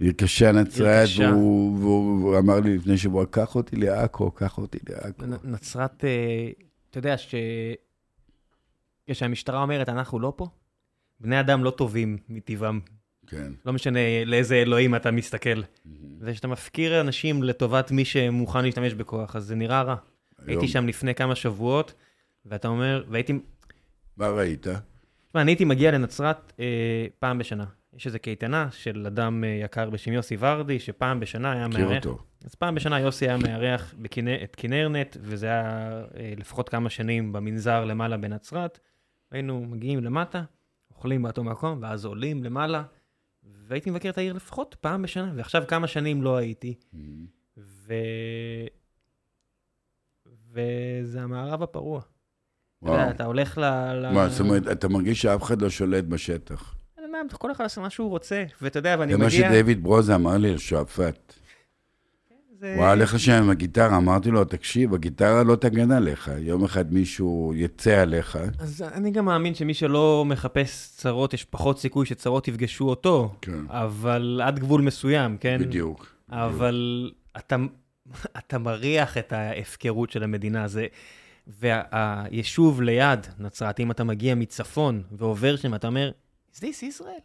עיר קשה נצרת. והוא, והוא, והוא אמר לי לפני שבוע, קח אותי לעכו, קח אותי לעכו. נצרת, אה, אתה יודע ש... כשהמשטרה אומרת, אנחנו לא פה, בני אדם לא טובים מטבעם. כן. לא משנה לאיזה אלוהים אתה מסתכל. זה שאתה מפקיר אנשים לטובת מי שמוכן להשתמש בכוח, אז זה נראה רע. הייתי שם לפני כמה שבועות, ואתה אומר, והייתי... מה ראית? תשמע, אני הייתי מגיע לנצרת אה, פעם בשנה. יש איזו קייטנה של אדם אה, יקר בשם יוסי ורדי, שפעם בשנה היה מכיר מארח... אותו. אז פעם בשנה יוסי היה מארח בכנ- את כנרנט, וזה היה אה, לפחות כמה שנים במנזר למעלה בנצרת. היינו מגיעים למטה, אוכלים באותו מקום, ואז עולים למעלה, והייתי מבקר את העיר לפחות פעם בשנה, ועכשיו כמה שנים לא הייתי. ו... וזה המערב הפרוע. אתה יודע, וואו. אתה הולך ל... ל... מה, זאת אומרת, אתה מרגיש שאף אחד לא שולט בשטח. מה, כל אחד עושה מה שהוא רוצה, ואתה יודע, ואני זה מה מגיע... שדייוויד ברוזה אמר לי על שועפאט. זה- הוא היה הולך לשם עם הגיטרה, אמרתי לו, תקשיב, הגיטרה לא תגן עליך. יום אחד מישהו יצא עליך. אז אני גם מאמין שמי שלא מחפש צרות, יש פחות סיכוי שצרות יפגשו אותו, כן, אבל עד גבול מסוים, כן? בדיוק. אבל אתה, (laughs) אתה מריח את ההפקרות של המדינה. זה, והיישוב ליד נצרת, אם אתה מגיע מצפון ועובר שם, אתה אומר, is this Israel?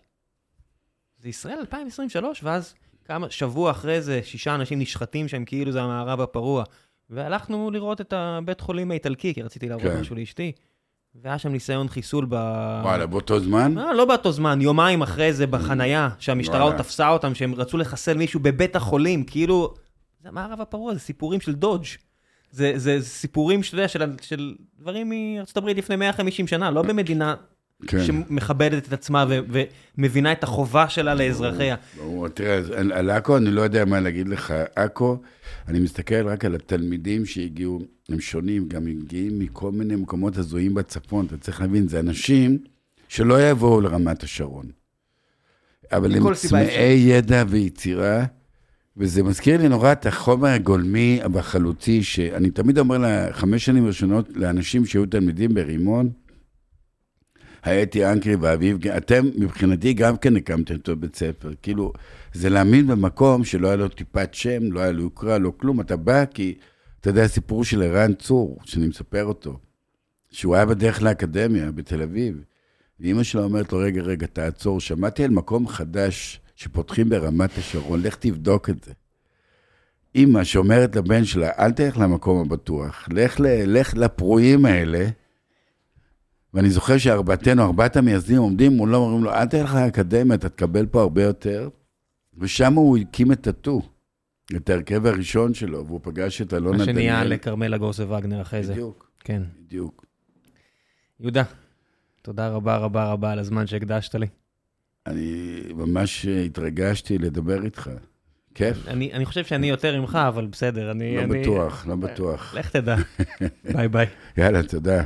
זה ישראל 2023? ואז כמה, שבוע אחרי זה, שישה אנשים נשחטים שם כאילו זה המערב הפרוע. והלכנו לראות את הבית חולים האיטלקי, כי רציתי להראות כן. משהו לאשתי. והיה שם ניסיון חיסול ב... וואלה, באותו זמן? לא, לא באותו זמן, יומיים אחרי זה בחנייה, שהמשטרה עוד. תפסה אותם, שהם רצו לחסל מישהו בבית החולים, כאילו... זה המערב הפרוע, זה סיפורים של דודג'. זה, זה, זה סיפורים, שאתה יודע, של, של דברים מארצות הברית לפני 150 שנה, לא במדינה כן. שמכבדת את עצמה ו, ומבינה את החובה שלה לאזרחיה. ברור, תראה, על על עכו אני לא יודע מה להגיד לך. עכו, אני מסתכל רק על התלמידים שהגיעו, הם שונים, גם הם מגיעים מכל מיני מקומות הזויים בצפון. אתה צריך להבין, זה אנשים שלא יבואו לרמת השרון. אבל הם צמאי ידע ויצירה, וזה מזכיר לי נורא את החומר הגולמי והחלוצי, שאני תמיד אומר לחמש שנים ראשונות לאנשים שהיו תלמידים ברימון, היה אתי אנקרי ואביב, אתם מבחינתי גם כן הקמתם אותו בית ספר. כאילו, זה להאמין במקום שלא היה לו טיפת שם, לא היה לו יוקרה, לא כלום. אתה בא כי, אתה יודע, הסיפור של ערן צור, שאני מספר אותו, שהוא היה בדרך לאקדמיה בתל אביב, ואימא שלו אומרת לו, רגע, רגע, תעצור, שמעתי על מקום חדש שפותחים ברמת השרון, לך תבדוק את זה. אימא שאומרת לבן שלה, אל תלך למקום הבטוח, לך, לך לפרועים האלה, ואני זוכר שארבעתנו, ארבעת המייסדים עומדים מולו, אומרים לו, אל תלך לאקדמיה, אתה תקבל פה הרבה יותר. ושם הוא הקים את טאטו, את ההרכב הראשון שלו, והוא פגש את אלונה מה דניאל. שנהיה לכרמלה גוסה וגנר אחרי זה. בדיוק, כן. בדיוק. יהודה, תודה רבה רבה רבה על הזמן שהקדשת לי. אני ממש התרגשתי לדבר איתך. כיף. אני, אני חושב שאני יותר ממך, אבל בסדר, אני... לא אני... בטוח, לא בטוח. לך תדע. (laughs) ביי ביי. יאללה, תודה.